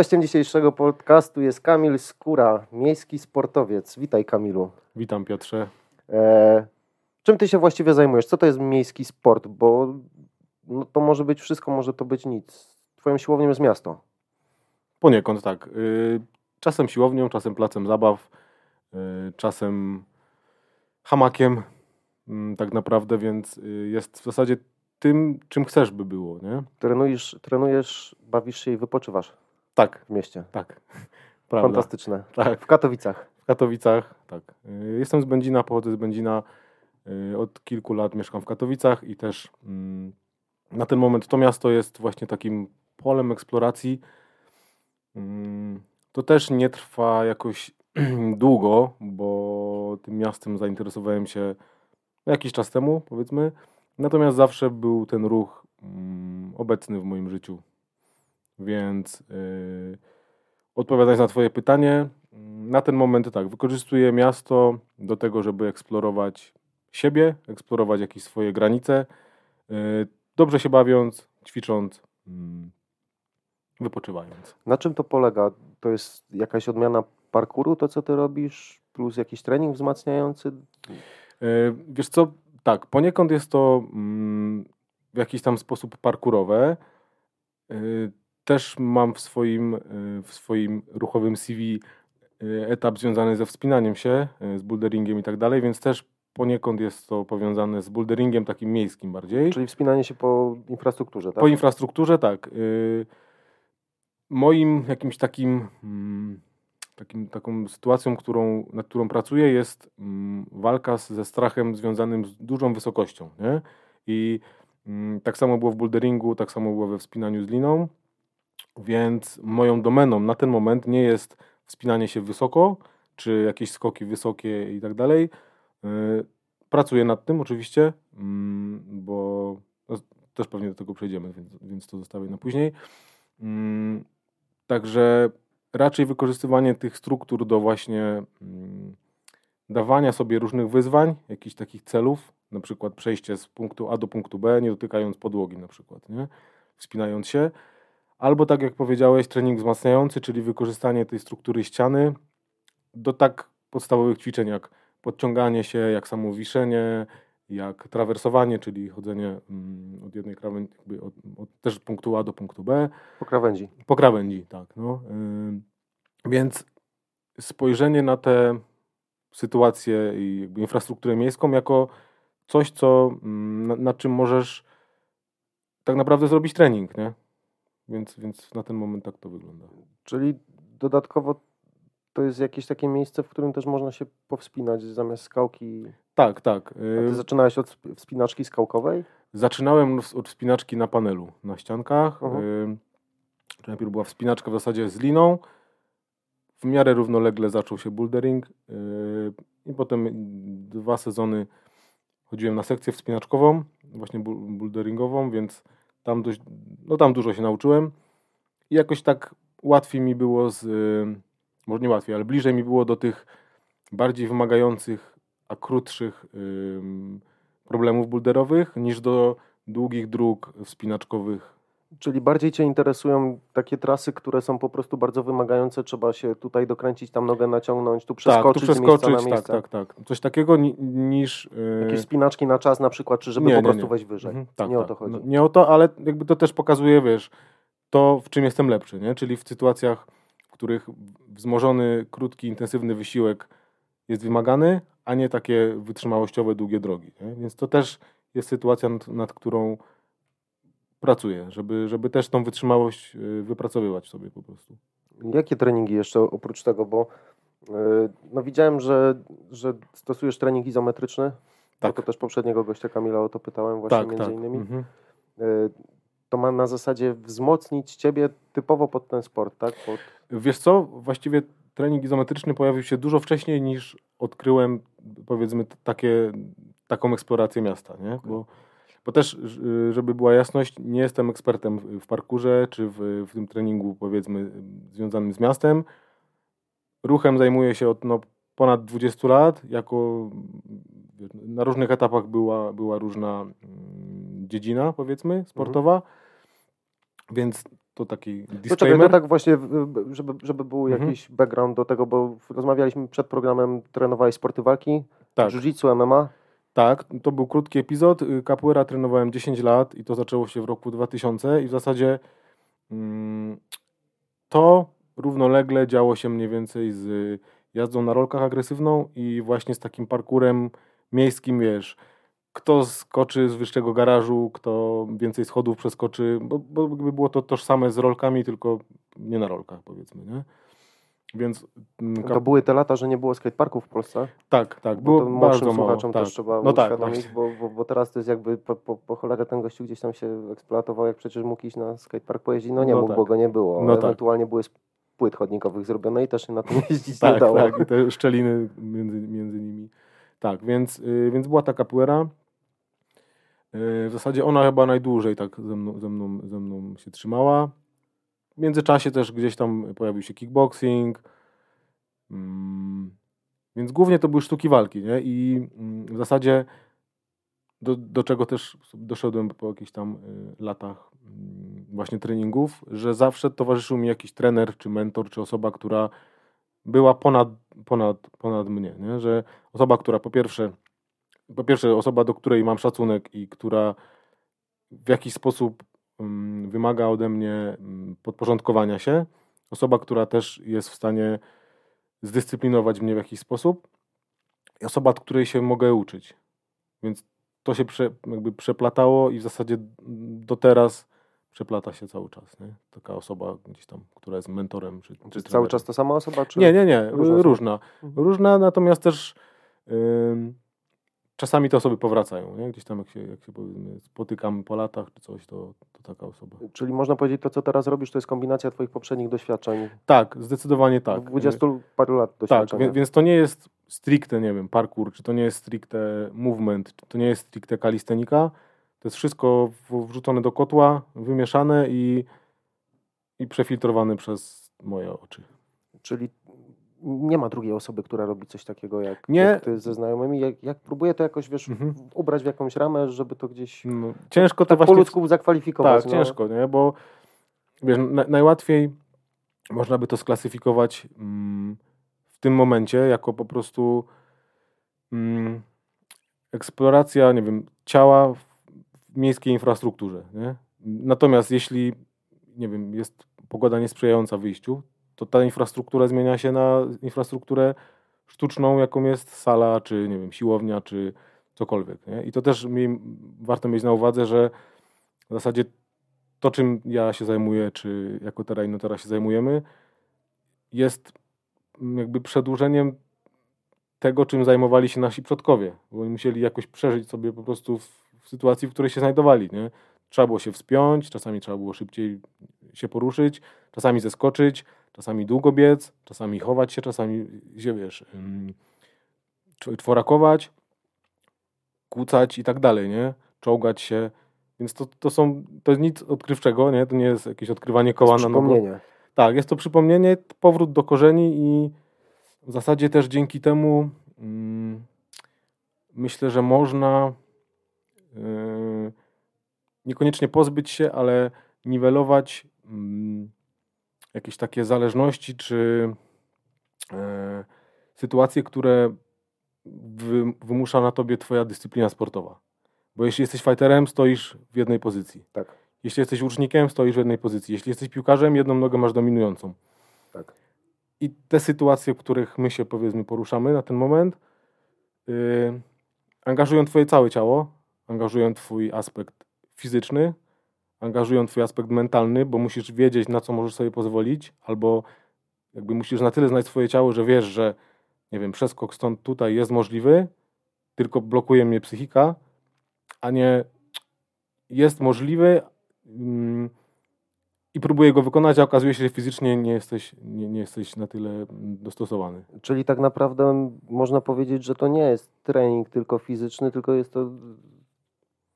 Gościem dzisiejszego podcastu jest Kamil Skóra, miejski sportowiec. Witaj Kamilu. Witam Piotrze. E, czym ty się właściwie zajmujesz? Co to jest miejski sport? Bo no, to może być wszystko, może to być nic. Twoją siłownią jest miasto. Poniekąd tak. Y, czasem siłownią, czasem placem zabaw, y, czasem hamakiem mm, tak naprawdę, więc y, jest w zasadzie tym, czym chcesz by było, nie? Trenujesz, trenujesz bawisz się i wypoczywasz Tak, w mieście. tak. Prawda. Fantastyczne. Tak, W Katowicach. w Katowicach, tak. Y, Jestem z Będzina, pochodzę z Będzina. y, Od kilku lat mieszkam w Katowicach i też mm, na ten moment to miasto jest właśnie takim polem eksploracji. Mm, To też nie trwa jakoś długo, bo tym miastem zainteresowałem się jakiś czas temu, powiedzmy. Natomiast zawsze był ten ruch mm, obecny w moim życiu. Więc yy, odpowiadając na Twoje pytanie, na ten moment tak, wykorzystuję miasto do tego, żeby eksplorować siebie, eksplorować jakieś swoje granice, yy, dobrze się bawiąc, ćwicząc, mm, wypoczywając. Na czym to polega? To jest jakaś odmiana parkouru, to co ty robisz, plus jakiś trening wzmacniający? Yy, Wiesz co, tak, poniekąd jest to mm, w jakiś tam sposób parkurowe. Też mam w swoim, yy, w swoim ruchowym CV yy, etap związany ze wspinaniem się, yy, z boulderingiem i tak dalej, więc też poniekąd jest to powiązane z boulderingiem takim miejskim bardziej. Czyli wspinanie się po infrastrukturze, tak? Po infrastrukturze, tak. Y, Moim jakimś takim, mm, takim taką sytuacją, którą, nad którą pracuję, jest mm, walka ze strachem związanym z dużą wysokością. Nie? I mm, tak samo było w boulderingu, tak samo było we wspinaniu z liną. Więc moją domeną na ten moment nie jest wspinanie się wysoko, czy jakieś skoki wysokie i tak dalej. Y, Pracuję nad tym oczywiście, mm, bo też pewnie do tego przejdziemy, więc, więc to zostawię na później. Mm, Także raczej wykorzystywanie tych struktur do właśnie mm, dawania sobie różnych wyzwań, jakichś takich celów, na przykład przejście z punktu A do punktu B, nie dotykając podłogi na przykład, nie? wspinając się. Albo tak jak powiedziałeś, trening wzmacniający, czyli wykorzystanie tej struktury ściany do tak podstawowych ćwiczeń jak podciąganie się, jak samo wiszenie, jak trawersowanie, czyli chodzenie mm, od jednej krawędzi, od, od też punktu A do punktu B, Po krawędzi. po krawędzi, tak. No. Ym, Więc spojrzenie na tę sytuację i infrastrukturę miejską jako coś, co, mm, na, na czym możesz tak naprawdę zrobić trening, nie? Więc, więc na ten moment tak to wygląda. Czyli dodatkowo to jest jakieś takie miejsce, w którym też można się powspinać zamiast skałki. Tak, tak. A ty Ym, zaczynałeś od sp- wspinaczki skałkowej? Zaczynałem od wspinaczki na panelu, na ściankach. Mhm. Ym, to Najpierw była wspinaczka w zasadzie z liną. W miarę równolegle zaczął się bouldering. yy, I potem dwa sezony chodziłem na sekcję wspinaczkową, właśnie boulderingową, więc tam, dość, no tam dużo się nauczyłem. I jakoś tak łatwiej mi było z... yy, Może nie łatwiej, ale bliżej mi było do tych bardziej wymagających, a krótszych problemów boulderowych niż do długich dróg wspinaczkowych. Czyli bardziej Cię interesują takie trasy, które są po prostu bardzo wymagające. Trzeba się tutaj dokręcić, tam nogę naciągnąć, tu Tak, przeskoczyć, tu z miejsca przeskoczyć, na tak, miejsce. tak, tak. Coś takiego ni, niż... yy, Jakieś spinaczki na czas na przykład, czy żeby Nie, po nie, prostu nie. wejść wyżej. mhm, tak, nie o tak. to chodzi. No, nie o to, ale jakby to też pokazuje, wiesz, to w czym jestem lepszy, nie? Czyli w sytuacjach, w których wzmożony, krótki, intensywny wysiłek jest wymagany, a nie takie wytrzymałościowe, długie drogi. Nie? Więc to też jest sytuacja, nad, nad którą pracuję, żeby, żeby też tą wytrzymałość yy, wypracowywać sobie po prostu. Jakie treningi jeszcze oprócz tego, bo yy, no widziałem, że, że stosujesz trening izometryczny. Tak. To też poprzedniego gościa Kamila o to pytałem właśnie Tak, między tak. innymi. Mhm. Yy, to ma na zasadzie wzmocnić Ciebie typowo pod ten sport, tak? Pod... Wiesz co, właściwie trening izometryczny pojawił się dużo wcześniej niż odkryłem powiedzmy takie, taką eksplorację miasta, nie? Bo, bo też, ż- żeby była jasność, nie jestem ekspertem w- parkurze czy w, w tym treningu powiedzmy związanym z miastem. Ruchem zajmuję się od no, ponad 20 lat, jako na różnych etapach była, była różna mm, dziedzina powiedzmy sportowa, więc to taki czekaj, disclaimer. to tak właśnie, żeby, żeby był Mhm. jakiś background do tego, bo rozmawialiśmy przed programem, trenowałeś sporty walki, tak, jiu-jitsu, MMA. Tak, to był krótki epizod. Y, Capoeira trenowałem 10 lat i to zaczęło się w roku 2000 i w zasadzie mm, to równolegle działo się mniej więcej z jazdą na rolkach agresywną i właśnie z takim parkurem miejskim, wiesz, kto skoczy z wyższego garażu, kto więcej schodów przeskoczy, bo, bo było to tożsame z rolkami, tylko nie na rolkach powiedzmy, nie? Więc mm, To były te lata, że nie było skateparków w Polsce. tak, tak, Bo było to bardzo mało. tak. też trzeba No tak, uświadomić, właśnie. bo, bo, bo teraz to jest jakby po, po, po cholerę ten gościu gdzieś tam się eksploatował, jak przecież mógł iść na skatepark pojeździć. No nie No mógł, tak. bo go nie było. No tak. Ewentualnie były z płyt chodnikowych zrobione i też się na tym jeździć nie Tak, dało. tak, i te szczeliny między, między nimi. Tak, więc, y, więc była ta capoeira. Y, w zasadzie ona chyba najdłużej tak ze mną, ze, mną, ze mną się trzymała. W międzyczasie też gdzieś tam pojawił się kickboxing. Mm, więc głównie to były sztuki walki, nie? I mm, w zasadzie do, do czego też doszedłem po jakichś tam y, latach mm, właśnie treningów, że zawsze towarzyszył mi jakiś trener, czy mentor, czy osoba, która była ponad, ponad, ponad mnie, nie? że osoba, która po pierwsze, po pierwsze osoba, do której mam szacunek i która w jakiś sposób wymaga ode mnie podporządkowania się, osoba, która też jest w stanie zdyscyplinować mnie w jakiś sposób i osoba, od której się mogę uczyć. Więc to się prze, jakby przeplatało i w zasadzie do teraz przeplata się cały czas. Nie? Taka osoba gdzieś tam, która jest mentorem. Czy, czy cały czas to sama osoba? Czy... Nie, nie, nie. różne Różna. są? Różna, różna natomiast też ym, czasami te osoby powracają. Nie? Gdzieś tam jak się, jak się spotykam po latach czy coś, to, to taka osoba. Czyli można powiedzieć, to co teraz robisz, to jest kombinacja twoich poprzednich doświadczeń. Tak, zdecydowanie tak. 20 paru lat Tak, doświadczenia. wie- więc to nie jest stricte, nie wiem, parkour, czy to nie jest stricte movement, czy to nie jest stricte kalistenika. To jest wszystko wrzucone do kotła, wymieszane i, i przefiltrowane przez moje oczy. Czyli nie ma drugiej osoby, która robi coś takiego jak, Nie. jak ty ze znajomymi. Jak, jak próbuję to jakoś, wiesz, Mhm. ubrać w jakąś ramę, żeby to gdzieś No, ciężko to tak po właśnie... ludzku zakwalifikować. Tak, no. ciężko, nie? Bo wiesz, na, najłatwiej można by to sklasyfikować mm, w tym momencie jako po prostu mm, eksploracja, nie wiem, ciała w, w miejskiej infrastrukturze, nie? Natomiast jeśli, nie wiem, jest pogoda niesprzyjająca wyjściu, to ta infrastruktura zmienia się na infrastrukturę sztuczną, jaką jest sala, czy nie wiem, siłownia, czy cokolwiek. Nie? I to też mi, warto mieć na uwadze, że w zasadzie to, czym ja się zajmuję, czy jako Terra teraz się zajmujemy, jest mm, jakby przedłużeniem tego, czym zajmowali się nasi przodkowie, bo oni musieli jakoś przeżyć sobie po prostu w, w sytuacji, w której się znajdowali. Nie? Trzeba było się wspiąć, czasami trzeba było szybciej się poruszyć, czasami zeskoczyć, czasami długo biec, czasami chować się, czasami się, wiesz, czworakować, kłócać i tak dalej, nie? Czołgać się. Więc to, to są, to jest nic odkrywczego, nie? To nie jest jakieś odkrywanie koła na nowo. Przypomnienie. Tak, jest to przypomnienie, powrót do korzeni i w zasadzie też dzięki temu mm, myślę, że można yy, niekoniecznie pozbyć się, ale niwelować mm, jakieś takie zależności czy e, sytuacje, które wy, wymusza na tobie twoja dyscyplina sportowa. Bo jeśli jesteś fighterem, stoisz w jednej pozycji. Tak, Jeśli jesteś łucznikiem, stoisz w jednej pozycji. Jeśli jesteś piłkarzem, jedną nogę masz dominującą. tak. I te sytuacje, w których my się powiedzmy poruszamy na ten moment, yy, angażują twoje całe ciało, angażują twój aspekt fizyczny, angażują twój aspekt mentalny, bo musisz wiedzieć, na co możesz sobie pozwolić, albo jakby musisz na tyle znać swoje ciało, że wiesz, że nie wiem, przeskok stąd tutaj jest możliwy, tylko blokuje mnie psychika, a nie jest możliwy mm, i próbuję go wykonać, a okazuje się, że fizycznie nie jesteś, nie, nie jesteś na tyle mm, dostosowany. Czyli tak naprawdę można powiedzieć, że to nie jest trening tylko fizyczny, tylko jest to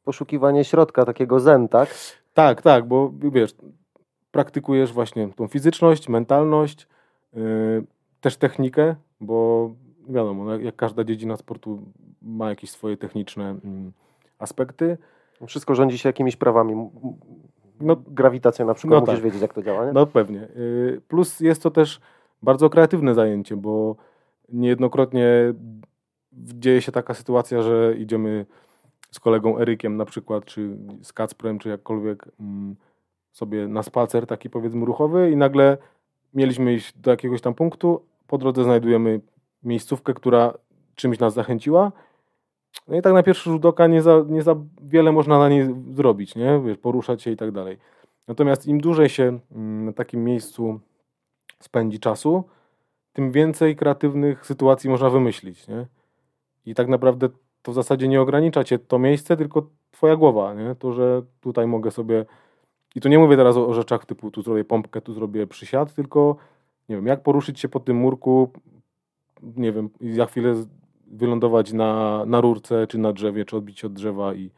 poszukiwanie środka, takiego zen, tak? Tak, tak, bo wiesz, praktykujesz właśnie tą fizyczność, mentalność, yy, też technikę, bo wiadomo, no, jak- jak każda dziedzina sportu ma jakieś swoje techniczne mm, aspekty. Wszystko rządzi się jakimiś prawami. No, grawitacja na przykład, no musisz tak. wiedzieć jak to działa, nie? No pewnie. Y, Plus jest to też bardzo kreatywne zajęcie, bo niejednokrotnie dzieje się taka sytuacja, że idziemy z kolegą Erykiem na przykład, czy z Kacprem, czy jakkolwiek mm, sobie na spacer taki powiedzmy ruchowy i nagle mieliśmy iść do jakiegoś tam punktu, po drodze znajdujemy miejscówkę, która czymś nas zachęciła. No i tak na pierwszy rzut oka nie za, nie za wiele można na niej zrobić, nie? Wiesz, poruszać się i tak dalej. Natomiast im dłużej się mm, na takim miejscu spędzi czasu, tym więcej kreatywnych sytuacji można wymyślić, nie? I tak naprawdę to w zasadzie nie ogranicza cię to miejsce, tylko twoja głowa, nie? To, że tutaj mogę sobie... I tu nie mówię teraz o, o rzeczach typu tu zrobię pompkę, tu zrobię przysiad, tylko nie wiem, jak poruszyć się po tym murku, nie wiem, i za chwilę wylądować na, na rurce, czy na drzewie, czy odbić od drzewa i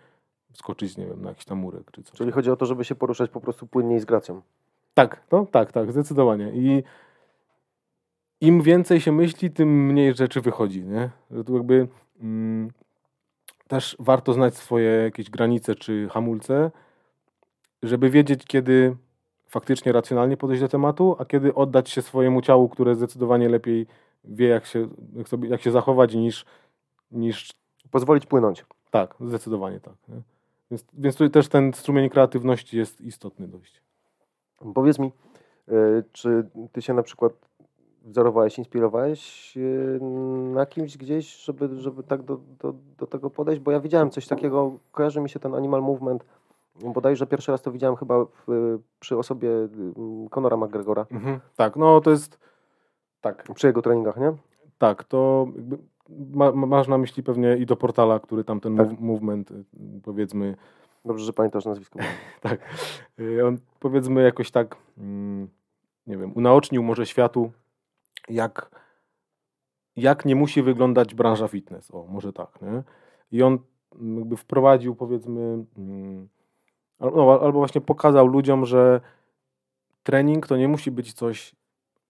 skoczyć, nie wiem, na jakiś tam murek, czy coś. Czyli chodzi o to, żeby się poruszać po prostu płynnie i z gracją. Tak, no tak, tak, zdecydowanie. I im więcej się myśli, tym mniej rzeczy wychodzi, nie? Że tu jakby mm, też warto znać swoje jakieś granice czy hamulce, żeby wiedzieć, kiedy faktycznie racjonalnie podejść do tematu, a kiedy oddać się swojemu ciału, które zdecydowanie lepiej wie, jak się, jak sobie, jak się zachować, niż, niż Pozwolić płynąć. tak, zdecydowanie tak. Nie? Więc, więc tu też ten strumień kreatywności jest istotny dość. Powiedz mi, y, czy ty się na przykład wzorowałeś, inspirowałeś y, na kimś gdzieś, żeby, żeby tak do, do, do tego podejść? Bo ja widziałem coś takiego, kojarzy mi się ten Animal Movement, bodajże pierwszy raz to widziałem chyba w, przy osobie y, Conora McGregora, Mhm. Tak, no to jest tak, przy jego treningach, nie? tak, to ma, ma- masz na myśli pewnie i do portala, który tam ten Tak. move, movement y, powiedzmy, Dobrze, że pamiętasz nazwisko. tak, y, on powiedzmy jakoś tak, mm, nie wiem, unaocznił może światu, jak, jak nie musi wyglądać branża fitness, o, może tak, nie? I on mm, jakby wprowadził powiedzmy, mm, no, albo właśnie pokazał ludziom, że trening to nie musi być coś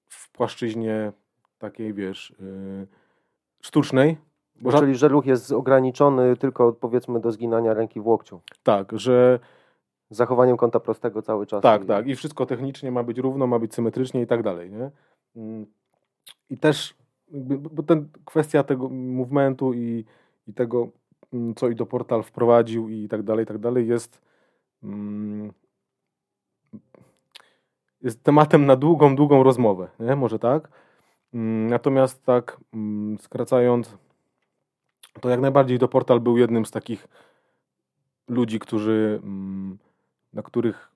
w płaszczyźnie takiej, wiesz, yy, sztucznej. Bo Czyli, że ruch jest ograniczony tylko powiedzmy do zginania ręki w łokciu. tak, że Z zachowaniem kąta prostego cały czas. tak, i- tak. I wszystko technicznie ma być równo, ma być symetrycznie i tak dalej, nie? I też bo ten, kwestia tego movementu i, i tego, mm, co i do portal wprowadził i tak dalej, i tak dalej, jest mm, jest tematem na długą, długą rozmowę, nie? Może tak? Mm, Natomiast tak skracając, to jak najbardziej do portal był jednym z takich ludzi, którzy na których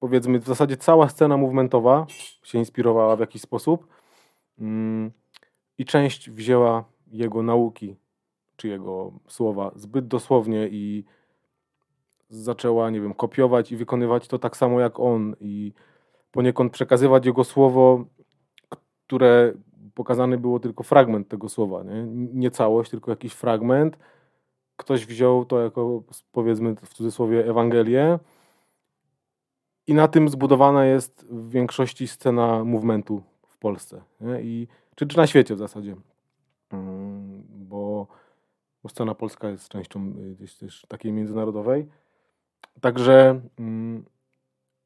powiedzmy w zasadzie cała scena movementowa się inspirowała w jakiś sposób i część wzięła jego nauki czy jego słowa zbyt dosłownie i zaczęła, nie wiem, kopiować i wykonywać to tak samo jak on i poniekąd przekazywać jego słowo, które pokazany było tylko fragment tego słowa, nie, nie całość, tylko jakiś fragment. Ktoś wziął to jako, powiedzmy w cudzysłowie, Ewangelię. I na tym zbudowana jest w większości scena movementu Polsce. Nie? I, czy, czy na świecie w zasadzie. Mm, Bo, bo scena polska jest częścią y, gdzieś też takiej międzynarodowej. Także mm,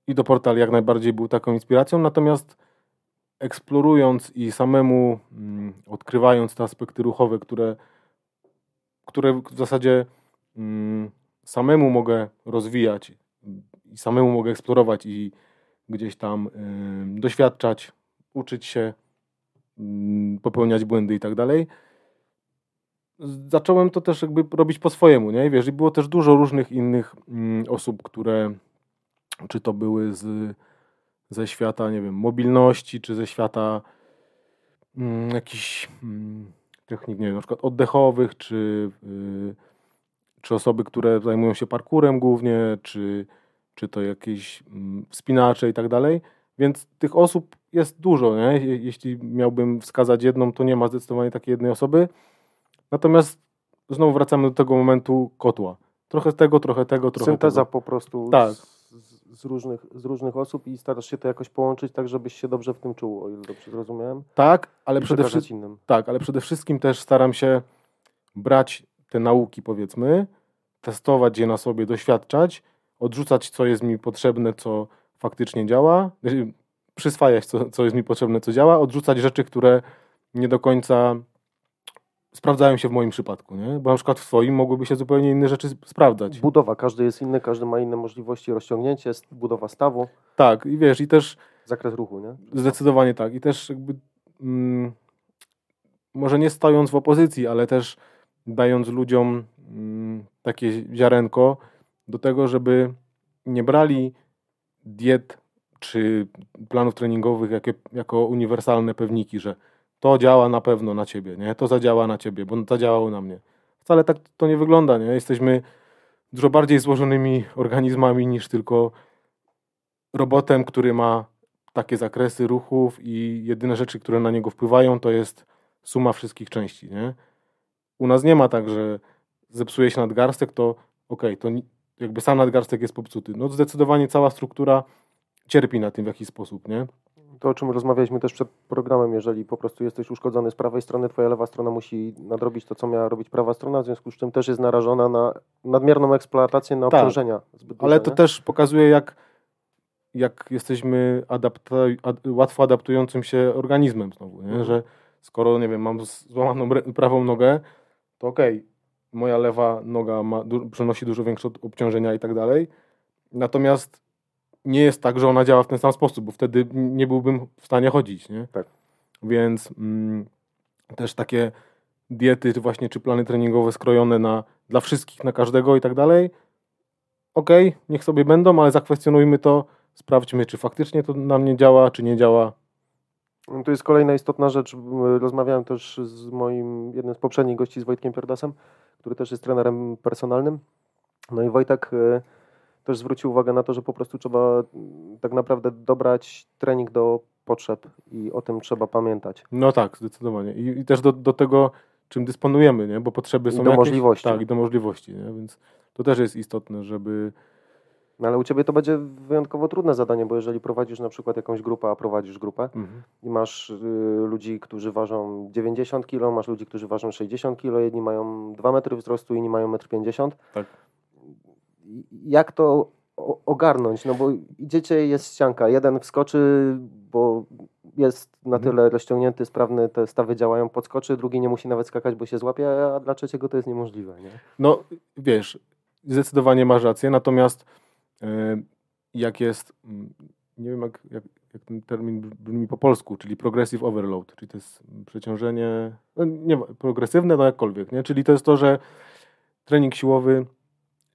i do portal jak najbardziej był taką inspiracją, natomiast eksplorując i samemu mm, odkrywając te aspekty ruchowe, które, które w zasadzie samemu mogę rozwijać i samemu mogę eksplorować i gdzieś tam ym, doświadczać, uczyć się, ym, popełniać błędy i tak dalej. Zacząłem to też jakby robić po swojemu, nie? Wiesz, i było też dużo różnych innych ym, osób, które czy to były z, ze świata, nie wiem, mobilności, czy ze świata mm, jakichś mm, technik, nie wiem, na przykład oddechowych, czy, y, czy osoby, które zajmują się parkurem głównie, czy, czy to jakieś mm, wspinacze i tak dalej. Więc tych osób jest dużo, nie? Je- Jeśli miałbym wskazać jedną, to nie ma zdecydowanie takiej jednej osoby. Natomiast znowu wracamy do tego momentu kotła. Trochę tego, trochę tego, trochę Synteza tego. po prostu Tak. z, z, różnych, z różnych osób i starasz się to jakoś połączyć tak, żebyś się dobrze w tym czuł, o ile dobrze zrozumiałem. Tak, ale przede innym. Tak, ale przede wszystkim też staram się brać te nauki, powiedzmy, testować je na sobie, doświadczać, odrzucać, co jest mi potrzebne, co faktycznie działa, przyswajać, co, co jest mi potrzebne, co działa, odrzucać rzeczy, które nie do końca sprawdzają się w moim przypadku, nie? Bo na przykład w twoim mogłyby się zupełnie inne rzeczy sprawdzać. Budowa, każdy jest inny, każdy ma inne możliwości, rozciągnięcie, budowa stawu. Tak, i wiesz, i też... Zakres ruchu, nie? Zdecydowanie tak. I też jakby... Mm, może nie stojąc w opozycji, ale też dając ludziom mm, takie ziarenko do tego, żeby nie brali diet czy planów treningowych jako, jako uniwersalne pewniki, że to działa na pewno na ciebie, nie? To zadziała na ciebie, bo zadziałało na mnie. Wcale tak to nie wygląda, nie? Jesteśmy dużo bardziej złożonymi organizmami niż tylko robotem, który ma takie zakresy ruchów i jedyne rzeczy, które na niego wpływają, to jest suma wszystkich części, nie? U nas nie ma tak, że zepsuje się nadgarstek, to okej, okay, to jakby sam nadgarstek jest popsuty. No zdecydowanie cała struktura cierpi na tym w jakiś sposób, nie? To, o czym rozmawialiśmy też przed programem, jeżeli po prostu jesteś uszkodzony z prawej strony, twoja lewa strona musi nadrobić to, co miała robić prawa strona, w związku z czym też jest narażona na nadmierną eksploatację, na tak, obciążenia. Zbyt duże, ale to nie? też pokazuje, jak, jak jesteśmy adapta ad, łatwo adaptującym się organizmem znowu, nie? Mhm. że skoro, nie wiem, mam złamaną prawą nogę, to okej, okay, moja lewa noga ma, du przenosi dużo większe obciążenia i tak dalej, natomiast nie jest tak, że ona działa w ten sam sposób, bo wtedy nie byłbym w stanie chodzić, nie? Tak. Więc mm, też takie diety właśnie, czy plany treningowe skrojone na, dla wszystkich, na każdego i tak dalej, okej, okay, niech sobie będą, ale zakwestionujmy to, sprawdźmy, czy faktycznie to na mnie działa, czy nie działa. To jest kolejna istotna rzecz. Rozmawiałem też z moim, jednym z poprzednich gości, z Wojtkiem Pierdasem, który też jest trenerem personalnym. No i Wojtek y, też zwrócił uwagę na to, że po prostu trzeba mm, tak naprawdę dobrać trening do potrzeb i o tym trzeba pamiętać. No tak, zdecydowanie. I, i też do, do tego, czym dysponujemy, nie? bo potrzeby są I do jakieś, możliwości. Tak, i do możliwości, nie? więc to też jest istotne, żeby... No ale u Ciebie to będzie wyjątkowo trudne zadanie, bo jeżeli prowadzisz na przykład jakąś grupę, a prowadzisz grupę mhm. i masz y, ludzi, którzy ważą 90 kg, masz ludzi, którzy ważą 60 kg, jedni mają 2 metry wzrostu, inni mają 1,50 m. Tak jak to ogarnąć, no bo idziecie, jest ścianka, jeden wskoczy, bo jest na mhm. tyle rozciągnięty, sprawny, te stawy działają, podskoczy, drugi nie musi nawet skakać, bo się złapie, a dla trzeciego to jest niemożliwe, nie? No, wiesz, zdecydowanie masz rację, natomiast jak jest, mm, nie wiem jak, jak, jak, ten termin brzmi po polsku, czyli progressive overload, czyli to jest przeciążenie, no nie, progresywne, no jakkolwiek, nie? Czyli to jest to, że trening siłowy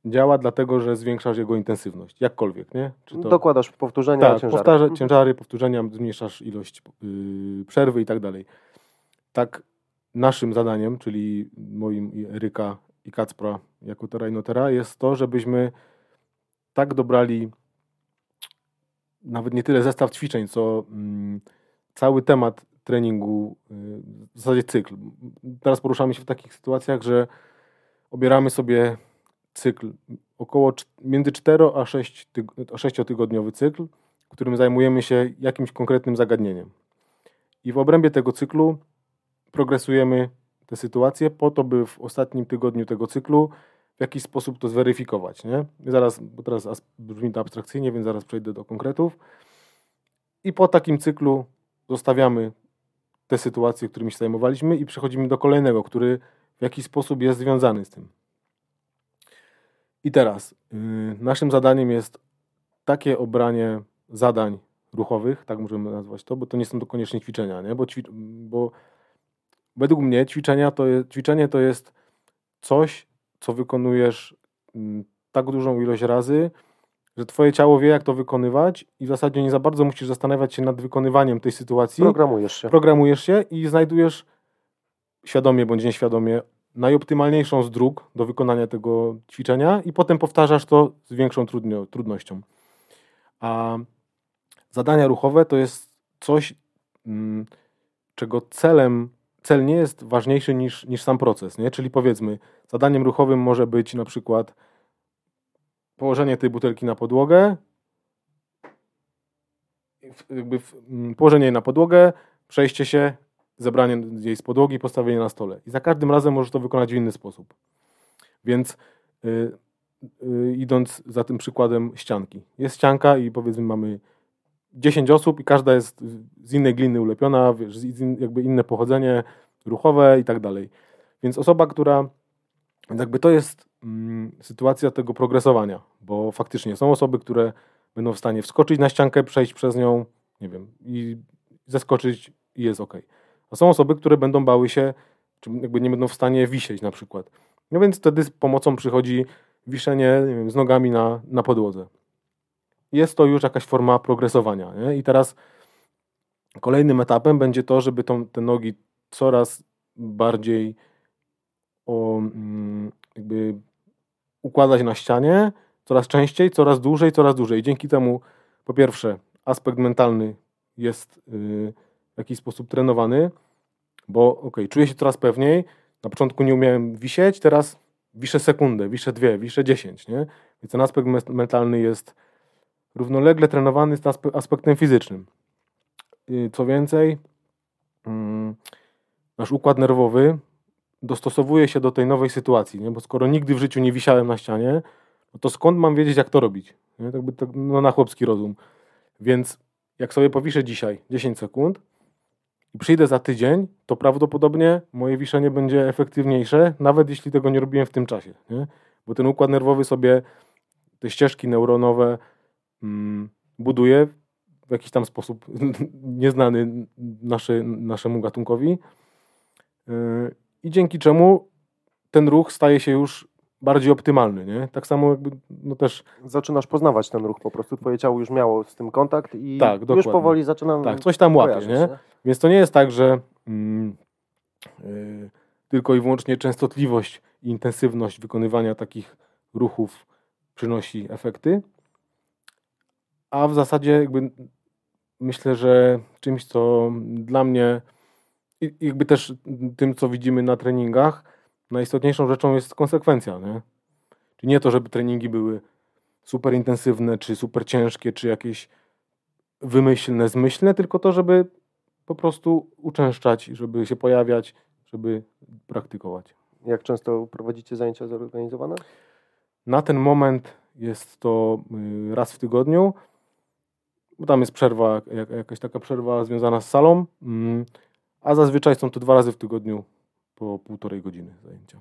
działa dlatego, że zwiększasz jego intensywność, jakkolwiek, nie? Czy to... Dokładasz powtórzenia, tak, ciężary. Powtarza, mhm. ciężary, powtórzenia, zmniejszasz ilość yy, przerwy i tak dalej. Tak naszym zadaniem, czyli moim i Eryka i Kacpra jako Terrainotera jest to, żebyśmy tak dobrali nawet nie tyle zestaw ćwiczeń, co mm, cały temat treningu, yy, w zasadzie cykl. Teraz poruszamy się w takich sytuacjach, że obieramy sobie cykl, około między 4 a 6, tyg 6 tygodniowy cykl, którym zajmujemy się jakimś konkretnym zagadnieniem. I w obrębie tego cyklu progresujemy te sytuacje po to, by w ostatnim tygodniu tego cyklu w jakiś sposób to zweryfikować. Nie? Zaraz, bo teraz brzmi to abstrakcyjnie, więc zaraz przejdę do konkretów. I po takim cyklu zostawiamy te sytuacje, którymi się zajmowaliśmy i przechodzimy do kolejnego, który w jakiś sposób jest związany z tym. I teraz yy, naszym zadaniem jest takie obranie zadań ruchowych, tak możemy nazwać to, bo to nie są to koniecznie ćwiczenia, nie? Bo, ćwi- bo według mnie ćwiczenia to jest, ćwiczenie to jest coś, co wykonujesz yy, tak dużą ilość razy, że twoje ciało wie, jak to wykonywać i w zasadzie nie za bardzo musisz zastanawiać się nad wykonywaniem tej sytuacji. Programujesz się. Programujesz się i znajdujesz świadomie bądź nieświadomie najoptymalniejszą z dróg do wykonania tego ćwiczenia i potem powtarzasz to z większą trudnością. A zadania ruchowe to jest coś, mm, czego celem, cel nie jest ważniejszy niż, niż sam proces. Nie? Czyli powiedzmy, zadaniem ruchowym może być na przykład położenie tej butelki na podłogę, jakby mm, położenie jej na podłogę, przejście się, zebranie jej z podłogi postawienie na stole. I za każdym razem możesz to wykonać w inny sposób. Więc y, y, idąc za tym przykładem ścianki. Jest ścianka i powiedzmy mamy 10 osób i każda jest z innej gliny ulepiona, wiesz, jakby inne pochodzenie ruchowe i tak dalej. Więc osoba, która jakby to jest mm, sytuacja tego progresowania, bo faktycznie są osoby, które będą w stanie wskoczyć na ściankę, przejść przez nią, nie wiem, i zeskoczyć i jest ok. A są osoby, które będą bały się, czy jakby nie będą w stanie wisieć na przykład. No więc wtedy z pomocą przychodzi wiszenie nie wiem, z nogami na, na podłodze. Jest to już jakaś forma progresowania. Nie? I teraz kolejnym etapem będzie to, żeby tą, te nogi coraz bardziej o, mm, jakby układać na ścianie, coraz częściej, coraz dłużej, coraz dłużej. Dzięki temu, po pierwsze, aspekt mentalny jest y, w jakiś sposób trenowany, bo ok, czuję się coraz pewniej. Na początku nie umiałem wisieć, teraz wiszę sekundę, wiszę dwie, wiszę dziesięć, nie? Więc ten aspekt mentalny jest równolegle trenowany z aspektem fizycznym. Co więcej, mm, nasz układ nerwowy dostosowuje się do tej nowej sytuacji, nie? bo skoro nigdy w życiu nie wisiałem na ścianie, no to skąd mam wiedzieć, jak to robić? Nie? Tak by, tak, no na chłopski rozum. Więc jak sobie powiszę dzisiaj 10 sekund i przyjdę za tydzień, to prawdopodobnie moje wiszenie będzie efektywniejsze, nawet jeśli tego nie robiłem w tym czasie. Nie? Bo ten układ nerwowy sobie te ścieżki neuronowe buduje w jakiś tam sposób nieznany naszy, naszemu gatunkowi. Yy, I dzięki czemu ten ruch staje się już bardziej optymalny, nie? Tak samo jakby, no też... Zaczynasz poznawać ten ruch po prostu, twoje ciało już miało z tym kontakt i tak, już powoli zaczynam Tak, coś tam łapie, nie? nie? Więc to nie jest tak, że mm, yy, tylko i wyłącznie częstotliwość i intensywność wykonywania takich ruchów przynosi efekty, a w zasadzie jakby myślę, że czymś, co dla mnie i jakby też tym, co widzimy na treningach, najistotniejszą rzeczą jest konsekwencja, nie? Czyli nie to, żeby treningi były super intensywne, czy super ciężkie, czy jakieś wymyślne, zmyślne, tylko to, żeby po prostu uczęszczać, żeby się pojawiać, żeby praktykować. Jak często prowadzicie zajęcia zorganizowane? Na ten moment jest to y, raz w tygodniu, bo tam jest przerwa, jakaś taka przerwa związana z salą, mm, a zazwyczaj są to dwa razy w tygodniu po półtorej godziny zajęcia.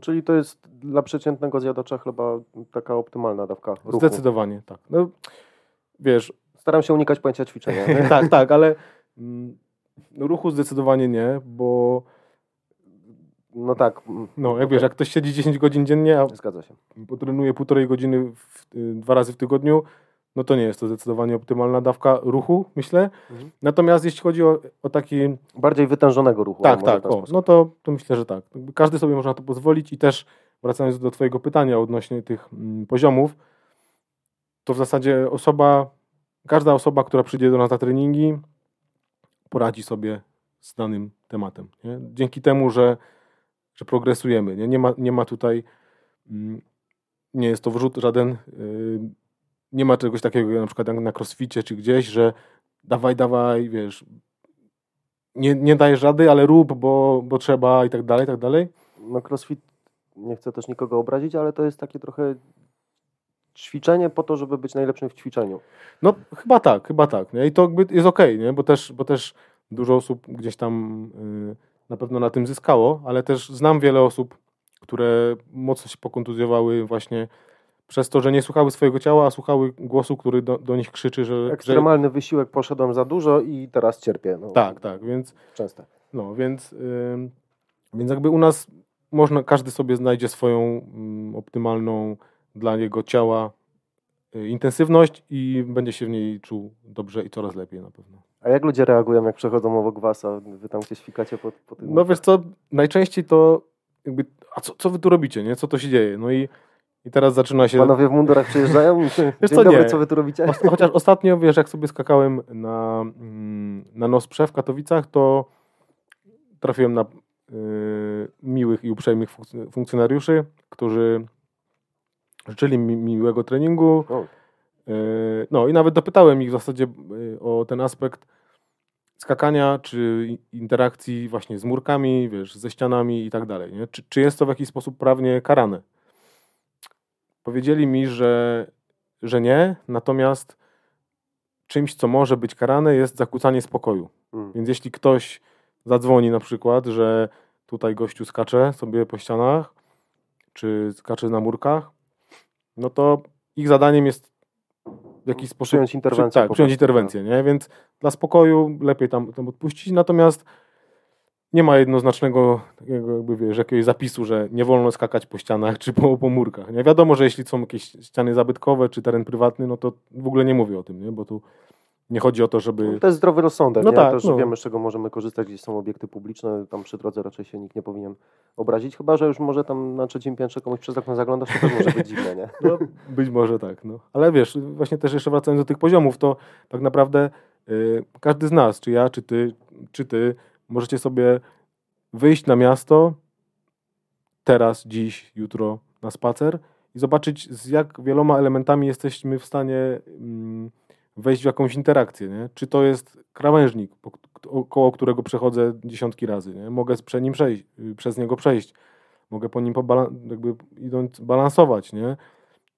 Czyli to jest dla przeciętnego zjadacza chleba taka optymalna dawka ruchu. Zdecydowanie, tak. No, wiesz... Staram się unikać pojęcia ćwiczenia. tak, tak, ale mm, ruchu zdecydowanie nie, bo no tak. No, jak wiesz, jak ktoś siedzi 10 godzin dziennie, a Zgadza się. potrenuje półtorej godziny w, y, dwa razy w tygodniu, no to nie jest to zdecydowanie optymalna dawka ruchu, myślę. Mhm. Natomiast jeśli chodzi o, o taki... Bardziej wytężonego ruchu. Tak, tak, o, no to, to myślę, że tak. Każdy sobie może na to pozwolić i też wracając do twojego pytania odnośnie tych mm, poziomów, to w zasadzie osoba, każda osoba, która przyjdzie do nas na treningi, poradzi sobie z danym tematem. Nie? Dzięki temu, że, że progresujemy. Nie? Nie, ma, nie ma tutaj, mm, nie jest to wrzut żaden yy, nie ma czegoś takiego na przykład na crossficie czy gdzieś, że dawaj, dawaj, wiesz, nie, nie dajesz rady, ale rób, bo, bo trzeba i tak dalej, i tak dalej. No crossfit, nie chcę też nikogo obrazić, ale to jest takie trochę ćwiczenie po to, żeby być najlepszym w ćwiczeniu. No chyba tak, chyba tak. Nie? I to jest okej, okay, nie? Bo, też, bo też dużo osób gdzieś tam yy, na pewno na tym zyskało, ale też znam wiele osób, które mocno się pokontuzjowały właśnie przez to, że nie słuchały swojego ciała, a słuchały głosu, który do, do nich krzyczy, że... Ekstremalny że... wysiłek, poszedłem za dużo i teraz cierpię. No. Tak, tak, więc... Często. No, więc, yy, więc jakby u nas można, każdy sobie znajdzie swoją y, optymalną dla jego ciała y, intensywność i będzie się w niej czuł dobrze i coraz lepiej na pewno. A jak ludzie reagują, jak przechodzą obok was, a wy tam gdzieś fikacie po, po tym? No wiesz co, najczęściej to jakby, a co, co wy tu robicie, nie? Co to się dzieje? No i i teraz zaczyna się... Panowie w mundurach przyjeżdżają? Wiesz co, dobry, nie. co wy tu robicie? Chociaż ostatnio, wiesz, jak sobie skakałem na, mm, na Nosprze w Katowicach, to trafiłem na y, miłych i uprzejmych funkcjonariuszy, którzy życzyli mi miłego treningu. Y, no i nawet dopytałem ich w zasadzie y, o ten aspekt skakania, czy interakcji właśnie z murkami, wiesz, ze ścianami i tak dalej. Czy, czy jest to w jakiś sposób prawnie karane? Powiedzieli mi, że, że nie, natomiast czymś, co może być karane, jest zakłócanie spokoju. Mm. Więc jeśli ktoś zadzwoni na przykład, że tutaj gościu skacze sobie po ścianach, czy skacze na murkach, no to ich zadaniem jest w jakiś sposób Przyjąć interwencję tak, po przyjąć interwencję, nie? Więc dla spokoju lepiej tam, tam odpuścić, natomiast nie ma jednoznacznego jakby, wiesz, jakiegoś zapisu, że nie wolno skakać po ścianach czy po, po murkach. Nie wiadomo, że jeśli są jakieś ściany zabytkowe czy teren prywatny, no to w ogóle nie mówię o tym, nie? bo tu nie chodzi o to, żeby... To jest zdrowy rozsądek. No nie? tak, Też no. wiemy, z czego możemy korzystać, gdzie są obiekty publiczne. Tam przy drodze raczej się nikt nie powinien obrazić. Chyba, że już może tam na trzecim piętrze komuś przez okno zaglądasz, to też może być dziwne, nie? No, być może tak, no. Ale wiesz, właśnie też jeszcze wracając do tych poziomów, to tak naprawdę y, każdy z nas, czy ja, czy ty, czy ty, możecie sobie wyjść na miasto teraz, dziś, jutro na spacer i zobaczyć, z jak wieloma elementami jesteśmy w stanie mm, wejść w jakąś interakcję, nie? Czy to jest krawężnik, koło którego przechodzę dziesiątki razy, nie? Mogę przy nim przejść, y, przez niego przejść. Mogę po nim jakby idąc balansować, nie?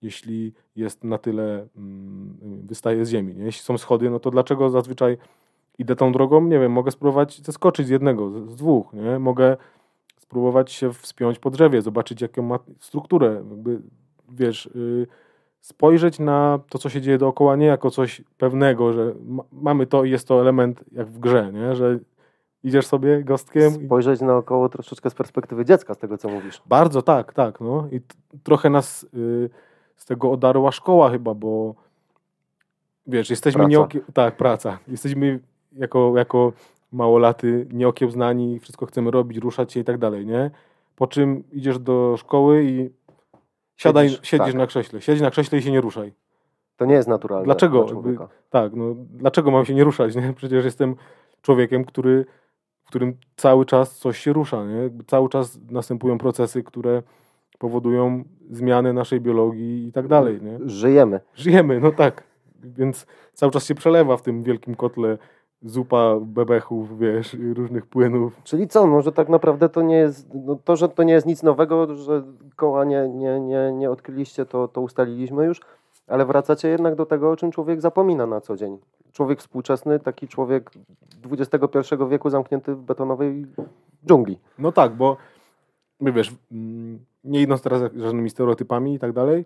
Jeśli jest na tyle, mm, wystaje z ziemi, nie? Jeśli są schody, no to dlaczego zazwyczaj idę tą drogą? Nie wiem, mogę spróbować zeskoczyć z jednego, z, z dwóch, nie? Mogę spróbować się wspiąć po drzewie, zobaczyć jaką ma strukturę, jakby, wiesz, y, spojrzeć na to, co się dzieje dookoła, nie jako coś pewnego, że ma, mamy to i jest to element jak w grze, nie? Że idziesz sobie gostkiem Spojrzeć naokoło troszeczkę z perspektywy dziecka, z tego co mówisz. bardzo tak, tak, no i trochę nas y, z tego odarła szkoła chyba, bo wiesz, jesteśmy nieokie... tak, praca, jesteśmy jako, jako małolaty nieokiełznani, wszystko chcemy robić, ruszać się i tak dalej, nie? Po czym idziesz do szkoły i siadaj, Siedzisz, siedzisz tak. na krześle, siedź na krześle i się nie ruszaj. To nie jest naturalne Dlaczego? dla człowieka. Tak, no dlaczego mam się nie ruszać, nie? Przecież jestem człowiekiem, który, w którym cały czas coś się rusza, nie? Jakby Cały czas następują procesy, które powodują zmianę naszej biologii i tak dalej, nie? Żyjemy. Żyjemy, no tak. Więc cały czas się przelewa w tym wielkim kotle zupa bebechów, wiesz, różnych płynów. Czyli co, no, że tak naprawdę to nie jest, no, to, że to nie jest nic nowego, że koła nie, nie, nie, nie odkryliście, to, to ustaliliśmy już, ale wracacie jednak do tego, o czym człowiek zapomina na co dzień. Człowiek współczesny, taki człowiek XXI wieku zamknięty w betonowej dżungli. No tak, bo my wiesz, mm, nie idąc teraz żadnymi stereotypami i tak dalej,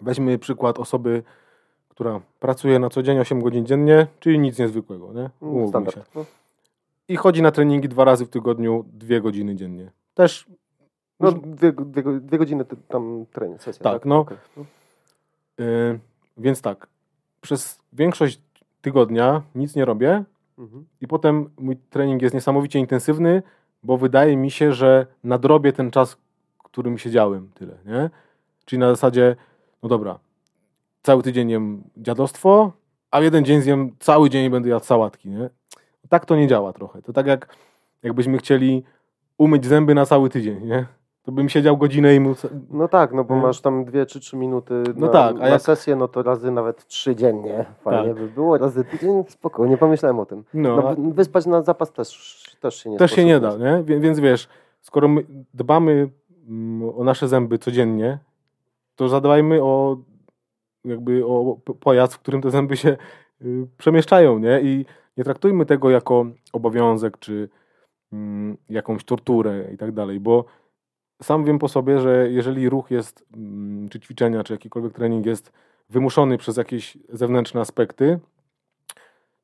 weźmy przykład osoby, która pracuje na co dzień 8 godzin dziennie, czyli nic niezwykłego, nie? Umówmy się. No, I chodzi na treningi dwa razy w tygodniu, dwie godziny dziennie. Też, no dwie, dwie, dwie godziny tam trening, sesja. Tak, no. Okej. No. yy, więc tak, przez większość tygodnia nic nie robię Mhm. i potem mój trening jest niesamowicie intensywny, bo wydaje mi się, że nadrobię ten czas, którym siedziałem tyle, nie? Czyli na zasadzie, no dobra, cały tydzień jem dziadostwo, a w jeden dzień zjem cały dzień i będę jadł sałatki, nie? Tak to nie działa trochę. To tak jak jakbyśmy chcieli umyć zęby na cały tydzień, nie? To bym siedział godzinę i mu... No tak, no bo Nie? masz tam dwie czy trzy minuty No na, tak, a na jak- sesję, no to razy nawet trzy dziennie. Fajnie Tak. by było, razy tydzień, spoko, nie pomyślałem o tym. No, No, wyspać na zapas też, też się nie Też się nie da, nie? Więc wiesz, skoro my dbamy mm, o nasze zęby codziennie, to zadbajmy o jakby o pojazd, w którym te zęby się y, przemieszczają, nie? I nie traktujmy tego jako obowiązek, czy mm, jakąś torturę i tak dalej, bo sam wiem po sobie, że jeżeli ruch jest, mm, czy ćwiczenia, czy jakikolwiek trening jest wymuszony przez jakieś zewnętrzne aspekty,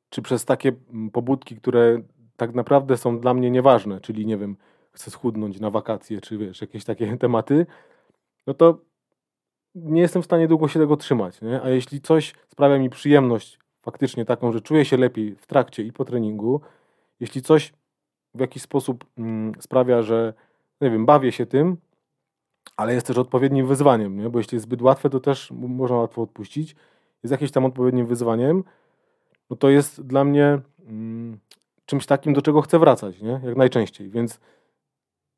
czy przez takie mm, pobudki, które tak naprawdę są dla mnie nieważne, czyli nie wiem, chcę schudnąć na wakacje, czy wiesz, jakieś takie tematy, no to nie jestem w stanie długo się tego trzymać. Nie? A jeśli coś sprawia mi przyjemność faktycznie taką, że czuję się lepiej w trakcie i po treningu, jeśli coś w jakiś sposób mm, sprawia, że nie wiem, bawię się tym, ale jest też odpowiednim wyzwaniem, nie? bo jeśli jest zbyt łatwe, to też można łatwo odpuścić. Jest jakimś tam odpowiednim wyzwaniem, no to jest dla mnie mm, czymś takim, do czego chcę wracać, nie? jak najczęściej. Więc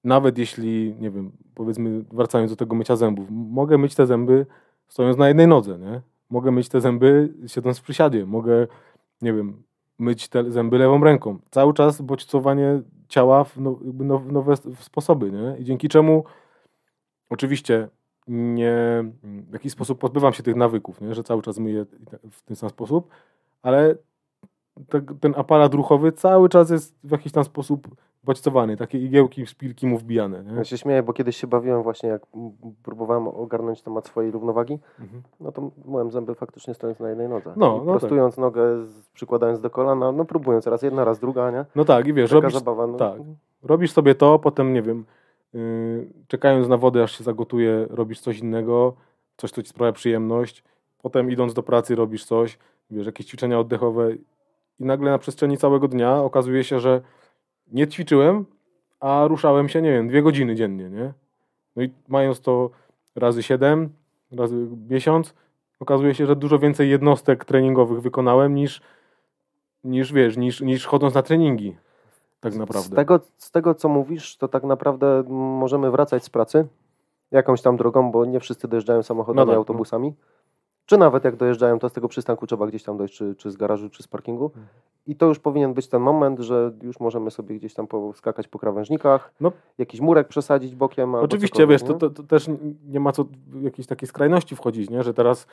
nawet jeśli, nie wiem, powiedzmy, wracając do tego mycia zębów, mogę myć te zęby stojąc na jednej nodze, nie? Mogę myć te zęby siedząc w przysiadzie, mogę, nie wiem, myć te zęby lewą ręką. Cały czas bodźcowanie ciała w no, now, nowe s- sposoby, nie? I dzięki czemu oczywiście nie, w jakiś sposób pozbywam się tych nawyków, nie? że cały czas myję w ten sam sposób, ale te, ten aparat ruchowy cały czas jest w jakiś tam sposób bodźcowany, takie igiełki, szpilki mu wbijane. Nie? Ja się śmieję, bo kiedyś się bawiłem właśnie, jak próbowałem ogarnąć temat swojej równowagi, Mhm. no to myłem zęby faktycznie stojąc na jednej nodze. No, I no prostując nogę, z- przykładając do kolana, no próbując raz jedna, raz druga, nie? No tak, i wiesz, Taka robisz, zabawa. No. tak. robisz sobie to, potem nie wiem, yy, czekając na wodę, aż się zagotuje, robisz coś innego, coś, co ci sprawia przyjemność, potem idąc do pracy robisz coś, wiesz, jakieś ćwiczenia oddechowe i nagle na przestrzeni całego dnia okazuje się, że nie ćwiczyłem, a ruszałem się, nie wiem, dwie godziny dziennie, nie? No i mając to razy siedem, razy miesiąc, okazuje się, że dużo więcej jednostek treningowych wykonałem niż, niż wiesz, niż, niż chodząc na treningi. Tak Z naprawdę. tego, z tego, co mówisz, to tak naprawdę możemy wracać z pracy jakąś tam drogą, bo nie wszyscy dojeżdżają samochodami, No tak, no. Czy nawet jak dojeżdżają, to z tego przystanku trzeba gdzieś tam dojść, czy, czy z garażu, czy z parkingu. I to już powinien być ten moment, że już możemy sobie gdzieś tam poskakać po krawężnikach, No. jakiś murek przesadzić bokiem. Oczywiście, wiesz, to, to, to też nie ma co w jakieś takie skrajności wchodzić, nie? że teraz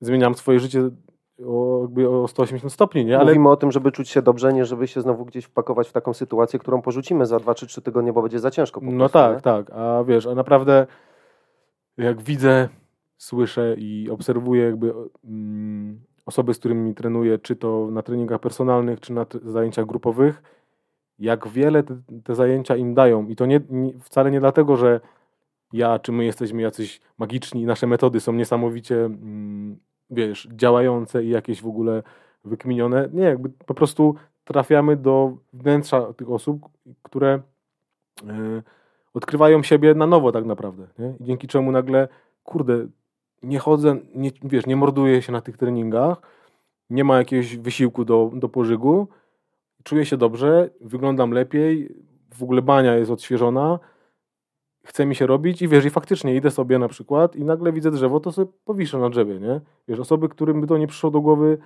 zmieniam swoje życie o, jakby o 180 stopni, nie? Ale Mówimy o tym, żeby czuć się dobrze, nie żeby się znowu gdzieś wpakować w taką sytuację, którą porzucimy za 2 czy 3 tygodnie, bo będzie za ciężko. Po No prostu, tak, nie? tak. A wiesz, a naprawdę jak widzę, słyszę i obserwuję jakby mm, osoby, z którymi trenuję, czy to na treningach personalnych, czy na zajęciach grupowych, jak wiele te, te zajęcia im dają. I to nie, nie, wcale nie dlatego, że ja czy my jesteśmy jacyś magiczni nasze metody są niesamowicie, mm, wiesz, działające i jakieś w ogóle wykminione. Nie, jakby po prostu trafiamy do wnętrza tych osób, które e, odkrywają siebie na nowo tak naprawdę. Nie? Dzięki czemu nagle, kurde, nie chodzę, nie, wiesz, nie morduję się na tych treningach, nie ma jakiegoś wysiłku do, do pożygu, czuję się dobrze, wyglądam lepiej, w ogóle bania jest odświeżona, chce mi się robić i wiesz, i faktycznie idę sobie na przykład i nagle widzę drzewo, to sobie powiszę na drzewie, nie? Wiesz, osoby, którym by to nie przyszło do głowy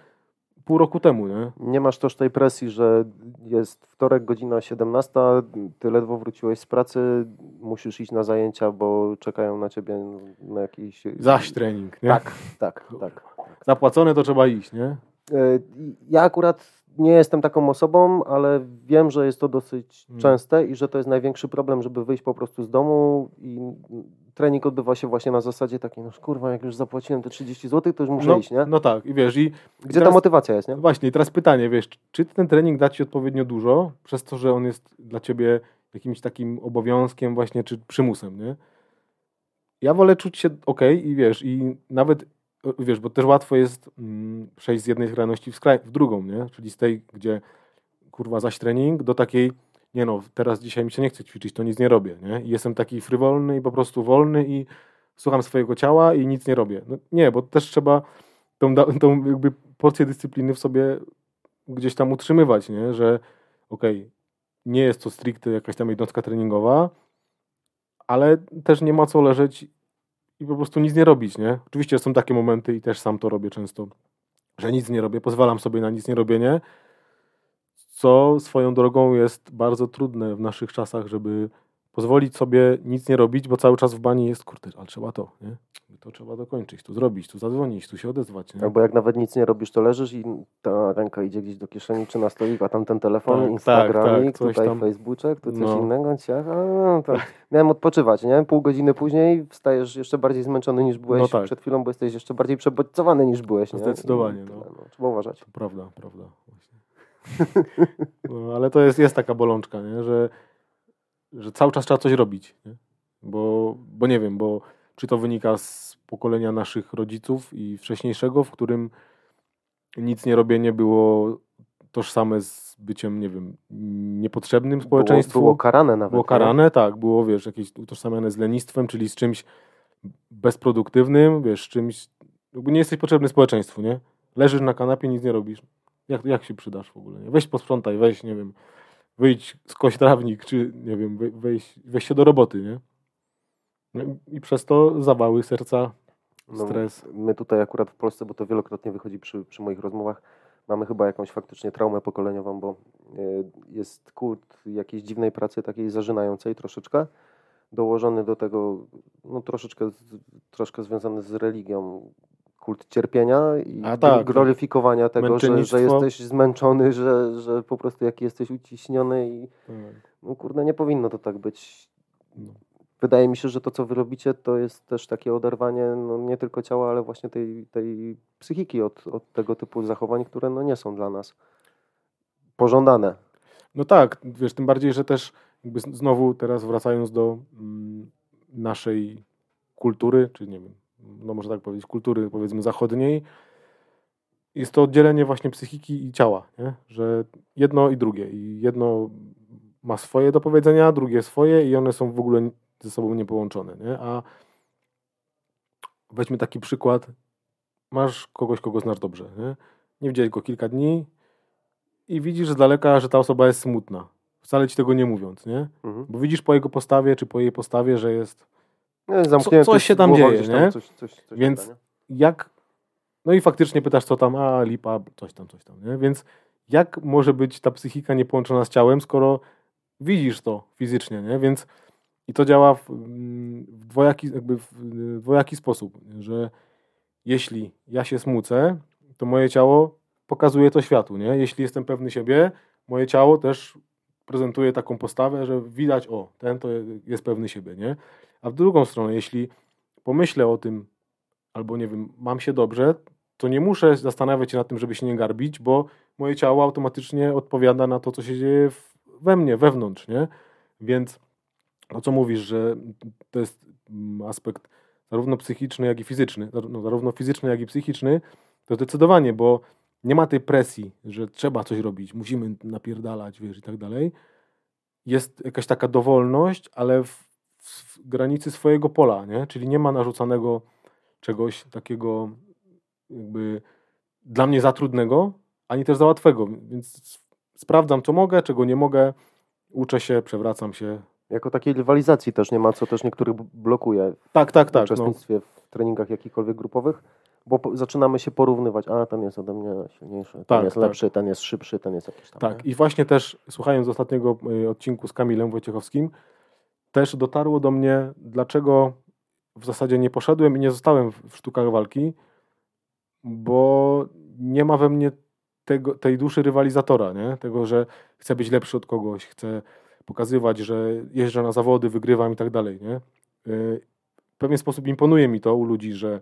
pół roku temu, nie? Nie masz też tej presji, że jest wtorek, godzina 17, ty ledwo wróciłeś z pracy, musisz iść na zajęcia, bo czekają na ciebie na jakiś... Zaś trening, nie? Tak, tak, tak. Zapłacone to trzeba iść, nie? E, Ja akurat nie jestem taką osobą, ale wiem, że jest to dosyć Mm. częste i że to jest największy problem, żeby wyjść po prostu z domu i trening odbywa się właśnie na zasadzie takiej, no kurwa, jak już zapłaciłem te 30 zł, to już muszę No, iść, nie? no tak, i wiesz, i Gdzie ta teraz- motywacja jest, nie? Właśnie, i teraz pytanie, wiesz, czy ten trening da ci odpowiednio dużo, przez to, że on jest dla ciebie jakimś takim obowiązkiem właśnie, czy przymusem, nie? Ja wolę czuć się ok i wiesz, i nawet, wiesz, bo też łatwo jest mm, przejść z jednej skrajności w, skraj, w drugą, nie? Czyli z tej, gdzie kurwa zaś trening, do takiej, nie no, teraz dzisiaj mi się nie chce ćwiczyć, to nic nie robię, nie? I jestem taki frywolny i po prostu wolny i słucham swojego ciała i nic nie robię. No, nie, bo też trzeba tą, tą jakby porcję dyscypliny w sobie gdzieś tam utrzymywać, nie? że okej, nie jest to stricte jakaś tam jednostka treningowa, ale też nie ma co leżeć i po prostu nic nie robić, nie? Oczywiście są takie momenty i też sam to robię często, że nic nie robię, pozwalam sobie na nic nie robienie, co swoją drogą jest bardzo trudne w naszych czasach, żeby pozwolić sobie nic nie robić, bo cały czas w bani jest, kurde, ale trzeba to, nie? To trzeba dokończyć, tu zrobić, tu zadzwonić, tu się odezwać, nie? Albo jak nawet nic nie robisz, to leżysz i ta ręka idzie gdzieś do kieszeni czy na stolik, a tam ten telefon, Tak, Instagramik, tak, tak, tutaj tam. Facebooczek, tu coś No. innego. Ciach, a, no, miałem odpoczywać, nie? Pół godziny później wstajesz jeszcze bardziej zmęczony niż byłeś No tak. przed chwilą, bo jesteś jeszcze bardziej przebodźcowany niż byłeś, nie? Zdecydowanie, I no. tyle, Trzeba uważać. To prawda, prawda. Właśnie. No, ale to jest, jest taka bolączka, nie? Że, że cały czas trzeba coś robić. Nie? Bo, bo nie wiem, bo czy to wynika z pokolenia naszych rodziców i wcześniejszego, w którym nic nie robienie było tożsame z byciem, nie wiem, niepotrzebnym społeczeństwu. Było, było karane nawet. Było nie? karane, tak, było, wiesz, jakieś utożsamiane z lenistwem, czyli z czymś bezproduktywnym, wiesz, czymś, nie jesteś potrzebny społeczeństwu, nie? Leżysz na kanapie, nic nie robisz. Jak, jak się przydasz w ogóle, nie? Weź posprzątaj, weź, nie wiem, wyjdź, skoś trawnik, czy, nie wiem, we- weź, weź się do roboty, nie? No i- przez to zawały serca, No, stres. My tutaj akurat w Polsce, bo to wielokrotnie wychodzi przy, przy moich rozmowach, mamy chyba jakąś faktycznie traumę pokoleniową, bo y, jest kult jakiejś dziwnej pracy, takiej zażynającej troszeczkę, dołożony do tego, no troszeczkę, troszkę związany z religią, kult cierpienia i A tak, gloryfikowania tego, że, że jesteś zmęczony, że, że po prostu jaki jesteś uciśniony i Tak. no kurde, nie powinno to tak być. No. Wydaje mi się, że to, co wy robicie, to jest też takie oderwanie no, nie tylko ciała, ale właśnie tej, tej psychiki od, od tego typu zachowań, które no, nie są dla nas pożądane. No tak, wiesz, tym bardziej, że też jakby znowu teraz wracając do mm, naszej kultury, czy nie wiem, no można tak powiedzieć, kultury powiedzmy zachodniej, jest to oddzielenie właśnie psychiki i ciała, nie? że jedno i drugie. I jedno ma swoje do powiedzenia, drugie swoje i one są w ogóle ze sobą niepołączone. Nie? A weźmy taki przykład, masz kogoś, kogo znasz dobrze, nie, nie widziałeś go kilka dni, i widzisz z daleka, że ta osoba jest smutna. Wcale ci tego nie mówiąc, nie? Mhm. Bo widzisz po jego postawie, czy po jej postawie, że jest. Zamknięty coś się tam dzieje, tam nie? Coś, coś, coś Więc- gada, nie? Jak. No i faktycznie pytasz, co tam, a lipa, coś tam, coś tam, nie? Więc jak może być ta psychika niepołączona z ciałem, skoro widzisz to fizycznie, nie? Więc i to działa w, mm, w, dwojaki, jakby w dwojaki sposób, że jeśli ja się smucę, to moje ciało pokazuje to światu, nie? Jeśli jestem pewny siebie, moje ciało też prezentuje taką postawę, że widać, o, ten to jest pewny siebie, nie? A w drugą stronę, jeśli pomyślę o tym, albo nie wiem, mam się dobrze, to nie muszę zastanawiać się nad tym, żeby się nie garbić, bo moje ciało automatycznie odpowiada na to, co się dzieje we mnie, wewnątrz, nie? Więc to, co mówisz, że to jest mm, aspekt zarówno psychiczny, jak i fizyczny, no, zarówno fizyczny, jak i psychiczny, to zdecydowanie, bo nie ma tej presji, że trzeba coś robić, musimy napierdalać, wiesz, i tak dalej. Jest jakaś taka dowolność, ale w granicy swojego pola, nie? Czyli nie ma narzucanego czegoś takiego jakby dla mnie za trudnego, ani też za łatwego, więc sprawdzam, co mogę, czego nie mogę, uczę się, przewracam się. Jako takiej rywalizacji też nie ma, co też niektórych blokuje Tak, tak, w tak. No. uczestnictwie w treningach jakichkolwiek grupowych, bo zaczynamy się porównywać, a ten jest ode mnie silniejszy, ten Tak, jest tak. lepszy, ten jest szybszy, ten jest jakiś tam. Tak, nie? i właśnie też słuchając ostatniego y, odcinku z Kamilem Wojciechowskim, też dotarło do mnie, dlaczego w zasadzie nie poszedłem i nie zostałem w, sztukach walki, bo nie ma we mnie tego, tej duszy rywalizatora, nie? tego, że chcę być lepszy od kogoś, chcę pokazywać, że jeżdżę na zawody, wygrywam i tak dalej. Nie? Y, W pewien sposób imponuje mi to u ludzi, że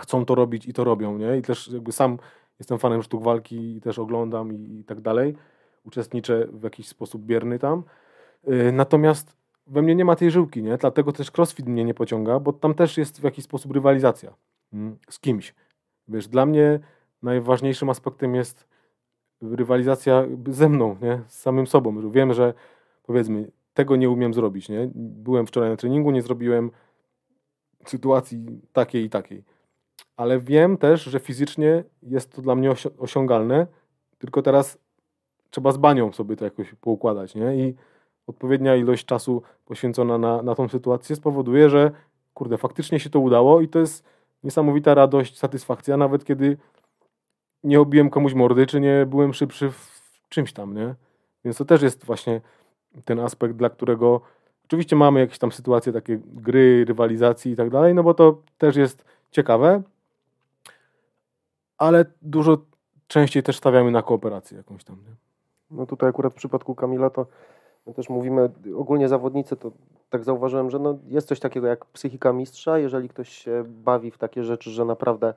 chcą to robić i to robią. Nie? I też jakby sam jestem fanem sztuk walki i też oglądam i, i tak dalej. Uczestniczę w jakiś sposób bierny tam. Y, Natomiast we mnie nie ma tej żyłki, nie? Dlatego też crossfit mnie nie pociąga, bo tam też jest w jakiś sposób rywalizacja mm, z kimś. Wiesz, dla mnie najważniejszym aspektem jest rywalizacja ze mną, nie? Z samym sobą. Wiem, że powiedzmy, tego nie umiem zrobić, nie? Byłem wczoraj na treningu, nie zrobiłem sytuacji takiej i takiej. Ale wiem też, że fizycznie jest to dla mnie osi- osiągalne, tylko teraz trzeba z banią sobie to jakoś poukładać, nie? I odpowiednia ilość czasu poświęcona na, na tą sytuację spowoduje, że kurde, faktycznie się to udało i to jest niesamowita radość, satysfakcja, nawet kiedy nie obiłem komuś mordy, czy nie byłem szybszy w czymś tam, nie? Więc to też jest właśnie ten aspekt, dla którego oczywiście mamy jakieś tam sytuacje, takie gry, rywalizacji i tak dalej, no bo to też jest ciekawe, ale dużo częściej też stawiamy na kooperację jakąś tam, nie? No tutaj akurat w przypadku Kamila to my też mówimy, ogólnie zawodnicy, to tak zauważyłem, że no jest coś takiego jak psychika mistrza, jeżeli ktoś się bawi w takie rzeczy, że naprawdę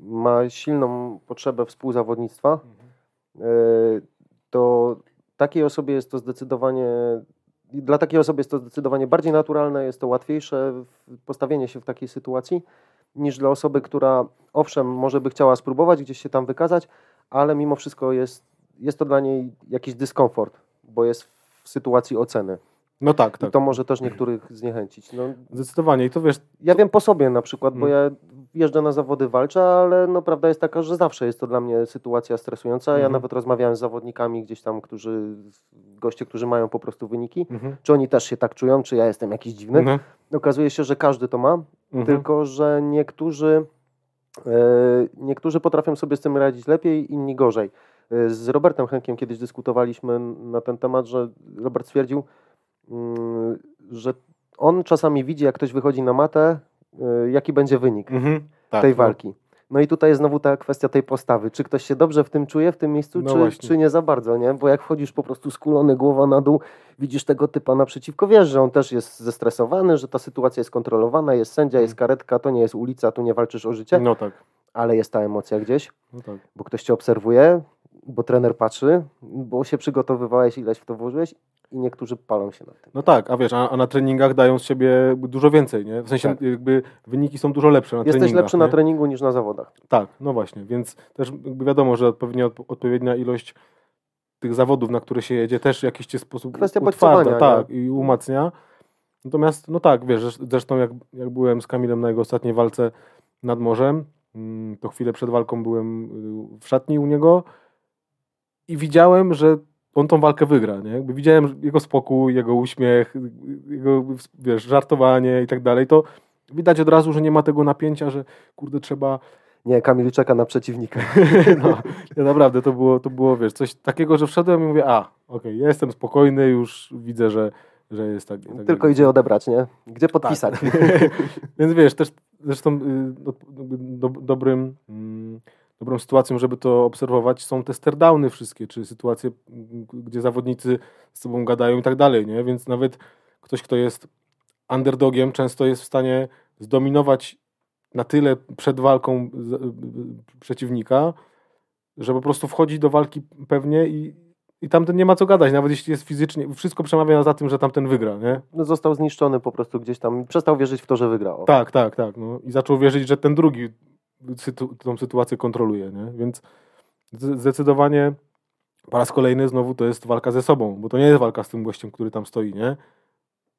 ma silną potrzebę współzawodnictwa, e, to takiej osobie jest to zdecydowanie, dla takiej osoby jest to zdecydowanie bardziej naturalne, jest to łatwiejsze postawienie się w takiej sytuacji, niż dla osoby, która owszem, może by chciała spróbować gdzieś się tam wykazać, ale mimo wszystko jest, jest to dla niej jakiś dyskomfort, bo jest w sytuacji oceny. No tak, I tak. to może też niektórych zniechęcić. No, Zdecydowanie. I to wiesz, ja wiem po sobie na przykład, bo Mm. ja jeżdżę na zawody, walczę, ale no, prawda jest taka, że zawsze jest to dla mnie sytuacja stresująca. Ja Mhm. nawet rozmawiałem z zawodnikami gdzieś tam, którzy, goście, którzy mają po prostu wyniki. mhm. Czy oni też się tak czują, czy ja jestem jakiś dziwny? Mhm. Okazuje się, że każdy to ma, Mhm. tylko że niektórzy, e, niektórzy potrafią sobie z tym radzić lepiej, inni gorzej. E, Z Robertem Henkiem kiedyś dyskutowaliśmy na ten temat, że Robert stwierdził, mm, że on czasami widzi, jak ktoś wychodzi na matę, y, jaki będzie wynik Mhm. Tak, tej no. walki. No i tutaj jest znowu ta kwestia tej postawy. Czy ktoś się dobrze w tym czuje, w tym miejscu, No czy, czy nie za bardzo, nie? Bo jak wchodzisz po prostu skulony, głowa na dół, widzisz tego typa naprzeciwko, wiesz, że on też jest zestresowany, że ta sytuacja jest kontrolowana, jest sędzia, jest karetka, to nie jest ulica, tu nie walczysz o życie, No tak. ale jest ta emocja gdzieś, No tak. bo ktoś cię obserwuje, bo trener patrzy, bo się przygotowywałeś, ileś w to włożyłeś i niektórzy palą się na tym. No tak, a wiesz, a, a na treningach dają z siebie dużo więcej, nie? W sensie Tak. jakby wyniki są dużo lepsze na Jesteś treningach. lepszy nie? na treningu niż na zawodach. Tak, no właśnie, więc też wiadomo, że odpowiednia, odpowiednia ilość tych zawodów, na które się jedzie, też w jakiś sposób Kwestia utwarda, tak, i umacnia. Natomiast, no tak, wiesz, zresz- zresztą jak, jak byłem z Kamilem na jego ostatniej walce nad morzem, mm, to chwilę przed walką byłem y, w szatni u niego i widziałem, że on tą walkę wygra, nie? Jakby widziałem jego spokój, jego uśmiech, jego, wiesz, żartowanie i tak dalej, to widać od razu, że nie ma tego napięcia, że kurde, trzeba Nie, Kamil czeka na przeciwnika. no, ja naprawdę to było, to było, wiesz, coś takiego, że wszedłem i mówię, a, okej, ja jestem spokojny, już widzę, że, że jest tak. tak Tylko idzie odebrać, nie? Gdzie podpisać? Więc wiesz, też zresztą y, do, do, dobrym, mm, dobrą sytuacją, żeby to obserwować, są te sterdowny wszystkie, czy sytuacje, gdzie zawodnicy z sobą gadają i tak dalej, nie? Więc nawet ktoś, kto jest underdogiem, często jest w stanie zdominować na tyle przed walką y, przeciwnika, że po prostu wchodzi do walki pewnie i, i tamten nie ma co gadać, nawet jeśli jest fizycznie, wszystko przemawia za tym, że tamten wygra, nie? No, został zniszczony po prostu gdzieś tam. Przestał wierzyć w to, że wygrał. Tak, tak, tak. No. I zaczął wierzyć, że ten drugi sytu- tą sytuację kontroluje, nie? Więc zdecydowanie po raz kolejny znowu to jest walka ze sobą, bo to nie jest walka z tym gościem, który tam stoi, nie?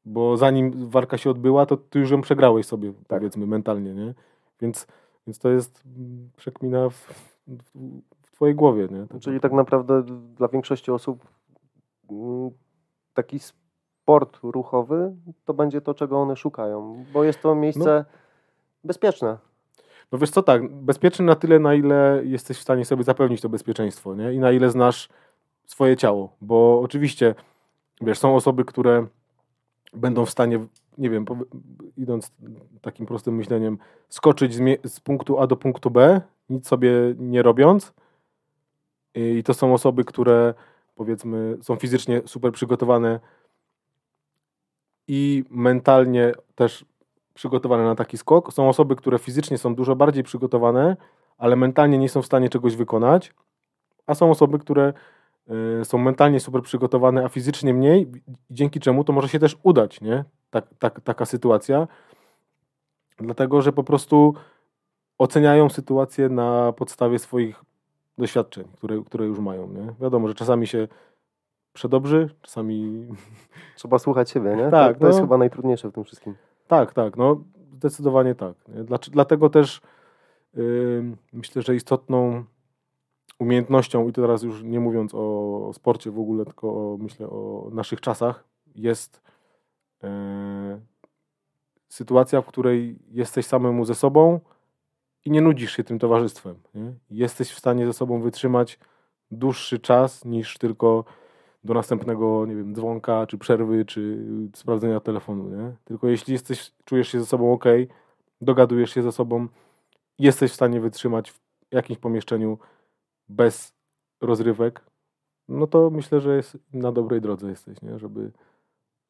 Bo zanim walka się odbyła, to ty już ją przegrałeś sobie, Tak. powiedzmy, mentalnie, nie? Więc, więc to jest przekmina w, w, w twojej głowie, nie? Tak- Czyli tak naprawdę dla większości osób mm, taki sport ruchowy to będzie to, czego one szukają, bo jest to miejsce bezpieczne. No wiesz co, tak, bezpieczny na tyle, na ile jesteś w stanie sobie zapewnić to bezpieczeństwo, nie? I na ile znasz swoje ciało, bo oczywiście, wiesz, są osoby, które będą w stanie, nie wiem, idąc takim prostym myśleniem, skoczyć z, z punktu A do punktu B, nic sobie nie robiąc. I to są osoby, które powiedzmy są fizycznie super przygotowane i mentalnie też przygotowane na taki skok. Są osoby, które fizycznie są dużo bardziej przygotowane, ale mentalnie nie są w stanie czegoś wykonać. A są osoby, które y, są mentalnie super przygotowane, a fizycznie mniej, dzięki czemu to może się też udać, nie? Tak, tak, taka sytuacja. Dlatego, że po prostu oceniają sytuację na podstawie swoich doświadczeń, które, które już mają. Nie? Wiadomo, że czasami się przedobrzy, czasami Trzeba słuchać siebie, nie? Tak, to, to jest no. chyba najtrudniejsze w tym wszystkim. Tak, tak, no zdecydowanie tak. Dlatego też ym, myślę, że istotną umiejętnością, i to teraz już nie mówiąc o, sporcie w ogóle, tylko o, myślę o naszych czasach, jest e, sytuacja, w której jesteś samemu ze sobą i nie nudzisz się tym towarzystwem. Nie? Jesteś w stanie ze sobą wytrzymać dłuższy czas niż tylko do następnego, nie wiem, dzwonka, czy przerwy, czy sprawdzenia telefonu, nie? Tylko jeśli jesteś, czujesz się ze sobą ok, dogadujesz się ze sobą, jesteś w stanie wytrzymać w jakimś pomieszczeniu bez rozrywek, no to myślę, że jest na dobrej drodze jesteś, nie? Żeby,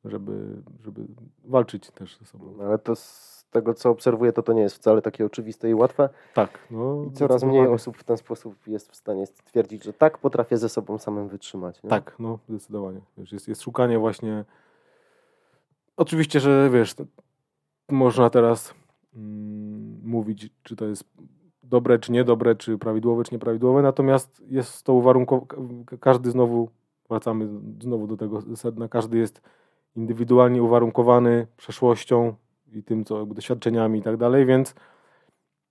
żeby, żeby walczyć też ze sobą. Ale to tego, co obserwuję, to to nie jest wcale takie oczywiste i łatwe. Tak, no. I coraz mniej osób w ten sposób jest w stanie stwierdzić, że tak, potrafię ze sobą samym wytrzymać. Nie? Tak, no zdecydowanie. Wiesz, jest, jest szukanie właśnie. Oczywiście, że wiesz, można teraz mm, mówić, czy to jest dobre, czy niedobre, czy prawidłowe, czy nieprawidłowe, natomiast jest to uwarunkowane. Każdy znowu, wracamy znowu do tego sedna, każdy jest indywidualnie uwarunkowany przeszłością i tym, co jakby doświadczeniami i tak dalej, więc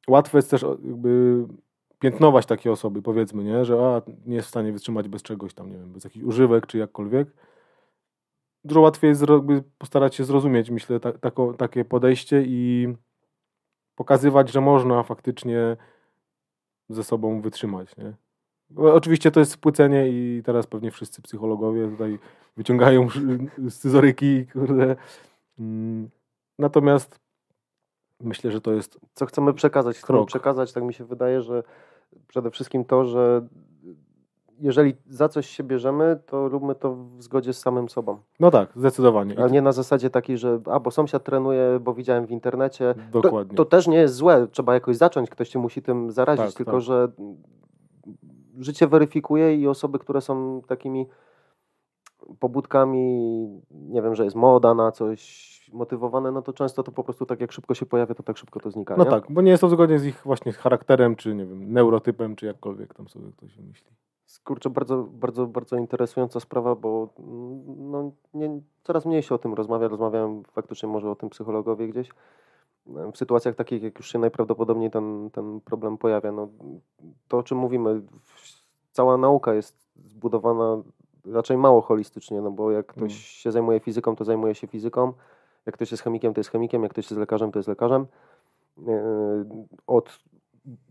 łatwo jest też jakby piętnować takie osoby, powiedzmy, nie? że a, nie jest w stanie wytrzymać bez czegoś tam, nie wiem, bez jakichś używek czy jakkolwiek. Dużo łatwiej jest jakby postarać się zrozumieć, myślę, ta, takie podejście i pokazywać, że można faktycznie ze sobą wytrzymać. Nie? Oczywiście to jest spłycenie i teraz pewnie wszyscy psychologowie tutaj wyciągają scyzoryki, kurde, Mm, Natomiast myślę, że to jest Co chcemy przekazać? Chcemy Krok. przekazać, tak mi się wydaje, że przede wszystkim to, że jeżeli za coś się bierzemy, to róbmy to w zgodzie z samym sobą. No tak, zdecydowanie. I A nie na zasadzie takiej, że a bo sąsiad trenuje, bo widziałem w internecie. To, Dokładnie. to też nie jest złe, trzeba jakoś zacząć, ktoś cię musi tym zarazić, Tak, tylko tak. że życie weryfikuje i osoby, które są takimi pobudkami, nie wiem, że jest moda na coś motywowane, no to często to po prostu tak jak szybko się pojawia, to tak szybko to znika. No nie? tak, bo nie jest to zgodnie z ich właśnie charakterem, czy nie wiem, neurotypem, czy jakkolwiek tam sobie ktoś wymyśli. Kurczę, bardzo, bardzo, bardzo interesująca sprawa, bo mm, no, nie, coraz mniej się o tym rozmawia. Rozmawiałem faktycznie może o tym psychologowie gdzieś. W sytuacjach takich, jak już się najprawdopodobniej ten, ten problem pojawia, no, to o czym mówimy, cała nauka jest zbudowana raczej mało holistycznie, no bo jak ktoś Mm. się zajmuje fizyką, to zajmuje się fizyką, jak ktoś jest chemikiem, to jest chemikiem, jak ktoś jest lekarzem, to jest lekarzem. Yy, Od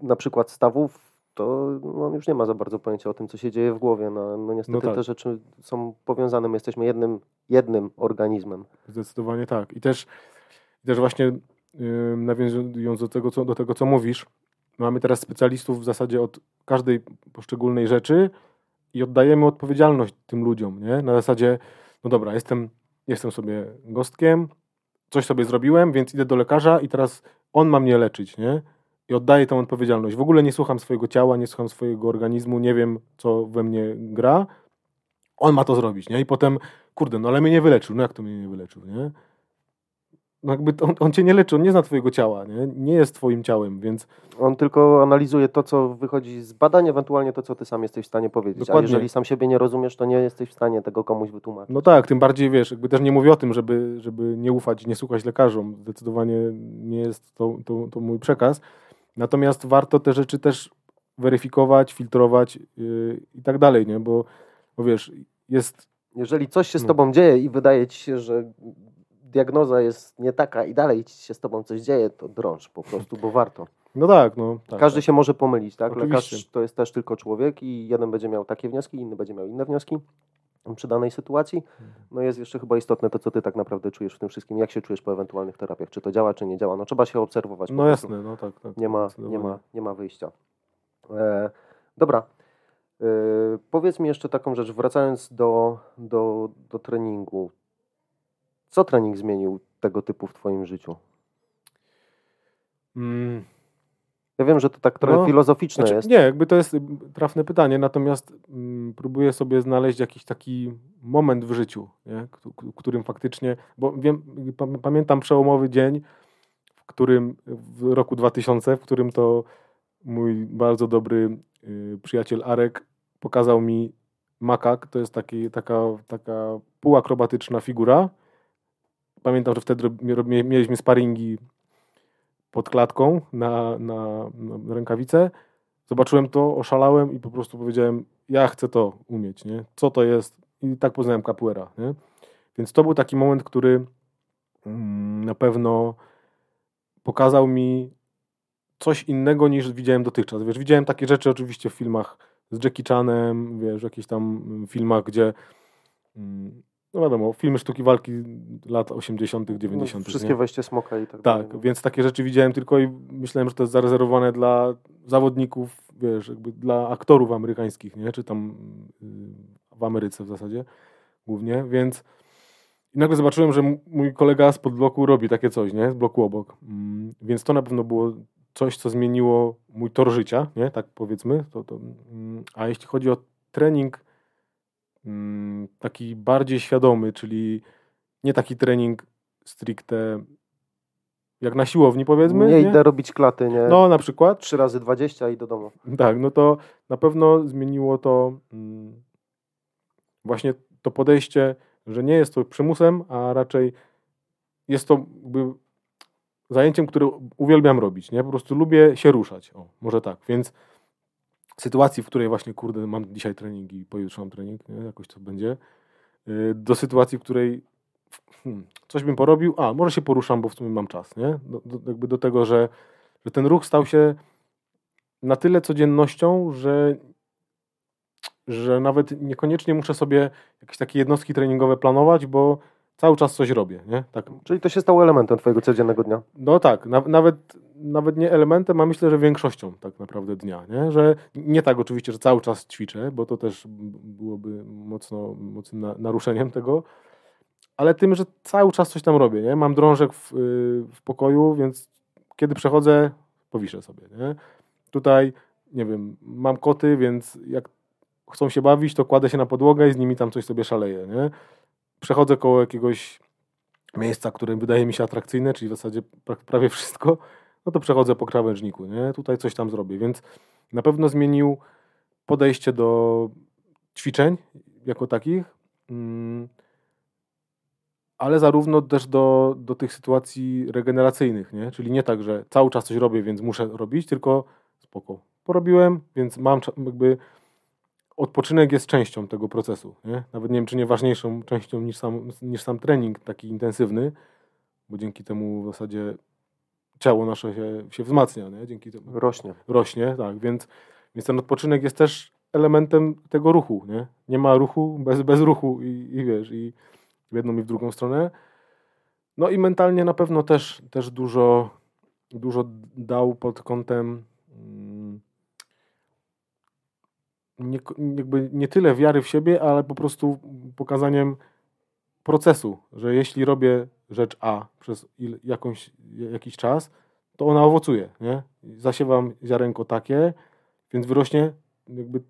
na przykład stawów, to no, już nie ma za bardzo pojęcia o tym, co się dzieje w głowie. No, no niestety No tak. te rzeczy są powiązane. My jesteśmy jednym, jednym organizmem. Zdecydowanie tak. I też, też właśnie yy, nawiązując do tego, co, do tego, co mówisz, mamy teraz specjalistów w zasadzie od każdej poszczególnej rzeczy i oddajemy odpowiedzialność tym ludziom, nie? Na zasadzie, no dobra, jestem, jestem sobie gostkiem, coś sobie zrobiłem, więc idę do lekarza i teraz on ma mnie leczyć, nie? I oddaję tą odpowiedzialność. W ogóle nie słucham swojego ciała, nie słucham swojego organizmu, nie wiem, co we mnie gra. On ma to zrobić, nie? I potem, kurde, no ale mnie nie wyleczył. No jak to mnie nie wyleczył, nie? No jakby on, on cię nie leczy, on nie zna twojego ciała, nie? Nie jest twoim ciałem, więc On tylko analizuje to, co wychodzi z badań, ewentualnie to, co ty sam jesteś w stanie powiedzieć. Dokładnie. A jeżeli sam siebie nie rozumiesz, to nie jesteś w stanie tego komuś wytłumaczyć. no tak, tym bardziej, wiesz, jakby też nie mówię o tym, żeby, żeby nie ufać nie słuchać lekarzom. Zdecydowanie nie jest to, to, to mój przekaz. Natomiast warto te rzeczy też weryfikować, filtrować yy, i tak dalej, nie? Bo, bo wiesz, jest Jeżeli coś się z No. tobą dzieje i wydaje ci się, że diagnoza jest nie taka i dalej się z tobą coś dzieje, to drąż po prostu, bo warto. No tak, no. Tak, Każdy tak. się może pomylić, tak? Oczywiście. Lekarz to jest też tylko człowiek i jeden będzie miał takie wnioski, inny będzie miał inne wnioski przy danej sytuacji. Mhm. No jest jeszcze chyba istotne to, co ty tak naprawdę czujesz w tym wszystkim. Jak się czujesz po ewentualnych terapiach? Czy to działa, czy nie działa? No trzeba się obserwować. No jasne, no tak, tak. Nie ma, nie ma, nie ma wyjścia. E, dobra. E, powiedz mi jeszcze taką rzecz, wracając do, do, do treningu. Co trening zmienił tego typu w twoim życiu? Mm, Ja wiem, że to tak trochę No, filozoficzne Znaczy, jest. nie, jakby to jest y, trafne pytanie, natomiast mm, próbuję sobie znaleźć jakiś taki moment w życiu, nie? K- którym faktycznie, bo wiem, pa- pamiętam przełomowy dzień, w którym w roku 2000, w którym to mój bardzo dobry y, przyjaciel Arek pokazał mi makak, to jest taki, taka, taka półakrobatyczna figura. Pamiętam, że wtedy mieliśmy sparingi pod klatką na, na, na rękawice. Zobaczyłem to, oszalałem i po prostu powiedziałem, ja chcę to umieć, nie? Co to jest? I tak poznałem capoeira, nie? Więc to był taki moment, który mm, na pewno pokazał mi coś innego niż widziałem dotychczas. Wiesz, widziałem takie rzeczy oczywiście w filmach z Jackie Chanem, wiesz, w jakichś tam mm, filmach, gdzie mm, no wiadomo, filmy sztuki walki lat 80., 90. No, wszystkie nie? wejście smoka i tak dalej. Tak, więc takie rzeczy widziałem tylko i myślałem, że to jest zarezerwowane dla zawodników, wiesz, jakby dla aktorów amerykańskich, nie? Czy tam y, w Ameryce w zasadzie głównie, więc i nagle zobaczyłem, że mój kolega z bloku robi takie coś, nie? Z bloku obok. Mm, Więc to na pewno było coś, co zmieniło mój tor życia, nie? Tak powiedzmy. To, to, mm, a jeśli chodzi o trening taki bardziej świadomy, czyli nie taki trening stricte jak na siłowni powiedzmy, nie, nie? idę robić klaty, nie? No na przykład, 3 razy 20 i do domu. tak, no to na pewno zmieniło to mm, właśnie to podejście, że nie jest to przymusem, a raczej jest to jakby zajęciem, które uwielbiam robić, nie? Po prostu lubię się ruszać, o, może tak, więc sytuacji, w której właśnie, kurde, mam dzisiaj trening i pojutrze mam trening, nie? Jakoś to będzie, yy, do sytuacji, w której hmm, coś bym porobił, a może się poruszam, bo w sumie mam czas, nie? Do, do, jakby do tego, że, że ten ruch stał się na tyle codziennością, że, że nawet niekoniecznie muszę sobie jakieś takie jednostki treningowe planować, bo cały czas coś robię, nie? Tak. Czyli to się stało elementem twojego codziennego dnia. No tak, na, nawet, nawet nie elementem, a myślę, że większością tak naprawdę dnia, nie? Że nie tak oczywiście, że cały czas ćwiczę, bo to też byłoby mocno, mocnym na, naruszeniem tego, ale tym, że cały czas coś tam robię, nie? Mam drążek w, yy, w pokoju, więc kiedy przechodzę, powiszę sobie, nie? Tutaj, nie wiem, mam koty, więc jak chcą się bawić, to kładę się na podłogę i z nimi tam coś sobie szaleję, nie? Przechodzę koło jakiegoś miejsca, które wydaje mi się atrakcyjne, czyli w zasadzie prawie wszystko, no to przechodzę po krawężniku, nie? Tutaj coś tam zrobię, więc na pewno zmienił podejście do ćwiczeń jako takich, mm, ale zarówno też do, do tych sytuacji regeneracyjnych, nie? Czyli nie tak, że cały czas coś robię, więc muszę robić, tylko spoko, porobiłem, więc mam jakby odpoczynek jest częścią tego procesu. Nie? Nawet nie wiem, czy nie ważniejszą częścią niż sam, niż sam trening taki intensywny, bo dzięki temu w zasadzie ciało nasze się, się wzmacnia, nie? dzięki temu rośnie. Rośnie, tak, więc, więc ten odpoczynek jest też elementem tego ruchu, nie? Nie ma ruchu bez, bez ruchu i, i wiesz, i w jedną i w drugą stronę. No i mentalnie na pewno też, też dużo, dużo dał pod kątem mm, nie, jakby nie tyle wiary w siebie, ale po prostu pokazaniem procesu, że jeśli robię rzecz A przez il, jakąś, jakiś czas, to ona owocuje, nie? Zasiewam ziarenko takie, więc wyrośnie jakby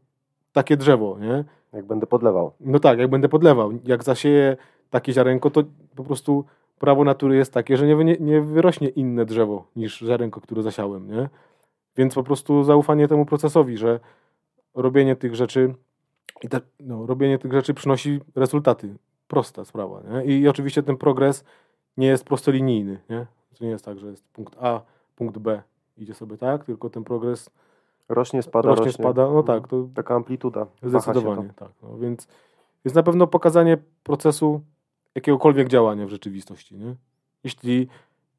takie drzewo, nie? Jak będę podlewał. No tak, jak będę podlewał. Jak zasieję takie ziarenko, to po prostu prawo natury jest takie, że nie, nie wyrośnie inne drzewo niż ziarenko, które zasiałem, nie? Więc po prostu zaufanie temu procesowi, że robienie tych rzeczy i te, no, robienie tych rzeczy przynosi rezultaty. Prosta sprawa. Nie? I, I oczywiście ten progres nie jest prostolinijny. Nie? To nie jest tak, że jest punkt A, punkt B, idzie sobie tak, tylko ten progres rośnie, spada, rośnie, rośnie. spada. No tak. To Taka amplituda. Zdecydowanie, tak. No, więc, więc na pewno pokazanie procesu jakiegokolwiek działania w rzeczywistości. Nie? Jeśli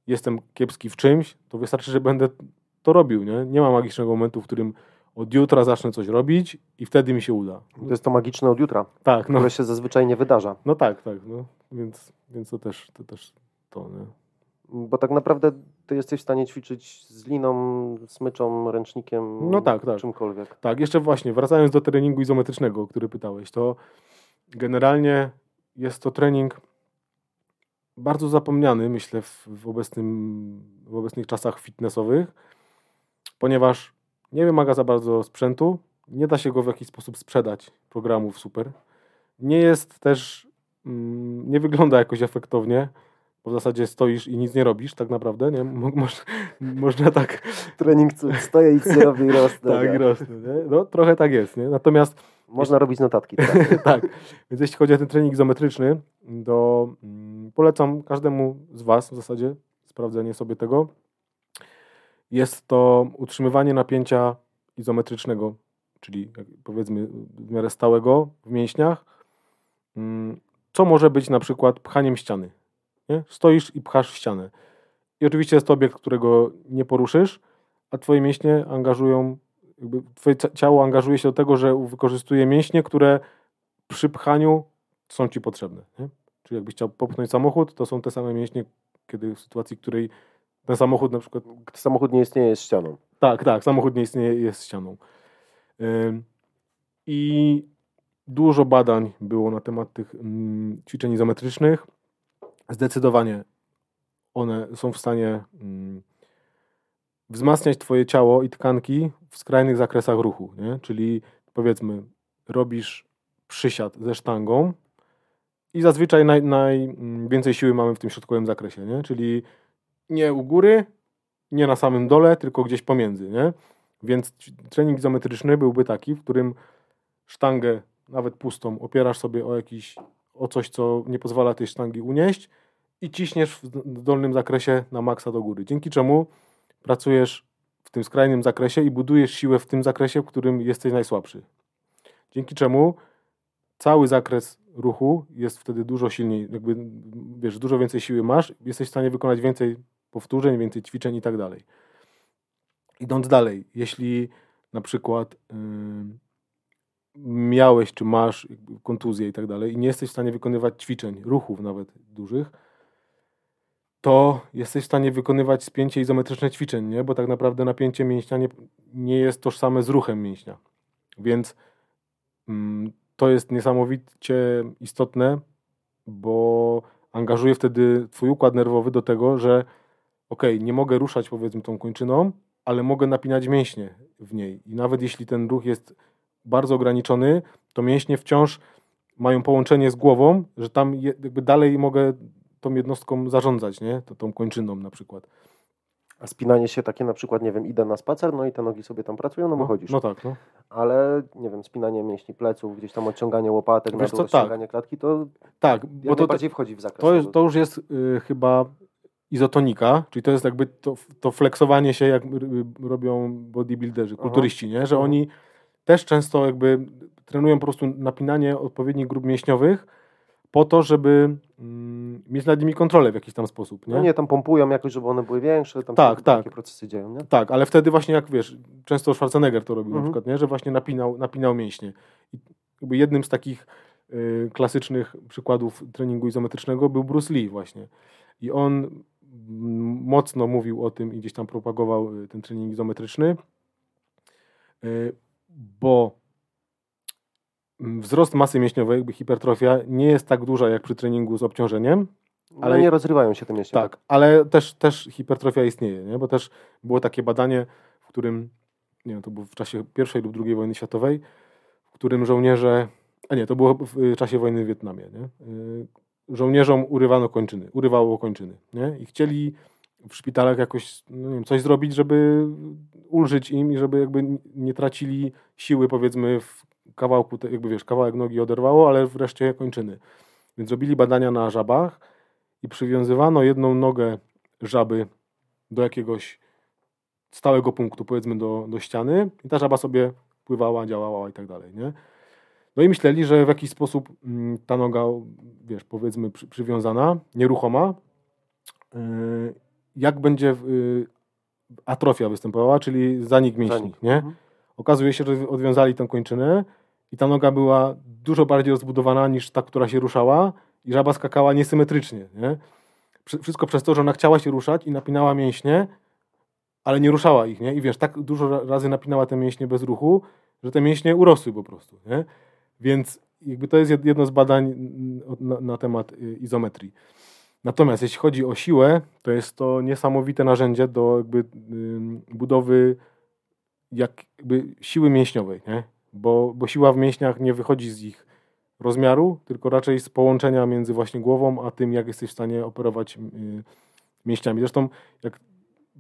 jestem kiepski w czymś, to wystarczy, że będę to robił. Nie, nie ma magicznego momentu, w którym od jutra zacznę coś robić i wtedy mi się uda. To jest to magiczne od jutra, tak, no. które się zazwyczaj nie wydarza. No tak, tak. No. Więc, więc to też to. Też to nie? Bo tak naprawdę ty jesteś w stanie ćwiczyć z liną, smyczą, ręcznikiem, no tak, tak. czymkolwiek. Tak, jeszcze właśnie, wracając do treningu izometrycznego, o który pytałeś, to generalnie jest to trening bardzo zapomniany, myślę, w, w, obecnym, w obecnych czasach fitnessowych, ponieważ nie wymaga za bardzo sprzętu, nie da się go w jakiś sposób sprzedać, programów super. Nie jest też, mm, nie wygląda jakoś efektownie, bo w zasadzie stoisz i nic nie robisz tak naprawdę, nie? Mo moż, można tak... Trening stoję i co robię i rosnę. tak, tak, rosnę, nie? No trochę tak jest, nie? Natomiast... Można jeśli... robić notatki. Tak. tak, więc jeśli chodzi o ten trening izometryczny, to mm, polecam każdemu z Was w zasadzie sprawdzenie sobie tego. Jest to utrzymywanie napięcia izometrycznego, czyli powiedzmy w miarę stałego w mięśniach, mm, co może być na przykład pchaniem ściany. Nie? Stoisz i pchasz ścianę. I oczywiście jest to obiekt, którego nie poruszysz, a twoje mięśnie angażują, twoje ciało angażuje się do tego, że wykorzystuje mięśnie, które przy pchaniu są ci potrzebne. Nie? Czyli jakbyś chciał popchnąć samochód, to są te same mięśnie, kiedy w sytuacji, w której ten samochód na przykład... Samochód nie istnieje, jest ścianą. Tak, tak, samochód nie istnieje, jest ścianą. I dużo badań było na temat tych mm, ćwiczeń izometrycznych. Zdecydowanie one są w stanie mm, wzmacniać Twoje ciało i tkanki w skrajnych zakresach ruchu. Nie? Czyli powiedzmy, robisz przysiad ze sztangą i zazwyczaj naj, najwięcej siły mamy w tym środkowym zakresie. Nie? Czyli nie u góry, nie na samym dole, tylko gdzieś pomiędzy, nie? Więc trening izometryczny byłby taki, w którym sztangę, nawet pustą, opierasz sobie o jakiś, o coś, co nie pozwala tej sztangi unieść i ciśniesz w dolnym zakresie na maksa do góry. Dzięki czemu pracujesz w tym skrajnym zakresie i budujesz siłę w tym zakresie, w którym jesteś najsłabszy. Dzięki czemu cały zakres ruchu jest wtedy dużo silniej, jakby wiesz, dużo więcej siły masz, jesteś w stanie wykonać więcej powtórzeń, więcej ćwiczeń i tak dalej. Idąc dalej, jeśli na przykład miałeś czy masz kontuzję i tak dalej i nie jesteś w stanie wykonywać ćwiczeń, ruchów nawet dużych, to jesteś w stanie wykonywać spięcie izometryczne ćwiczeń, nie? bo tak naprawdę napięcie mięśnia nie, nie jest tożsame z ruchem mięśnia. Więc to jest niesamowicie istotne, bo angażuje wtedy twój układ nerwowy do tego, że ok, nie mogę ruszać powiedzmy tą kończyną, ale mogę napinać mięśnie w niej. I nawet jeśli ten ruch jest bardzo ograniczony, to mięśnie wciąż mają połączenie z głową, że tam jakby dalej mogę tą jednostką zarządzać, nie? Tą kończyną na przykład. A spinanie się takie na przykład, nie wiem, idę na spacer, no i te nogi sobie tam pracują, no bo No, chodzisz. no tak, no. Ale, nie wiem, spinanie mięśni pleców, gdzieś tam odciąganie łopatek, na Wiesz dół, co, rozciąganie klatki, to Tak, bo to, najbardziej wchodzi w zakres. to, jest, to już jest y, chyba izotonika, czyli to jest jakby to, to flexowanie się, jak robią bodybuilderzy, Aha. kulturyści, nie? że oni też często jakby trenują po prostu napinanie odpowiednich grup mięśniowych po to, żeby mm, mieć nad nimi kontrolę w jakiś tam sposób. Nie? No nie, tam pompują jakoś, żeby one były większe, tam Tak, się tak. takie procesy dzieją, nie? Tak, ale wtedy właśnie jak wiesz, często Schwarzenegger to robił na Mhm. przykład, nie? że właśnie napinał, napinał mięśnie. I jakby jednym z takich y, klasycznych przykładów treningu izometrycznego był Bruce Lee właśnie. I on mocno mówił o tym i gdzieś tam propagował y, ten trening izometryczny, y, bo mm, wzrost masy mięśniowej, jakby hipertrofia nie jest tak duża jak przy treningu z obciążeniem, Ale Ale- nie rozrywają się te mięśnie. tak, ale też, też hipertrofia istnieje, nie? bo też było takie badanie, w którym, nie wiem, to było w czasie I lub II wojny światowej, w którym żołnierze, a nie, to było w y, czasie wojny w Wietnamie, nie? Żołnierzom urywano kończyny, urywało kończyny nie? i chcieli w szpitalach jakoś no wiem, coś zrobić, żeby ulżyć im i żeby jakby nie tracili siły powiedzmy w kawałku, jakby wiesz, kawałek nogi oderwało, ale wreszcie kończyny. Więc robili badania na żabach i przywiązywano jedną nogę żaby do jakiegoś stałego punktu, powiedzmy do, do ściany i ta żaba sobie pływała, działała i tak dalej, nie? No i myśleli, że w jakiś sposób mm, ta noga, wiesz, powiedzmy przy, przywiązana, nieruchoma, yy, jak będzie yy, atrofia występowała, czyli zanik mięśni, Zanik. nie? Mhm. Okazuje się, że odwiązali tę kończynę i ta noga była dużo bardziej rozbudowana niż ta, która się ruszała i żaba skakała niesymetrycznie. Nie? Wszy- Wszystko przez to, że ona chciała się ruszać i napinała mięśnie, ale nie ruszała ich. Nie? I wiesz, tak dużo ra- razy napinała te mięśnie bez ruchu, że te mięśnie urosły po prostu. Nie? Więc jakby to jest jed- jedno z badań na, na temat y, izometrii. Natomiast jeśli chodzi o siłę, to jest to niesamowite narzędzie do jakby budowy jak, jakby siły mięśniowej, nie? Bo, bo siła w mięśniach nie wychodzi z ich rozmiaru, tylko raczej z połączenia między właśnie głową, a tym, jak jesteś w stanie operować y, mięśniami. Zresztą, jak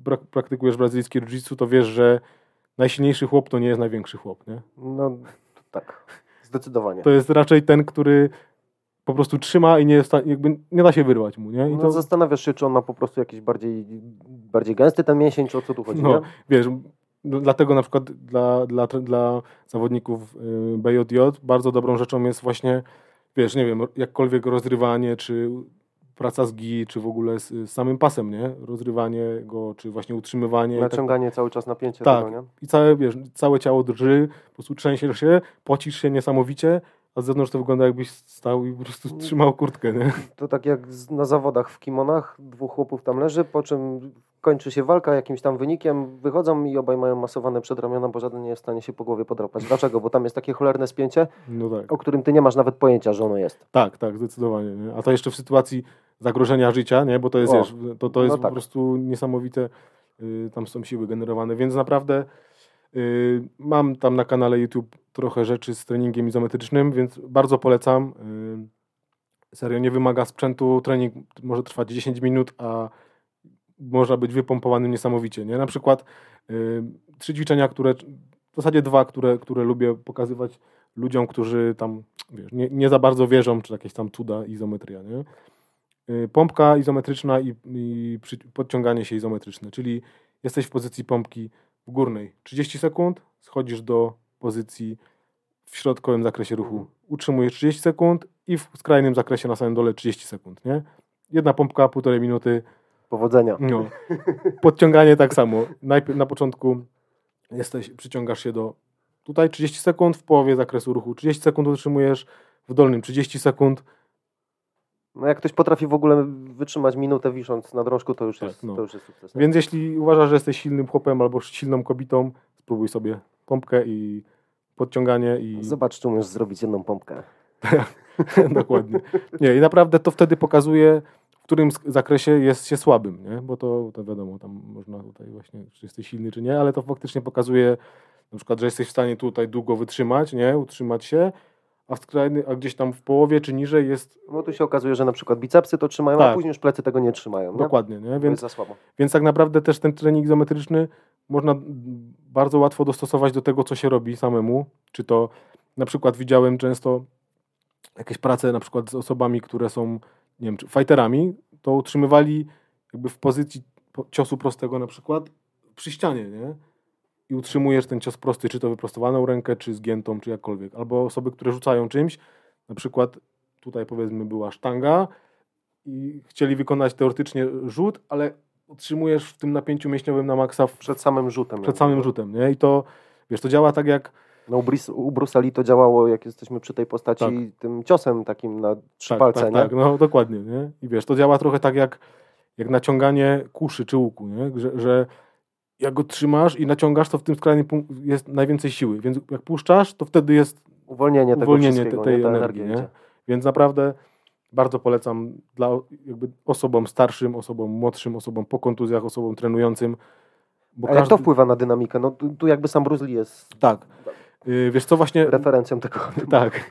prak- praktykujesz brazylijskie jiu-jitsu, to wiesz, że najsilniejszy chłop to nie jest największy chłop, nie? No tak, zdecydowanie. To jest raczej ten, który po prostu trzyma i nie, jakby nie da się wyrwać mu, nie? I No, to, Zastanawiasz się, czy on ma po prostu jakiś bardziej, bardziej gęsty ten mięsień, czy o co tu chodzi, No, nie? wiesz, no, dlatego na przykład dla, dla, dla zawodników y, BJJ bardzo dobrą rzeczą jest właśnie, wiesz, nie wiem, jakkolwiek rozrywanie, czy praca z gi, czy w ogóle z, z samym pasem, nie? Rozrywanie go, czy właśnie utrzymywanie. i tak- Naciąganie cały czas napięcia Tak. tego, nie? I całe, wiesz, całe ciało drży, po prostu trzęsiesz się, pocisz się niesamowicie, a z zewnątrz to wygląda jakbyś stał i po prostu trzymał kurtkę, nie? To tak jak na zawodach w kimonach, dwóch chłopów tam leży, po czym kończy się walka jakimś tam wynikiem, wychodzą i obaj mają masowane przedramiona, bo żaden nie jest w stanie się po głowie podrapać. Dlaczego? Bo tam jest takie cholerne spięcie, No tak. o którym ty nie masz nawet pojęcia, że ono jest. Tak, tak, zdecydowanie. Nie? A to jeszcze w sytuacji zagrożenia życia, nie? bo to jest, O, wiesz, to, to jest no po tak. prostu niesamowite, y, tam są siły generowane, więc naprawdę mam tam na kanale YouTube trochę rzeczy z treningiem izometrycznym, więc bardzo polecam. Y, serio, nie wymaga sprzętu, trening może trwać 10 minut, a można być wypompowanym niesamowicie. Nie? Na przykład y, trzy ćwiczenia, które, w zasadzie dwa, które, które lubię pokazywać ludziom, którzy tam wiesz, nie, nie za bardzo wierzą, czy jakieś tam cuda izometria. Nie? Y, Pompka izometryczna i, i podciąganie się izometryczne, czyli jesteś w pozycji pompki w górnej 30 sekund, schodzisz do pozycji w środkowym zakresie ruchu, utrzymujesz 30 sekund i w skrajnym zakresie na samym dole 30 sekund. Nie? Jedna pompka, półtorej minuty, Powodzenia. no. Podciąganie tak samo. Najpierw na początku jesteś, przyciągasz się do Tutaj 30 sekund w połowie zakresu ruchu, 30 sekund utrzymujesz w dolnym, 30 sekund. No jak ktoś potrafi w ogóle wytrzymać minutę wisząc na drążku, to już Tak, jest, no. to już jest sukces. nie? Więc jeśli uważasz, że jesteś silnym chłopem albo silną kobietą, spróbuj sobie pompkę i podciąganie i Zobacz, czy umiesz zrobić jedną pompkę. dokładnie. Nie, i naprawdę to wtedy pokazuje, w którym zakresie jest się słabym, nie? Bo to, to wiadomo, tam można tutaj właśnie, czy jesteś silny, czy nie, ale to faktycznie pokazuje na przykład, że jesteś w stanie tutaj długo wytrzymać, nie? Utrzymać się, a, skrajny, a gdzieś tam w połowie czy niżej jest No tu się okazuje, że na przykład bicepsy to trzymają, a Tak. później już plecy tego nie trzymają. Nie? dokładnie, nie? Więc, za słabo. więc tak naprawdę też ten trening izometryczny można bardzo łatwo dostosować do tego, co się robi samemu. Czy to na przykład widziałem często jakieś prace na przykład z osobami, które są, nie wiem, czy fighterami, to utrzymywali jakby w pozycji po- ciosu prostego na przykład przy ścianie, nie? I utrzymujesz ten cios prosty, czy to wyprostowaną rękę, czy zgiętą, czy jakkolwiek. Albo osoby, które rzucają czymś, na przykład tutaj powiedzmy była sztanga i chcieli wykonać teoretycznie rzut, ale utrzymujesz w tym napięciu mięśniowym na maksa w, Przed samym rzutem. przed samym rzutem, nie? I to, wiesz, to działa tak jak No, u, Lee to działało, jak jesteśmy przy tej postaci, Tak. tym ciosem takim na trzy tak, palce, tak, nie? tak, no dokładnie, nie? I wiesz, to działa trochę tak jak, jak naciąganie kuszy czy łuku, nie? Że, że jak go trzymasz i naciągasz, to w tym skrajnym punkcie jest najwięcej siły, więc jak puszczasz, to wtedy jest, Uwolnienie tego Uwolnienie tej nie? Energii, nie? więc naprawdę bardzo polecam dla jakby osobom starszym, osobom młodszym, osobom po kontuzjach, osobom trenującym. Bo A jak to wpływa na dynamikę? No tu, tu jakby sam Bruce Lee jest Tak. Yy, wiesz co, właśnie referencją tego. Tak.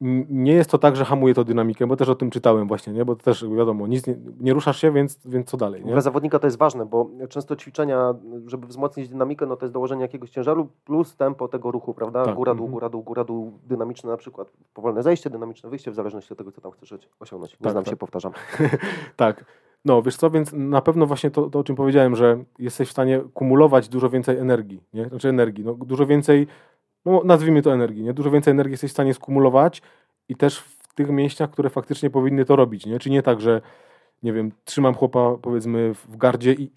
Nie jest to tak, że hamuje to dynamikę, bo też o tym czytałem właśnie, nie? Bo też wiadomo, nic nie, nie ruszasz się, więc, więc co dalej, nie? Dla zawodnika to jest ważne, bo często ćwiczenia, żeby wzmocnić dynamikę, no to jest dołożenie jakiegoś ciężaru plus tempo tego ruchu, prawda? Tak, Góra, dół, mhm. góra, dół, góra, dół, dynamiczne na przykład powolne zejście, dynamiczne wyjście, w zależności od tego, co tam chcesz osiągnąć. Nie Tak, znam tak. się, powtarzam. Tak. No, wiesz co, więc na pewno właśnie to, to, o czym powiedziałem, że jesteś w stanie kumulować dużo więcej energii, nie? Znaczy energii, no dużo więcej, no nazwijmy to energii, nie? Dużo więcej energii jesteś w stanie skumulować i też w tych mięśniach, które faktycznie powinny to robić, nie? Czy nie tak, że nie wiem, trzymam chłopa powiedzmy w gardzie i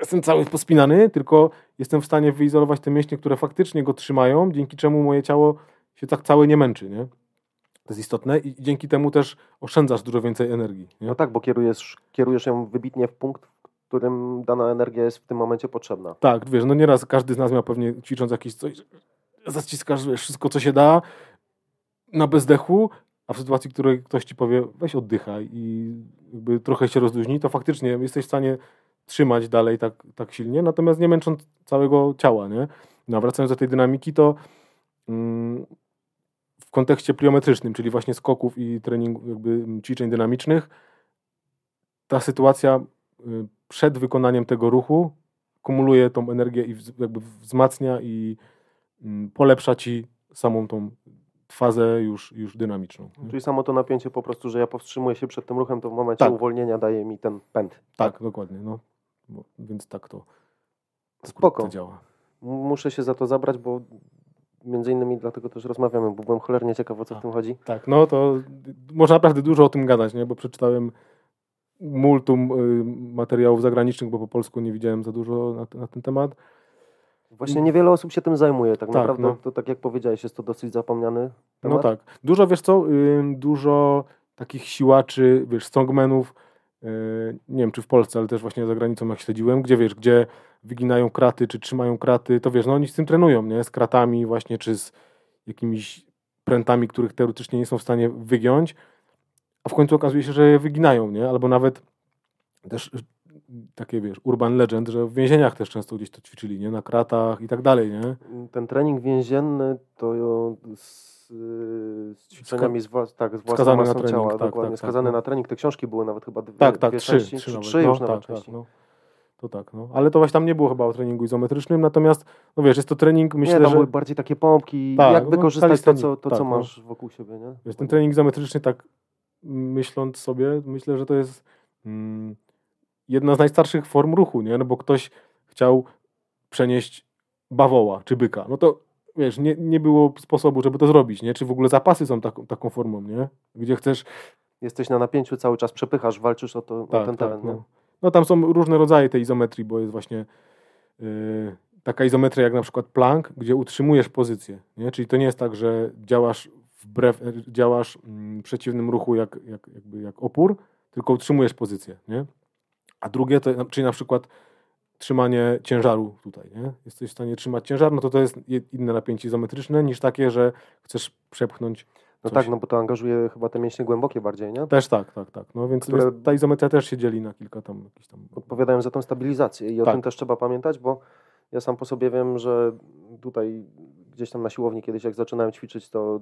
jestem cały pospinany, tylko jestem w stanie wyizolować te mięśnie, które faktycznie go trzymają, dzięki czemu moje ciało się tak całe nie męczy, nie? To jest istotne i dzięki temu też oszczędzasz dużo więcej energii. Nie? No tak, bo kierujesz, kierujesz ją wybitnie w punkt, w którym dana energia jest w tym momencie potrzebna. Tak, wiesz, no nieraz każdy z nas miał pewnie ćwicząc jakieś coś, zaciskasz wiesz, wszystko, co się da na bezdechu, a w sytuacji, w której ktoś ci powie, weź oddychaj i jakby trochę się rozluźnij, to faktycznie jesteś w stanie trzymać dalej tak, tak silnie, natomiast nie męcząc całego ciała, nie? No, wracając do tej dynamiki, to mm, w kontekście pliometrycznym, czyli właśnie skoków i treningu, jakby ćwiczeń dynamicznych, ta sytuacja y, przed wykonaniem tego ruchu kumuluje tą energię i jakby wzmacnia i polepsza ci samą tą fazę już, już dynamiczną. nie? Czyli samo to napięcie po prostu, że ja powstrzymuję się przed tym ruchem, to w momencie Tak. uwolnienia daje mi ten pęd. Tak, dokładnie. No. Bo, więc tak to, Spoko. to działa. Muszę się za to zabrać, bo między innymi dlatego też rozmawiamy, bo byłem cholernie ciekaw, o co w A. tym chodzi. Tak, no to można naprawdę dużo o tym gadać, nie? bo przeczytałem multum y, materiałów zagranicznych, bo po polsku nie widziałem za dużo na, na ten temat. Właśnie niewiele osób się tym zajmuje. Tak, Tak, naprawdę no. to tak jak powiedziałeś, jest to dosyć zapomniany No temat. tak. Dużo, wiesz co, y, dużo takich siłaczy, wiesz, strongmanów, y, nie wiem czy w Polsce, ale też właśnie za granicą jak śledziłem, gdzie wiesz, gdzie wyginają kraty, czy trzymają kraty, to wiesz, no oni z tym trenują, nie? Z kratami właśnie, czy z jakimiś prętami, których teoretycznie nie są w stanie wygiąć, a w końcu okazuje się, że je wyginają, nie? Albo nawet też takie, wiesz, urban legend, że w więzieniach też często gdzieś to ćwiczyli, nie? Na kratach i tak dalej, nie? Ten trening więzienny to z, z ćwiczeniami z, włas, tak, z własną Skazany na masą trening, ciała. tak, dokładnie. tak, tak, Skazany no. na trening. Te książki były nawet chyba dwie, Tak, tak, dwie trzy, części, trzy, trzy no, już nawet tak, tak, części. no. To tak, no. Ale to właśnie tam nie było chyba o treningu izometrycznym, natomiast, no wiesz, jest to trening, myślę, nie, tam że były bardziej takie pompki, Tak, jak no, wykorzystać to, co, to, tak, co no. masz wokół siebie, nie? wiesz, ten trening izometryczny tak myśląc sobie, myślę, że to jest mm, jedna z najstarszych form ruchu, nie? No bo ktoś chciał przenieść bawoła czy byka, no to wiesz, nie, nie było sposobu, żeby to zrobić, nie? Czy w ogóle zapasy są taką, taką formą, nie? Gdzie chcesz Jesteś na napięciu cały czas, przepychasz, walczysz o, to, o tak, ten tak, teren. no. no tam są różne rodzaje tej izometrii, bo jest właśnie yy, taka izometria jak na przykład plank, gdzie utrzymujesz pozycję. Nie? Czyli to nie jest tak, że działasz wbrew, działasz mm, przeciwnym ruchu jak, jak, jakby jak opór, tylko utrzymujesz pozycję. Nie? A drugie, to, czyli na przykład trzymanie ciężaru tutaj, nie? Jesteś w stanie trzymać ciężar, no to to jest inne napięcie izometryczne niż takie, że chcesz przepchnąć no tak, no bo to angażuje chyba te mięśnie głębokie bardziej, nie? Też tak, tak, tak. No więc, Które... ta izometria też się dzieli na kilka tam, tam... Odpowiadają za tą stabilizację i tak. o tym też trzeba pamiętać, bo ja sam po sobie wiem, że tutaj gdzieś tam na siłowni kiedyś jak zaczynałem ćwiczyć, to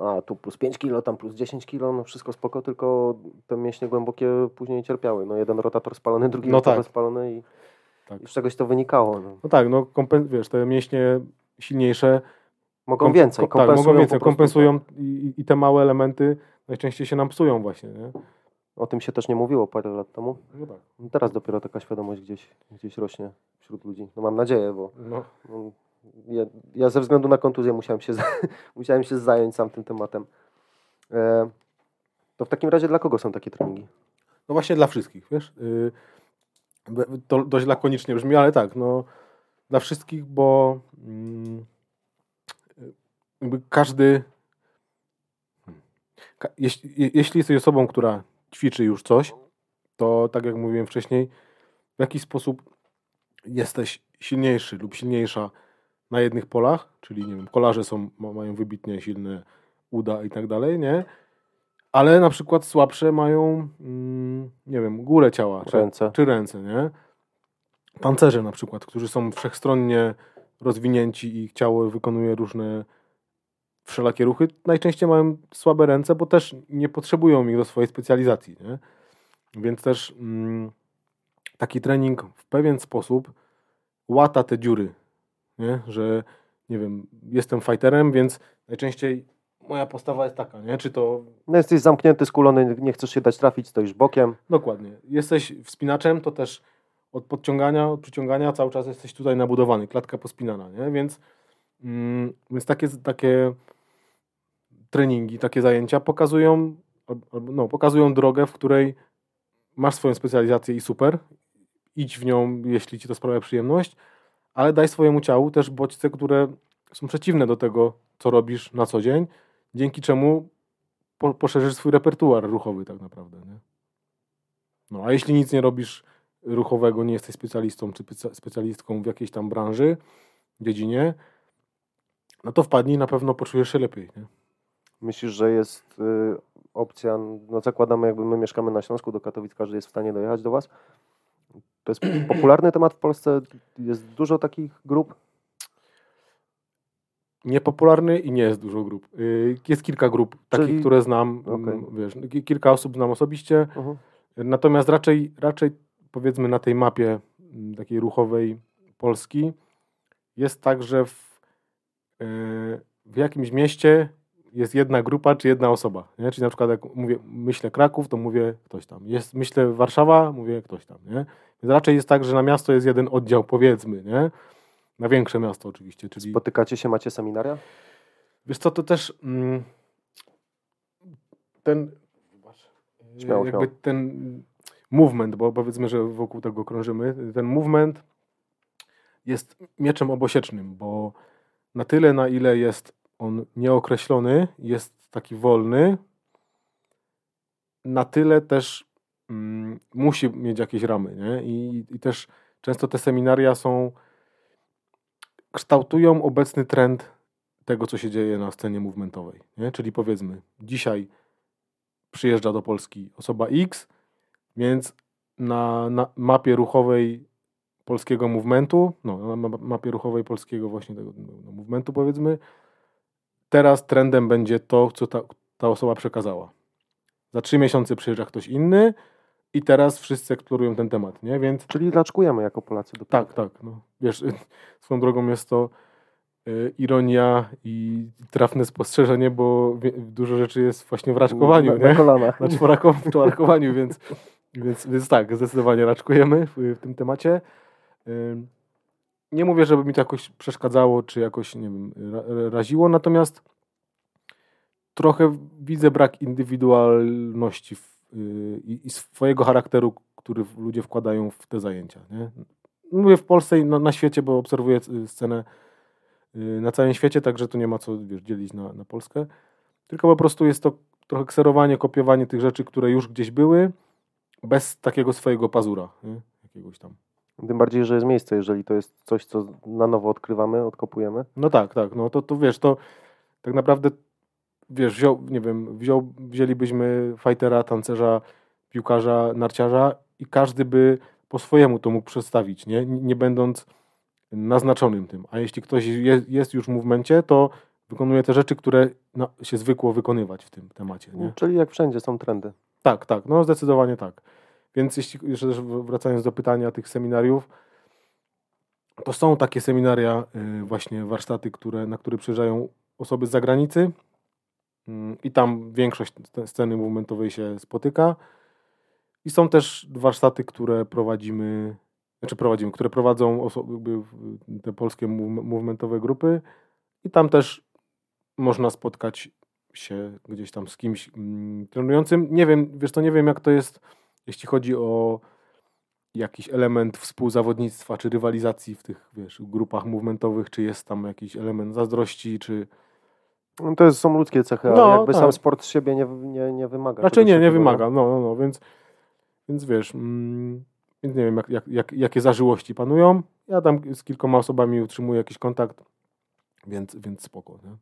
a tu plus 5 kilo, tam plus 10 kilo, no wszystko spoko, tylko te mięśnie głębokie później cierpiały. No jeden rotator spalony, drugi no rotator tak. spalony i, tak. i z czegoś to wynikało. No, no tak, no wiesz, te mięśnie silniejsze mogą więcej, kompensują, tak, mogą więcej, kompensują i, i, te małe elementy najczęściej się nam psują właśnie, nie? O tym się też nie mówiło parę lat temu. No tak. Teraz dopiero taka świadomość gdzieś, gdzieś rośnie wśród ludzi. No mam nadzieję, bo no. no ja, ja, ze względu na kontuzję musiałem się, musiałem się zająć sam tym tematem. E, to w takim razie dla kogo są takie treningi? No właśnie dla wszystkich, wiesz? Y, to dość lakonicznie brzmi, ale tak, no dla wszystkich, bo mm, jakby każdy jeśli, jeśli jesteś osobą, która ćwiczy już coś, to tak jak mówiłem wcześniej, w jakiś sposób jesteś silniejszy lub silniejsza na jednych polach, czyli nie wiem, kolarze są, mają wybitnie silne uda i tak dalej, nie? Ale na przykład słabsze mają, mm, nie wiem, górę ciała, czy ręce. czy ręce, nie? Tancerze na przykład, którzy są wszechstronnie rozwinięci i ich ciało wykonuje różne wszelakie ruchy, najczęściej mają słabe ręce, bo też nie potrzebują ich do swojej specjalizacji, nie? Więc też mm, taki trening w pewien sposób łata te dziury nie? że nie wiem, jestem fighterem, więc najczęściej moja postawa jest taka, nie? Czy to... No jesteś zamknięty, skulony, nie chcesz się dać trafić, stoisz bokiem. Dokładnie. Jesteś wspinaczem, to też od podciągania, od przyciągania cały czas jesteś tutaj nabudowany, klatka pospinana, nie? Więc, mm, więc takie, takie treningi, takie zajęcia pokazują, no, pokazują drogę, w której masz swoją specjalizację i super, idź w nią, jeśli ci to sprawia przyjemność, ale daj swojemu ciału też bodźce, które są przeciwne do tego, co robisz na co dzień, dzięki czemu po, poszerzysz swój repertuar ruchowy tak naprawdę. Nie? No, a jeśli nic nie robisz ruchowego, nie jesteś specjalistą czy specjalistką w jakiejś tam branży, dziedzinie, no to wpadnij, na pewno poczujesz się lepiej. Nie? Myślisz, że jest y, opcja, no zakładamy jakby my mieszkamy na Śląsku, do Katowic każdy jest w stanie dojechać do Was, to jest popularny temat w Polsce? Jest dużo takich grup? Niepopularny i nie jest dużo grup. Y, jest kilka grup takich, Czyli... które znam. Okay. Wiesz, kilka osób znam osobiście. Uh -huh. Natomiast raczej, raczej powiedzmy na tej mapie mm, takiej ruchowej Polski jest tak, że w, y, w jakimś mieście jest jedna grupa czy jedna osoba. Nie? Czyli na przykład jak mówię, myślę Kraków, to mówię ktoś tam. Jest, myślę Warszawa, mówię ktoś tam. Nie? Więc raczej jest tak, że na miasto jest jeden oddział, powiedzmy, nie? Na większe miasto oczywiście. Czyli... Spotykacie się, macie seminaria? Wiesz co, to też mm, ten śmiało, jakby śmiało. ten movement, bo powiedzmy, że wokół tego krążymy, ten movement jest mieczem obosiecznym, bo na tyle, na ile jest on nieokreślony, jest taki wolny, na tyle też mm, musi mieć jakieś ramy. Nie? I, I też często te seminaria są, kształtują obecny trend tego, co się dzieje na scenie movementowej. Nie? Czyli powiedzmy, dzisiaj przyjeżdża do Polski osoba X, więc na, na mapie ruchowej polskiego movementu, no, na mapie ruchowej polskiego właśnie tego no, movementu powiedzmy, teraz trendem będzie to, co ta, ta osoba przekazała. Za trzy miesiące przyjeżdża ktoś inny i teraz wszyscy eksplorują ten temat, nie? Więc... Czyli laczkujemy jako Polacy. Do tak, tak. No. Wiesz, swoją drogą jest to y, ironia i trafne spostrzeżenie, bo dużo rzeczy jest właśnie w raczkowaniu, na, nie? kolanach. Na czworakowaniu, więc, więc, więc tak, zdecydowanie raczkujemy w, w tym temacie. Y, nie mówię, żeby mi to jakoś przeszkadzało, czy jakoś, nie wiem, raziło, natomiast trochę widzę brak indywidualności w, yy, i swojego charakteru, który ludzie wkładają w te zajęcia. Nie? mówię w Polsce i na, na świecie, bo obserwuję y, scenę y, na całym świecie, także tu nie ma co wiesz, dzielić na, na Polskę. Tylko po prostu jest to trochę kserowanie, kopiowanie tych rzeczy, które już gdzieś były, bez takiego swojego pazura, nie? jakiegoś tam. Tym bardziej, że jest miejsce, jeżeli to jest coś, co na nowo odkrywamy, odkopujemy. No tak, tak. No to, to wiesz, to tak naprawdę wiesz, wziął, nie wiem, wziął, wzięlibyśmy fightera, tancerza, piłkarza, narciarza i każdy by po swojemu to mógł przedstawić, nie, nie będąc naznaczonym tym. A jeśli ktoś jest, jest już w movemencie, to wykonuje te rzeczy, które no, się zwykło wykonywać w tym temacie. Nie? Czyli jak wszędzie są trendy. Tak, tak, no zdecydowanie tak. Więc jeśli jeszcze też wracając do pytania tych seminariów, to są takie seminaria, y, właśnie warsztaty, które, na które przyjeżdżają osoby z zagranicy mm, i tam większość sceny momentowej się spotyka. I są też warsztaty, które prowadzimy, znaczy prowadzimy, które prowadzą osoby, te polskie movementowe grupy i tam też można spotkać się gdzieś tam z kimś mm, trenującym. Nie wiem, wiesz to nie wiem jak to jest, jeśli chodzi o jakiś element współzawodnictwa czy rywalizacji w tych, wiesz, grupach movementowych, czy jest tam jakiś element zazdrości, czy... No to jest, są ludzkie cechy, no, ale jakby tak. sam sport z siebie nie, nie, nie wymaga. Raczej nie, nie wymaga, no, no, no, więc, więc wiesz, mm, więc nie wiem, jak, jak, jak, jakie zażyłości panują. Ja tam z kilkoma osobami utrzymuję jakiś kontakt, więc, więc spoko, nie?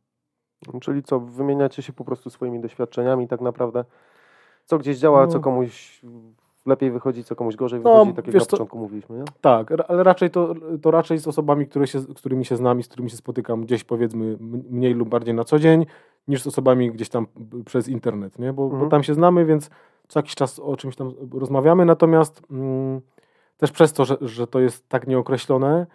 Czyli co, wymieniacie się po prostu swoimi doświadczeniami tak naprawdę, co gdzieś działa, no. co komuś lepiej wychodzi, co komuś gorzej no, wychodzi, tak jak na początku mówiliśmy, nie? Tak, ale raczej to, to raczej z osobami, które się, z którymi się znam i z którymi się spotykam gdzieś powiedzmy mniej lub bardziej na co dzień, niż z osobami gdzieś tam przez internet, nie? Bo, mhm. bo tam się znamy, więc co jakiś czas o czymś tam rozmawiamy, natomiast mm, też przez to, że, że to jest tak nieokreślone,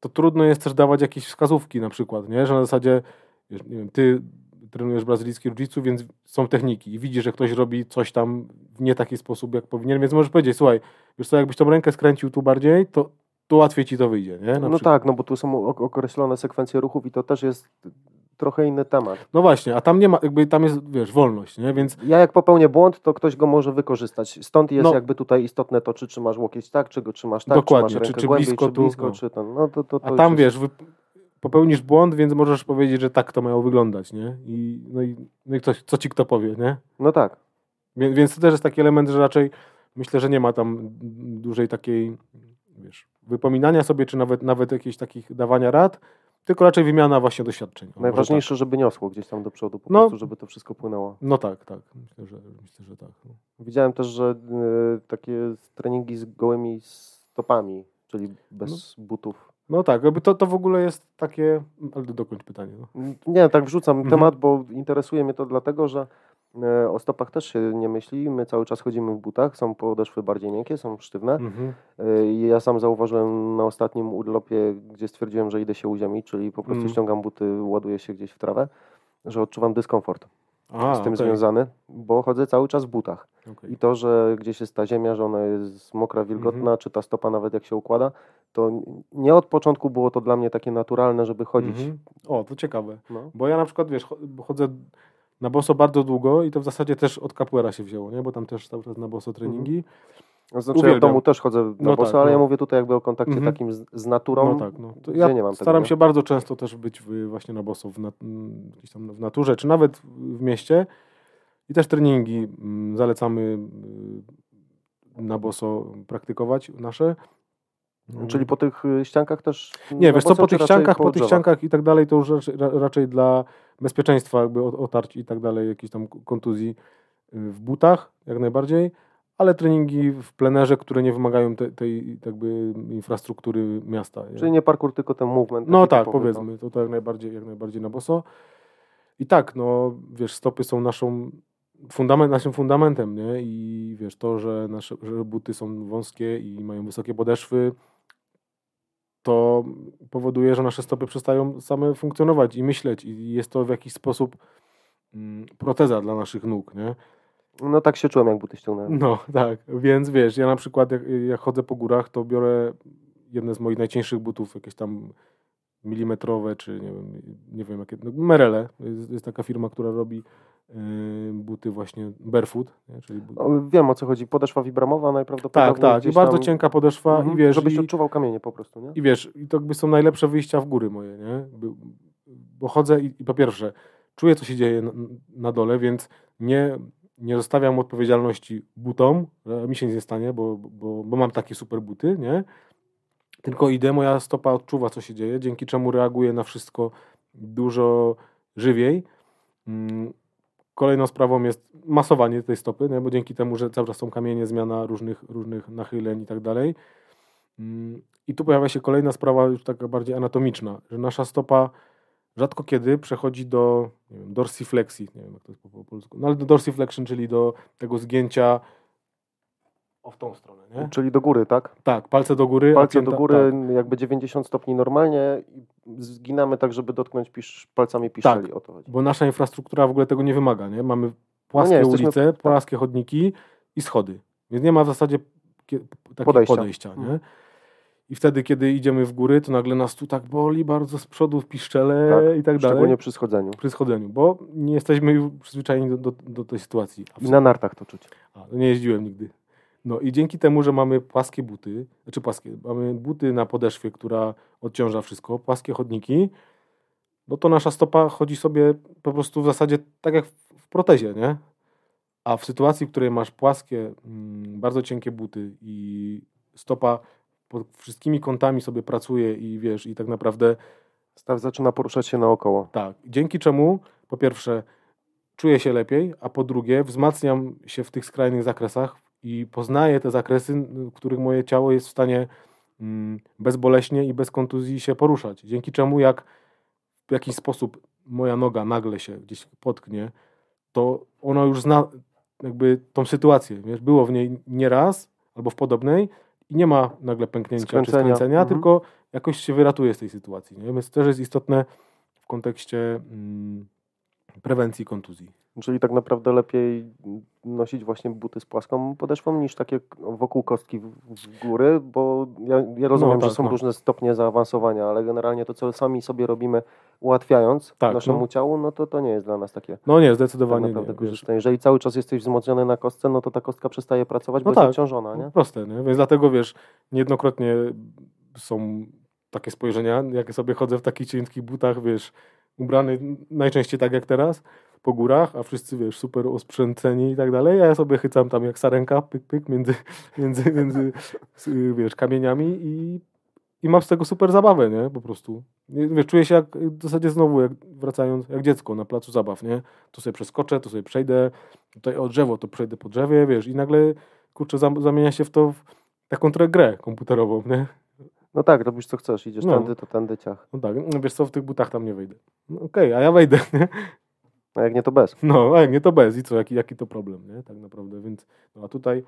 to trudno jest też dawać jakieś wskazówki na przykład, nie? Że na zasadzie nie wiem, ty trenujesz brazylijski jiu więc są techniki i widzisz, że ktoś robi coś tam w nie taki sposób, jak powinien, więc możesz powiedzieć, słuchaj, wiesz co, jakbyś tą rękę skręcił tu bardziej, to, to łatwiej ci to wyjdzie, nie? Na no przykład. tak, no bo tu są określone sekwencje ruchów i to też jest trochę inny temat. No właśnie, a tam nie ma, jakby tam jest, wiesz, wolność, nie? Więc... Ja jak popełnię błąd, to ktoś go może wykorzystać. Stąd jest no. jakby tutaj istotne to, czy trzymasz łokieć tak, czy go trzymasz tak, Dokładnie, czy masz rękę czy, czy głębiej, blisko, czy blisko, tu, no. czy ten, no to, to, to A tam, wiesz, wy, popełnisz błąd, więc możesz powiedzieć, że tak to miało wyglądać, nie? I, no i, no i ktoś, co ci kto powie, nie? No tak. Więc, więc to też jest taki element, że raczej myślę, że nie ma tam dużej takiej, wiesz, wypominania sobie, czy nawet, nawet jakichś takich dawania rad, tylko raczej wymiana właśnie doświadczeń. Najważniejsze, tak. żeby niosło gdzieś tam do przodu, po no, prostu, żeby to wszystko płynęło. No tak, tak. Myślę, że, myślę, że tak. No. Widziałem też, że y, takie treningi z gołymi stopami, czyli bez no. butów. No tak, to, to w ogóle jest takie. Ale dokończ pytanie. No. Nie, tak wrzucam mhm. temat, bo interesuje mnie to dlatego, że e, o stopach też się nie myśli. My cały czas chodzimy w butach, są podeszwy bardziej miękkie, są sztywne. Mhm. E, ja sam zauważyłem na ostatnim urlopie, gdzie stwierdziłem, że idę się uziemić, czyli po prostu mhm. ściągam buty, ładuję się gdzieś w trawę, że odczuwam dyskomfort. A, z tym okay. związany, bo chodzę cały czas w butach. Okay. I to, że gdzieś jest ta ziemia, że ona jest mokra, wilgotna, mm -hmm. czy ta stopa nawet jak się układa, to nie od początku było to dla mnie takie naturalne, żeby chodzić. Mm -hmm. O, to ciekawe. No. Bo ja na przykład, wiesz, chodzę na boso bardzo długo i to w zasadzie też od capoeira się wzięło, nie? bo tam też cały czas na boso treningi. Mm -hmm. Znaczy Uwielbiam. ja w domu też chodzę na no boso, tak, ale no. ja mówię tutaj jakby o kontakcie mm -hmm. takim z, z, naturą, no tak, no. To ja nie mam Staram tego, się bardzo często też być w, właśnie na boso, w, nat w naturze, czy nawet w mieście. I też treningi mm, zalecamy na boso praktykować nasze. Czyli po tych y, ściankach też? Nie, wiesz co, po tych ściankach, po, po tych ściankach i tak dalej, to już raczej, raczej dla bezpieczeństwa jakby otarć i tak dalej, jakiejś tam kontuzji y, w butach, jak najbardziej ale treningi w plenerze, które nie wymagają te, tej jakby infrastruktury miasta. Czyli nie parkour, tylko ten movement. No tak, powiedzmy, to, to jak najbardziej, jak najbardziej na boso. I tak, no wiesz, stopy są naszą fundament, naszym fundamentem, nie? I wiesz, to, że nasze że buty są wąskie i mają wysokie podeszwy, to powoduje, że nasze stopy przestają same funkcjonować i myśleć i jest to w jakiś sposób mm, proteza dla naszych nóg, nie? No tak się czułem, jak buty ściągnąłem. No tak, więc wiesz, ja na przykład jak, jak chodzę po górach, to biorę jedne z moich najcięższych butów, jakieś tam milimetrowe, czy nie wiem, nie wiem jakie, no, Merele, jest, jest taka firma, która robi yy, buty właśnie barefoot, nie? czyli bu- O, Wiem o co chodzi. Podeszwa wibramowa najprawdopodobniej. tak, tak, i bardzo tam- cienka podeszwa Mhm, i wiesz, Żebyś i, odczuwał kamienie po prostu, nie? i wiesz, i to jakby są najlepsze wyjścia w góry moje, nie? Bo chodzę i, i po pierwsze, czuję co się dzieje na, na dole, więc nie, nie zostawiam odpowiedzialności butom, że mi się nic nie stanie, bo, bo, bo mam takie super buty, nie? Tylko idę, moja stopa odczuwa co się dzieje, dzięki czemu reaguje na wszystko dużo żywiej. Mm, Kolejną sprawą jest masowanie tej stopy, nie? bo dzięki temu, że cały czas są kamienie, zmiana różnych, różnych nachyleń i tak dalej. Mm, I tu pojawia się kolejna sprawa, już taka bardziej anatomiczna, że nasza stopa rzadko kiedy przechodzi do nie wiem, dorsiflexi, nie wiem jak to jest po, po polsku, no ale do dorsiflexion, czyli do tego zgięcia o w tą stronę, nie? Czyli do góry, tak? Tak, palce do góry. Palce pięta- do góry Tak. jakby 90 stopni normalnie i zginamy tak, żeby dotknąć pisz, palcami piszczeli. O to chodzi. bo nasza infrastruktura w ogóle tego nie wymaga, nie? Mamy płaskie No nie, ulice, tak. płaskie chodniki i schody. Więc nie ma w zasadzie Podejścia. podejścia, nie? I wtedy, kiedy idziemy w góry, to nagle nas tu tak boli bardzo z przodu, w piszczele Tak, i tak dalej. Szczególnie przy schodzeniu. Przy schodzeniu, bo nie jesteśmy już przyzwyczajeni do, do, do tej sytuacji. I na nartach to czuć. a, no nie jeździłem nigdy. No i dzięki temu, że mamy płaskie buty, znaczy płaskie, mamy buty na podeszwie, która odciąża wszystko, płaskie chodniki, no to nasza stopa chodzi sobie po prostu w zasadzie tak jak w, w protezie, nie? A w sytuacji, w której masz płaskie, mm, bardzo cienkie buty i stopa pod wszystkimi kątami sobie pracuje i wiesz, i tak naprawdę Staw zaczyna poruszać się naokoło. tak, dzięki czemu po pierwsze czuję się lepiej, a po drugie wzmacniam się w tych skrajnych zakresach i poznaję te zakresy, w których moje ciało jest w stanie mm, bezboleśnie i bez kontuzji się poruszać. Dzięki czemu jak w jakiś sposób moja noga nagle się gdzieś potknie, to ona już zna jakby tą sytuację. Wiesz, było w niej nieraz albo w podobnej i nie ma nagle pęknięcia czy Skręcenia. skręcenia, Mhm. tylko jakoś się wyratuje z tej sytuacji. Nie? Więc też jest istotne w kontekście mm, prewencji kontuzji. Czyli tak naprawdę lepiej nosić właśnie buty z płaską podeszwą niż takie wokół kostki w, góry, bo ja, ja rozumiem, tak, że są no. różne stopnie zaawansowania, ale generalnie to, co sami sobie robimy, ułatwiając Tak, naszemu no. ciału, no to to nie jest dla nas takie No nie, tak zdecydowanie naprawdę nie. Korzystne. Jeżeli cały czas jesteś wzmocniony na kostce, no to ta kostka przestaje pracować, No bo tak. jest obciążona, nie? proste, nie? Więc dlatego wiesz, niejednokrotnie są takie spojrzenia, jak sobie chodzę w takich cienkich butach, wiesz, ubrany najczęściej tak jak teraz, po górach, a wszyscy, wiesz, super osprzęceni i tak dalej, a ja sobie chycam tam jak sarenka, pyk, pyk, między, między, między y, wiesz, kamieniami i, i mam z tego super zabawę, nie, po prostu. Wiesz, czuję się jak, w zasadzie znowu, jak, wracając, jak dziecko na placu zabaw, nie, tu sobie przeskoczę, tu sobie przejdę, tutaj o drzewo, to przejdę po drzewie, wiesz, i nagle, kurczę, zam, zamienia się w to w taką trochę grę komputerową, nie, No tak, robisz co chcesz, idziesz No. tędy, to tędy ciach. no tak, no wiesz co, w tych butach tam nie wejdę. No, Okej, a ja wejdę, nie? A jak nie, to bez. No, a jak nie to bez i co, jaki, jaki to problem, nie? Tak naprawdę, więc, no a tutaj,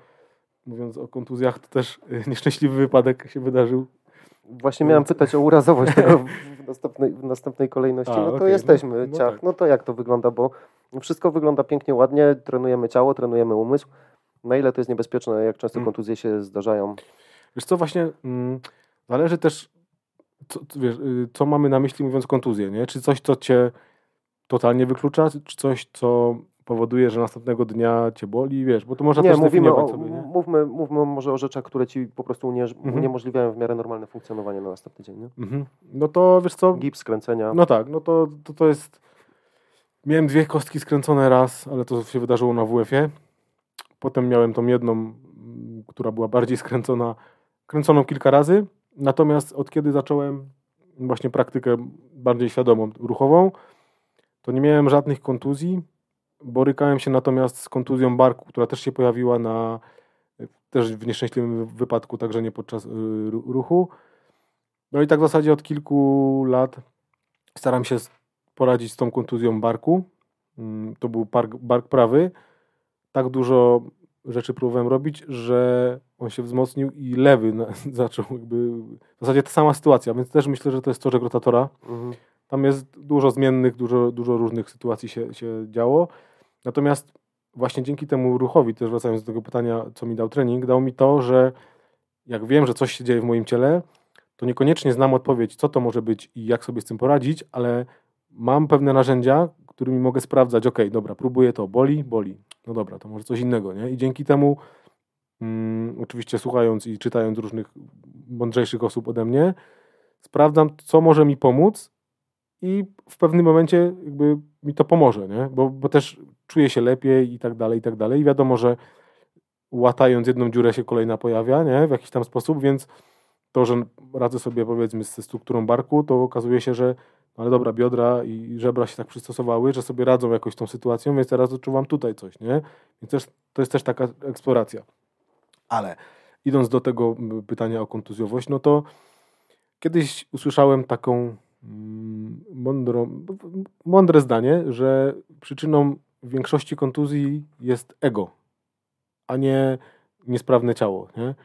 mówiąc o kontuzjach, to też y, nieszczęśliwy wypadek się wydarzył. Właśnie miałem pytać o urazowość tego w- następnej, w następnej kolejności. A, no to okej, jesteśmy, no- no ciach. tak. No to jak to wygląda? Bo wszystko wygląda pięknie, ładnie, trenujemy ciało, trenujemy umysł. Na ile to jest niebezpieczne, jak często Mm. kontuzje się zdarzają? Wiesz co, właśnie mm, zależy też, co, co, wiesz, y, co mamy na myśli mówiąc kontuzję, nie? Czy coś, co cię totalnie wyklucza, czy coś, co powoduje, że następnego dnia cię boli, wiesz, bo to można Nie, też mówimy o, sobie, nie? mówmy, mówmy może o rzeczach, które ci po prostu unież, Mhm. uniemożliwiają w miarę normalne funkcjonowanie na następny dzień. Nie? Mhm. No to wiesz co, Gips, skręcenia. No tak, no to, to, to jest. Miałem dwie kostki skręcone raz, ale to się wydarzyło na WF-ie. Potem miałem tą jedną, która była bardziej skręcona, kręconą kilka razy. Natomiast od kiedy zacząłem właśnie praktykę bardziej świadomą, ruchową, to nie miałem żadnych kontuzji. Borykałem się natomiast z kontuzją barku, która też się pojawiła na też w nieszczęśliwym wypadku, także nie podczas y, ru- ruchu. No i tak w zasadzie od kilku lat staram się poradzić z tą kontuzją barku. Mm, To był bark, bark prawy. Tak dużo rzeczy próbowałem robić, że on się wzmocnił i lewy na, zaczął jakby... W zasadzie ta sama sytuacja, więc też myślę, że to jest torzek rotatora. Mhm. Tam jest dużo zmiennych, dużo, dużo różnych sytuacji się, się działo. Natomiast właśnie dzięki temu ruchowi, też wracając do tego pytania, co mi dał trening, dał mi to, że jak wiem, że coś się dzieje w moim ciele, to niekoniecznie znam odpowiedź, co to może być i jak sobie z tym poradzić, ale mam pewne narzędzia, którymi mogę sprawdzać, ok, dobra, próbuję to, boli, boli, no dobra, to może coś innego, nie? I dzięki temu, mm, oczywiście słuchając i czytając różnych mądrzejszych osób ode mnie, sprawdzam, co może mi pomóc i w pewnym momencie jakby mi to pomoże, nie? Bo, bo też czuję się lepiej i tak dalej, i tak dalej. I wiadomo, że łatając jedną dziurę się kolejna pojawia, nie? W jakiś tam sposób, więc to, że radzę sobie powiedzmy ze strukturą barku, to okazuje się, że ale dobra, biodra i żebra się tak przystosowały, że sobie radzą jakoś tą sytuacją, więc teraz odczuwam tutaj coś, nie? Więc też, to jest też taka eksploracja. Ale idąc do tego pytania o kontuzjowość, no to kiedyś usłyszałem taką mm, mądrą, mądre zdanie, że przyczyną większości kontuzji jest ego, a nie niesprawne ciało, nie?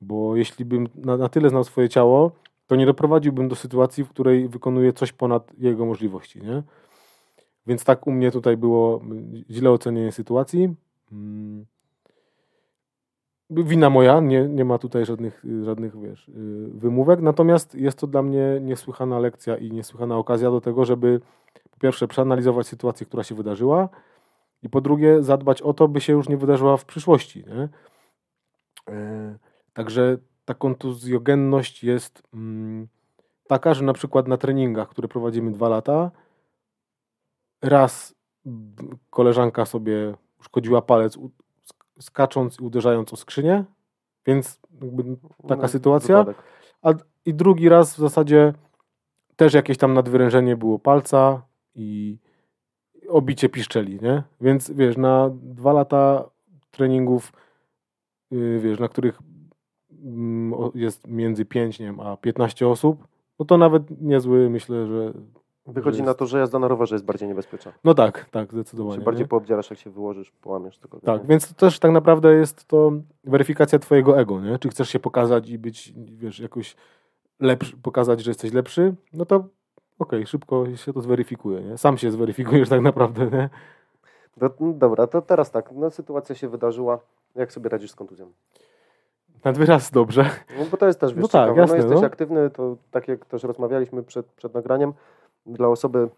Bo jeśli bym na, na tyle znał swoje ciało, to nie doprowadziłbym do sytuacji, w której wykonuję coś ponad jego możliwości, nie? Więc tak u mnie tutaj było źle ocenienie sytuacji. Mm. Wina moja, nie, nie ma tutaj żadnych, żadnych wiesz, y, wymówek, natomiast jest to dla mnie niesłychana lekcja i niesłychana okazja do tego, żeby po pierwsze przeanalizować sytuację, która się wydarzyła i po drugie zadbać o to, by się już nie wydarzyła w przyszłości. Nie? E, także ta kontuzjogenność jest mm, taka, że na przykład na treningach, które prowadzimy dwa lata, raz koleżanka sobie uszkodziła palec skacząc i uderzając o skrzynię, więc taka no, sytuacja. A, I drugi raz w zasadzie też jakieś tam nadwyrężenie było palca i obicie piszczeli, nie? Więc wiesz, na dwa lata treningów, yy, wiesz, na których jest między 5 nie wiem, a 15 osób, no to nawet niezły, myślę, że... Wychodzi że na to, że jazda na rowerze jest bardziej niebezpieczna. No tak, tak, zdecydowanie. Się bardziej poobdzielasz, jak się wyłożysz, połamiesz tego. Tak, nie? więc to też tak naprawdę jest to weryfikacja twojego ego, nie? Czy chcesz się pokazać i być, wiesz, jakoś lepszy, pokazać, że jesteś lepszy, no to okej, okay, szybko się to zweryfikuje, nie? Sam się zweryfikujesz tak naprawdę, nie? Do, no dobra, to teraz tak, no sytuacja się wydarzyła. Jak sobie radzisz z kontuzją? Nad wyraz dobrze. No bo to jest też, wiesz, no tak, no jasne, no jesteś no. aktywny, to tak jak też rozmawialiśmy przed, przed nagraniem, dla osoby,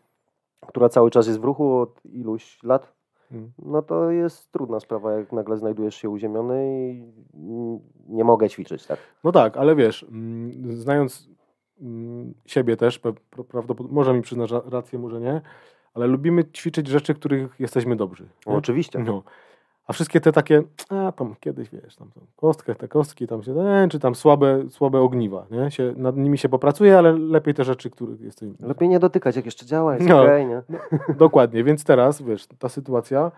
która cały czas jest w ruchu od iluś lat, hmm. no to jest trudna sprawa, jak nagle znajdujesz się uziemiony i nie mogę ćwiczyć, tak? No tak, ale wiesz, mm, znając mm, siebie też, prawdopodobnie, może mi przyznasz rację, może nie, ale lubimy ćwiczyć rzeczy, których jesteśmy dobrzy. No, oczywiście. No. A wszystkie te takie, a tam kiedyś wiesz, tam kostkę, te kostki tam się, e, czy tam słabe, słabe ogniwa, nie? Się, nad nimi się popracuje, ale lepiej te rzeczy, których jesteś... Lepiej nie dotykać, jak jeszcze działa, jest no, okay, nie? No, dokładnie, więc teraz, wiesz, ta sytuacja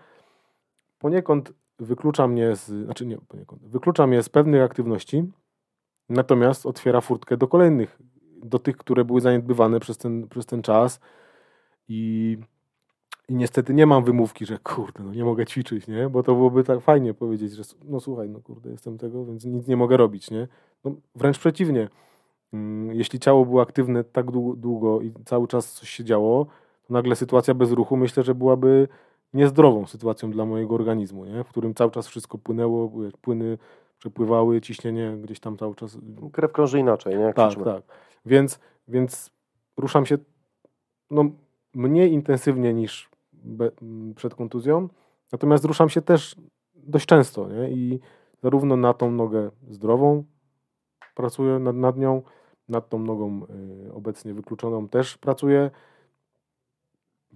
poniekąd wyklucza mnie z, znaczy nie poniekąd, wyklucza mnie z pewnych aktywności, natomiast otwiera furtkę do kolejnych, do tych, które były zaniedbywane przez ten, przez ten czas i i niestety nie mam wymówki, że kurde, no nie mogę ćwiczyć, nie? Bo to byłoby tak fajnie powiedzieć, że no słuchaj, no kurde, jestem tego, więc nic nie mogę robić, nie? No, wręcz przeciwnie. Mm, jeśli ciało było aktywne tak długo i cały czas coś się działo, to nagle sytuacja bez ruchu myślę, że byłaby niezdrową sytuacją dla mojego organizmu, nie? w którym cały czas wszystko płynęło, płyny przepływały, ciśnienie gdzieś tam cały czas. Krew krąży inaczej, nie? Jak tak, tak. Więc, więc ruszam się no, mniej intensywnie niż przed kontuzją. Natomiast ruszam się też dość często nie? i zarówno na tą nogę zdrową pracuję nad, nad nią, nad tą nogą y, obecnie wykluczoną też pracuję.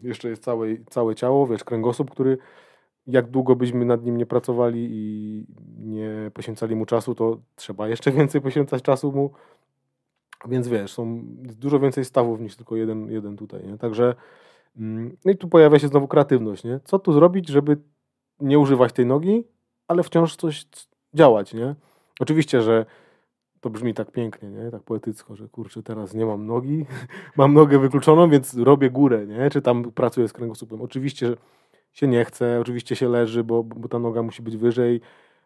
Jeszcze jest całe, całe ciało, wiesz, kręgosłup, który jak długo byśmy nad nim nie pracowali i nie poświęcali mu czasu, to trzeba jeszcze więcej poświęcać czasu mu. Więc wiesz, są dużo więcej stawów niż tylko jeden, jeden tutaj. Nie? Także no i tu pojawia się znowu kreatywność, nie? Co tu zrobić, żeby nie używać tej nogi, ale wciąż coś działać, nie? Oczywiście, że to brzmi tak pięknie, nie? Tak poetycko, że kurczę, teraz nie mam nogi, mam nogę wykluczoną, więc robię górę, nie? Czy tam pracuję z kręgosłupem. Oczywiście się nie chce, oczywiście się leży, bo, bo ta noga musi być wyżej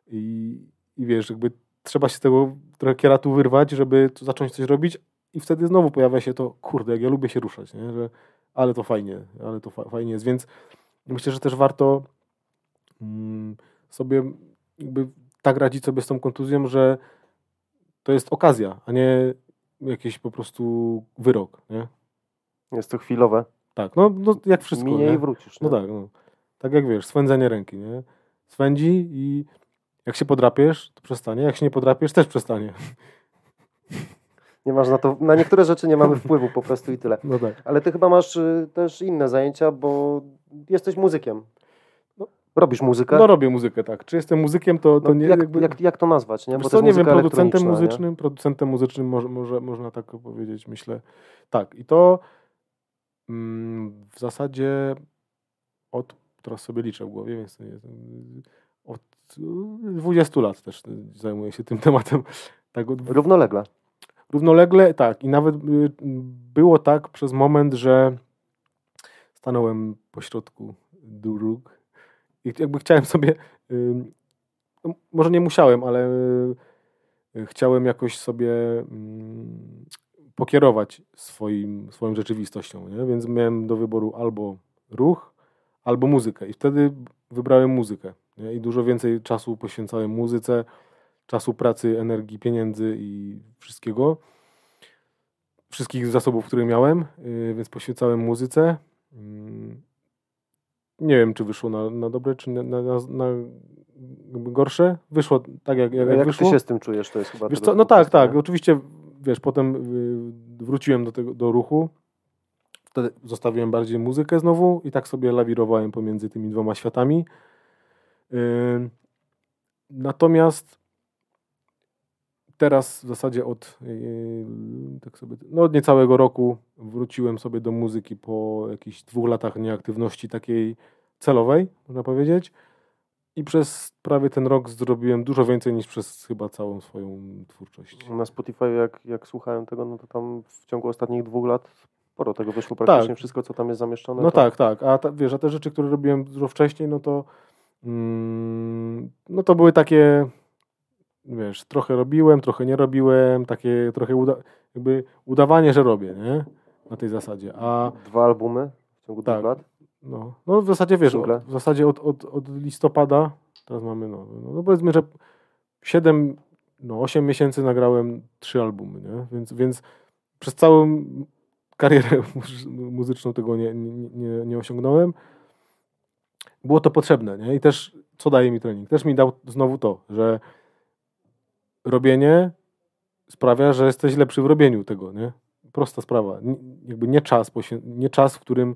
i, i wiesz, jakby trzeba się z tego trochę kieratu wyrwać, żeby zacząć coś robić i wtedy znowu pojawia się to, kurde, jak ja lubię się ruszać, nie? Że ale to fajnie, ale to fa fajnie jest, więc myślę, że też warto mm, sobie jakby tak radzić sobie z tą kontuzją, że to jest okazja, a nie jakiś po prostu wyrok, nie? Jest to chwilowe. Tak, no, no jak wszystko. Minie nie? i wrócisz. No nie? tak, no. Tak jak wiesz, swędzenie ręki, nie? Swędzi i jak się podrapiesz, to przestanie. Jak się nie podrapiesz, też przestanie. Nie masz na to, na niektóre rzeczy nie mamy wpływu po prostu i tyle. No tak. Ale ty chyba masz y, też inne zajęcia, bo jesteś muzykiem. No. Robisz muzykę? No robię muzykę, tak. Czy jestem muzykiem, to, to No, nie... jak, jakby- jak, jak to nazwać, nie? Bo co, nie wiem, producentem elektroniczna, nie? muzycznym, producentem muzycznym może, może, można tak powiedzieć, myślę. Tak, i to mm, w zasadzie od, teraz sobie liczę w głowie, więc od y, 20 lat też zajmuję się tym tematem. Tak, od, Równolegle. Równolegle, tak. I nawet y, było tak przez moment, że stanąłem pośrodku dróg i jakby chciałem sobie, no, może nie musiałem, ale y, chciałem jakoś sobie mm, pokierować swoim, swoją rzeczywistością, nie? więc miałem do wyboru albo ruch, albo muzykę i wtedy wybrałem muzykę nie? i dużo więcej czasu poświęcałem muzyce, czasu pracy, energii, pieniędzy i wszystkiego, wszystkich zasobów, które miałem, yy, więc poświęcałem muzyce. Mm, Nie wiem, czy wyszło na, na dobre, czy na, na, na, gorsze. Wyszło tak, jak, jak, Jak, jak ty wyszło. się z tym czujesz, to jest chyba Wiesz co, no tak, tak. Oczywiście, wiesz, potem y, wróciłem do tego, do ruchu. Wtedy zostawiłem bardziej muzykę znowu i tak sobie lawirowałem pomiędzy tymi dwoma światami. Natomiast teraz w zasadzie od yy, tak sobie, no od niecałego roku wróciłem sobie do muzyki po jakichś dwóch latach nieaktywności takiej celowej, można powiedzieć. I przez prawie ten rok zrobiłem dużo więcej niż przez chyba całą swoją twórczość. Na Spotify, jak, jak słuchałem tego, no to tam w ciągu ostatnich dwóch lat sporo tego wyszło, praktycznie Tak. wszystko, co tam jest zamieszczone. No to... tak, tak. A ta, wiesz, a te rzeczy, które robiłem dużo wcześniej, no to mm, no to były takie, wiesz, trochę robiłem, trochę nie robiłem, takie trochę uda, jakby udawanie, że robię, nie? Na tej zasadzie. A Dwa albumy w ciągu Tak. dwóch lat. no, no w zasadzie wiesz, od, w zasadzie od, od, od listopada, teraz mamy, no, no, no powiedzmy, że 7, no 8 miesięcy nagrałem trzy albumy, nie? Więc, więc przez całą karierę muzy- muzyczną tego nie, nie, nie, nie osiągnąłem. Było to potrzebne, nie? I też, co daje mi trening? Też mi dał znowu to, że robienie sprawia, że jesteś lepszy w robieniu tego, nie? Prosta sprawa. Nie, jakby nie czas, nie czas, w którym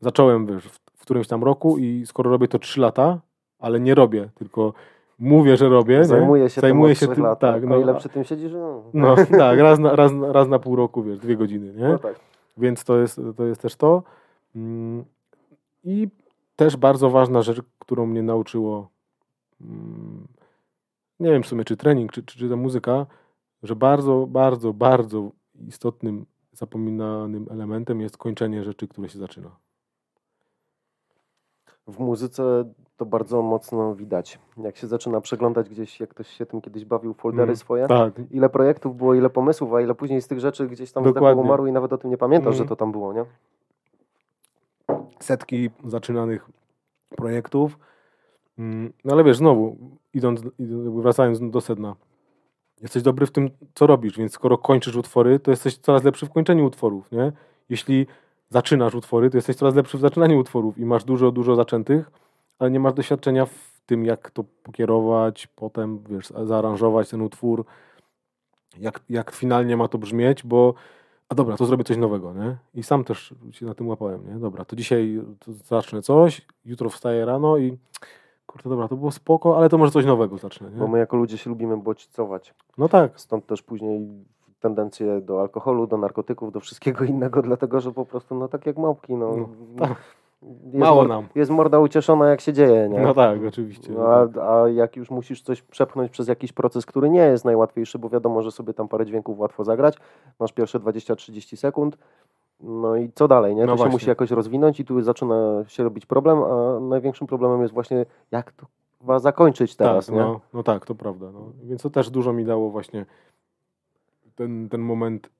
zacząłem, wiesz, w, w którymś tam roku i skoro robię to 3 lata, ale nie robię, tylko mówię, że robię, nie? Zajmuje się Zajmuję się tym, lat. tak, no, no, ile przy tym siedzisz? No, no tak, raz na, raz, raz na pół roku, wiesz, dwie godziny, nie? no tak. Więc to jest, to jest też to. Mm, I też bardzo ważna rzecz, którą mnie nauczyło, mm, nie wiem w sumie, czy trening, czy, czy, czy ta muzyka, że bardzo, bardzo, bardzo istotnym, zapominanym elementem jest kończenie rzeczy, które się zaczyna. W muzyce to bardzo mocno widać. Jak się zaczyna przeglądać gdzieś, jak ktoś się tym kiedyś bawił, foldery Mm, swoje, Tak, ile projektów było, ile pomysłów, a ile później z tych rzeczy gdzieś tam Dokładnie. umarło i nawet o tym nie pamiętasz, Mhm. że to tam było, nie? setki zaczynanych projektów. Mm, No ale wiesz, znowu, idąc, wracając do sedna, jesteś dobry w tym, co robisz, więc skoro kończysz utwory, to jesteś coraz lepszy w kończeniu utworów, nie? Jeśli zaczynasz utwory, to jesteś coraz lepszy w zaczynaniu utworów i masz dużo, dużo zaczętych, ale nie masz doświadczenia w tym, jak to pokierować, potem, wiesz, zaaranżować ten utwór, jak, jak finalnie ma to brzmieć, bo a dobra, to zrobię coś nowego, nie? I sam też się na tym łapałem, nie? Dobra, to dzisiaj to zacznę coś, jutro wstaję rano i kurde, dobra, to było spoko, ale to może coś nowego zacznę, Bo nie? my jako ludzie się lubimy bodźcować. No tak, Stąd też później tendencje do alkoholu, do narkotyków, do wszystkiego innego, dlatego że po prostu, no tak jak małpki, no. No, tak. jest, Mało mor- nam. jest morda ucieszona, jak się dzieje, nie? no tak, oczywiście. No, No a, tak. a jak już musisz coś przepchnąć przez jakiś proces, który nie jest najłatwiejszy, bo wiadomo, że sobie tam parę dźwięków łatwo zagrać, masz pierwsze 20-30 sekund, no i co dalej, nie? No To się właśnie. musi jakoś rozwinąć i tu zaczyna się robić problem, a największym problemem jest właśnie, jak to chyba zakończyć teraz, tak, nie? no, no tak, to prawda. No. Więc to też dużo mi dało właśnie ten, ten moment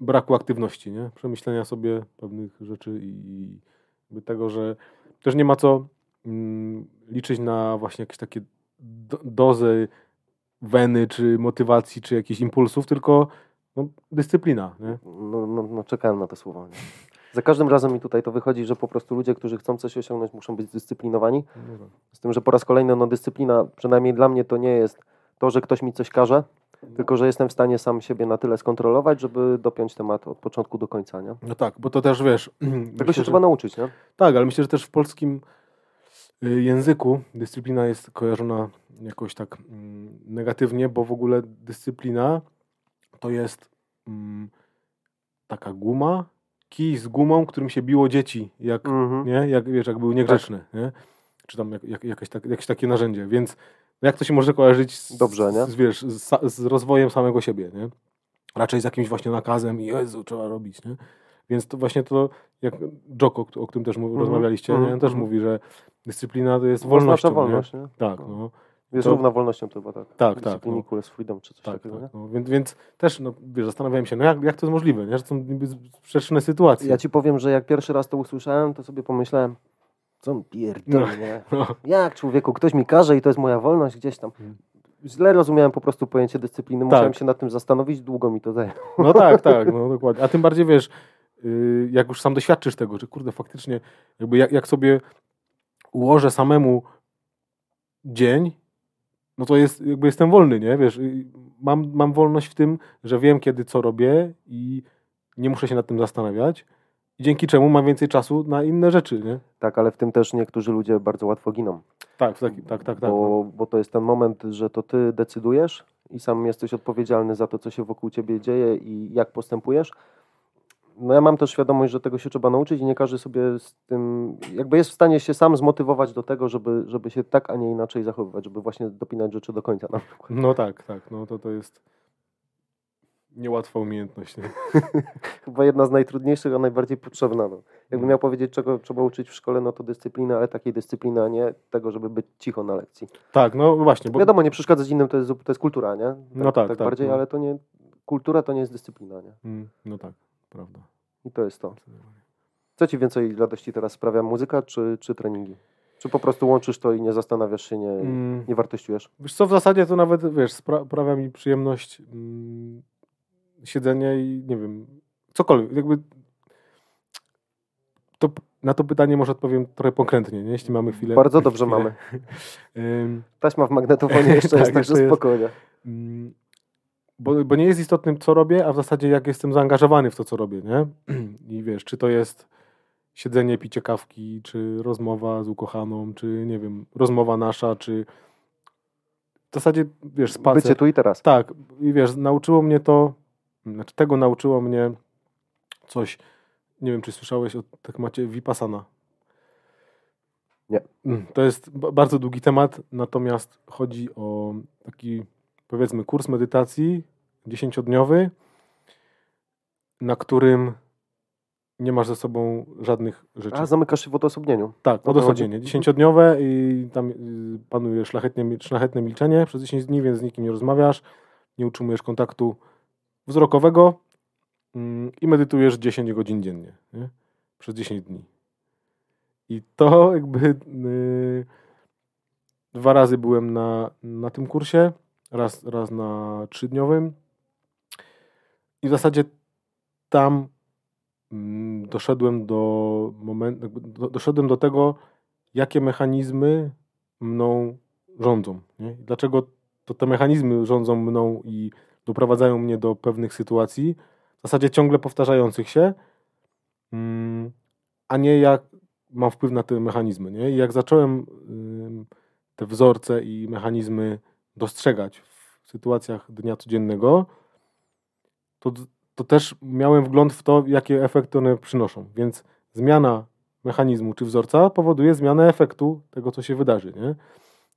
braku aktywności, nie? Przemyślenia sobie pewnych rzeczy i jakby tego, że też nie ma co mm, liczyć na właśnie jakieś takie do, dozy weny, czy motywacji, czy jakichś impulsów, tylko no, dyscyplina, nie? No, no, no czekałem na te słowa. Nie? Za każdym razem mi tutaj to wychodzi, że po prostu ludzie, którzy chcą coś osiągnąć, muszą być zdyscyplinowani. No. Z tym, że po raz kolejny no, dyscyplina, przynajmniej dla mnie, to nie jest to, że ktoś mi coś każe, tylko że jestem w stanie sam siebie na tyle skontrolować, żeby dopiąć temat od początku do końca. Nie? No tak, bo to też wiesz. Tego myślę, się że- trzeba nauczyć. Nie? Tak, ale myślę, że też w polskim y, języku dyscyplina jest kojarzona jakoś tak mm, negatywnie, bo w ogóle dyscyplina to jest mm, taka guma, kij z gumą, którym się biło dzieci, jak, Mhm. nie? jak, wiesz, jak były niegrzeczne, nie? czy tam jak, jak, jakaś tak, jakieś takie narzędzie, więc jak to się może kojarzyć z, Dobrze, nie? z, wiesz, z, z rozwojem samego siebie, nie? Raczej z jakimś właśnie nakazem Jezu, trzeba robić, nie? Więc to właśnie to, jak Joko, o którym też Mhm, rozmawialiście, nie? on też mhm. mówi, że dyscyplina to jest Oznacza wolnością, wolność. Nie? Nie? Tak, No. No. Jest To- równa wolnością to chyba tak. Tak, tak, Discipline no. freedom czy coś Tak, takiego. tak. nie? No, więc, więc też, no, wiesz, zastanawiałem się, no jak, jak to jest możliwe, nie? że są sprzeczne sytuacje. Ja ci powiem, że jak pierwszy raz to usłyszałem, to sobie pomyślałem, co on pierdolnie. nie? No, Jak człowieku, ktoś mi każe i to jest moja wolność gdzieś tam. Mhm. Źle rozumiałem po prostu pojęcie dyscypliny. Musiałem Tak. się nad tym zastanowić, długo mi to zajęło. no tak, tak, no dokładnie. A tym bardziej, wiesz, yy, jak już sam doświadczysz tego, że kurde, faktycznie, jakby jak, jak sobie ułożę samemu dzień, no to jest, jakby jestem wolny, nie? Wiesz, y, mam, mam wolność w tym, że wiem kiedy co robię i nie muszę się nad tym zastanawiać. I dzięki czemu mam więcej czasu na inne rzeczy, nie? Tak, ale w tym też niektórzy ludzie bardzo łatwo giną. Tak, tak, tak, tak. no. bo, bo to jest ten moment, że to ty decydujesz i sam jesteś odpowiedzialny za to, co się wokół ciebie dzieje i jak postępujesz. No ja mam też świadomość, że tego się trzeba nauczyć i nie każdy sobie z tym, jakby jest w stanie się sam zmotywować do tego, żeby, żeby się tak, a nie inaczej zachowywać, żeby właśnie dopinać rzeczy do końca. Na przykład. No tak, tak, no to to jest niełatwa umiejętność. Nie? Chyba jedna z najtrudniejszych, a najbardziej potrzebna. No. Jakbym Mm. miał powiedzieć, czego trzeba uczyć w szkole, no to dyscypliny, ale takiej dyscypliny, a nie tego, żeby być cicho na lekcji. Tak, no właśnie, bo Wiadomo, nie przeszkadzać innym to jest, to jest kultura, nie? No tak, tak tak, bardziej, no. ale to nie, kultura to nie jest dyscyplina, nie? Mm, no tak, prawda. I to jest to. Co ci więcej radości teraz sprawia, muzyka czy, czy treningi? Czy po prostu łączysz to i nie zastanawiasz się, nie, Mm, nie wartościujesz? Wiesz co, w zasadzie to nawet, wiesz, spra- sprawia mi przyjemność mm, siedzenie i nie wiem, cokolwiek, jakby to, na to pytanie może odpowiem trochę pokrętnie, nie? jeśli mamy chwilę. Bardzo dobrze chwilę. mamy. Taśma w magnetofonie jeszcze Tak, jest, także jeszcze jest. Bo, bo nie jest istotnym, co robię, a w zasadzie jak jestem zaangażowany w to, co robię, nie? I wiesz, czy to jest siedzenie, picie kawki, czy rozmowa z ukochaną, czy nie wiem, rozmowa nasza, czy w zasadzie, wiesz, spacer. Bycie tu i teraz. Tak, i wiesz, nauczyło mnie to, znaczy tego nauczyło mnie coś, nie wiem, czy słyszałeś o temacie Vipassana. Nie. Mm, To jest ba- bardzo długi temat, natomiast chodzi o taki, powiedzmy, kurs medytacji dziesięciodniowy, na którym nie masz ze sobą żadnych rzeczy. A zamykasz się w odosobnieniu. Tak, odosobnienie. Dziesięciodniowe i tam y, panuje szlachetnie, szlachetne milczenie przez 10 dni, więc z nikim nie rozmawiasz, nie utrzymujesz kontaktu wzrokowego mm, i medytujesz 10 godzin dziennie. Nie? Przez 10 dni. I to jakby y, dwa razy byłem na, na tym kursie, raz, raz na trzydniowym i w zasadzie tam mm, doszedłem do momentu, doszedłem do tego, jakie mechanizmy mną rządzą. Nie? Dlaczego to te mechanizmy rządzą mną i doprowadzają mnie do pewnych sytuacji, w zasadzie ciągle powtarzających się, mm, a nie jak mam wpływ na te mechanizmy. Nie? I jak zacząłem te wzorce i mechanizmy dostrzegać w sytuacjach dnia codziennego, to, to też miałem wgląd w to, jakie efekty one przynoszą. Więc zmiana mechanizmu czy wzorca powoduje zmianę efektu tego, co się wydarzy. Nie?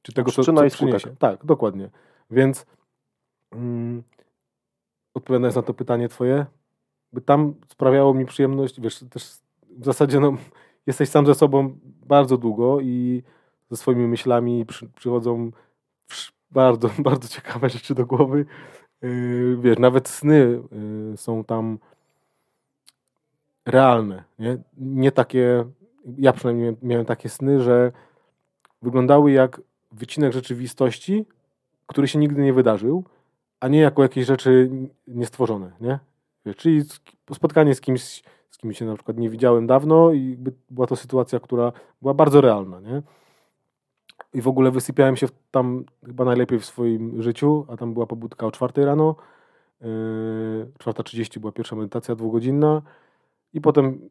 Czy tego, co, co przyniesie. Tak, dokładnie. Więc mm, odpowiadając na to pytanie twoje, by tam sprawiało mi przyjemność, wiesz, też w zasadzie no, jesteś sam ze sobą bardzo długo i ze swoimi myślami przy, przychodzą bardzo, bardzo ciekawe rzeczy do głowy. Yy, wiesz, nawet sny yy, są tam realne, nie? nie takie, ja przynajmniej miałem- takie sny, że wyglądały jak wycinek rzeczywistości, który się nigdy nie wydarzył, a nie jako jakieś rzeczy niestworzone, nie? Wiesz, Czyli spotkanie z kimś, z którymi się na przykład nie widziałem dawno i była to sytuacja, która była bardzo realna, nie? I w ogóle wysypiałem się tam chyba najlepiej w swoim życiu, a tam była pobudka o czwartej rano, yy, 4.30 była pierwsza medytacja dwugodzinna i potem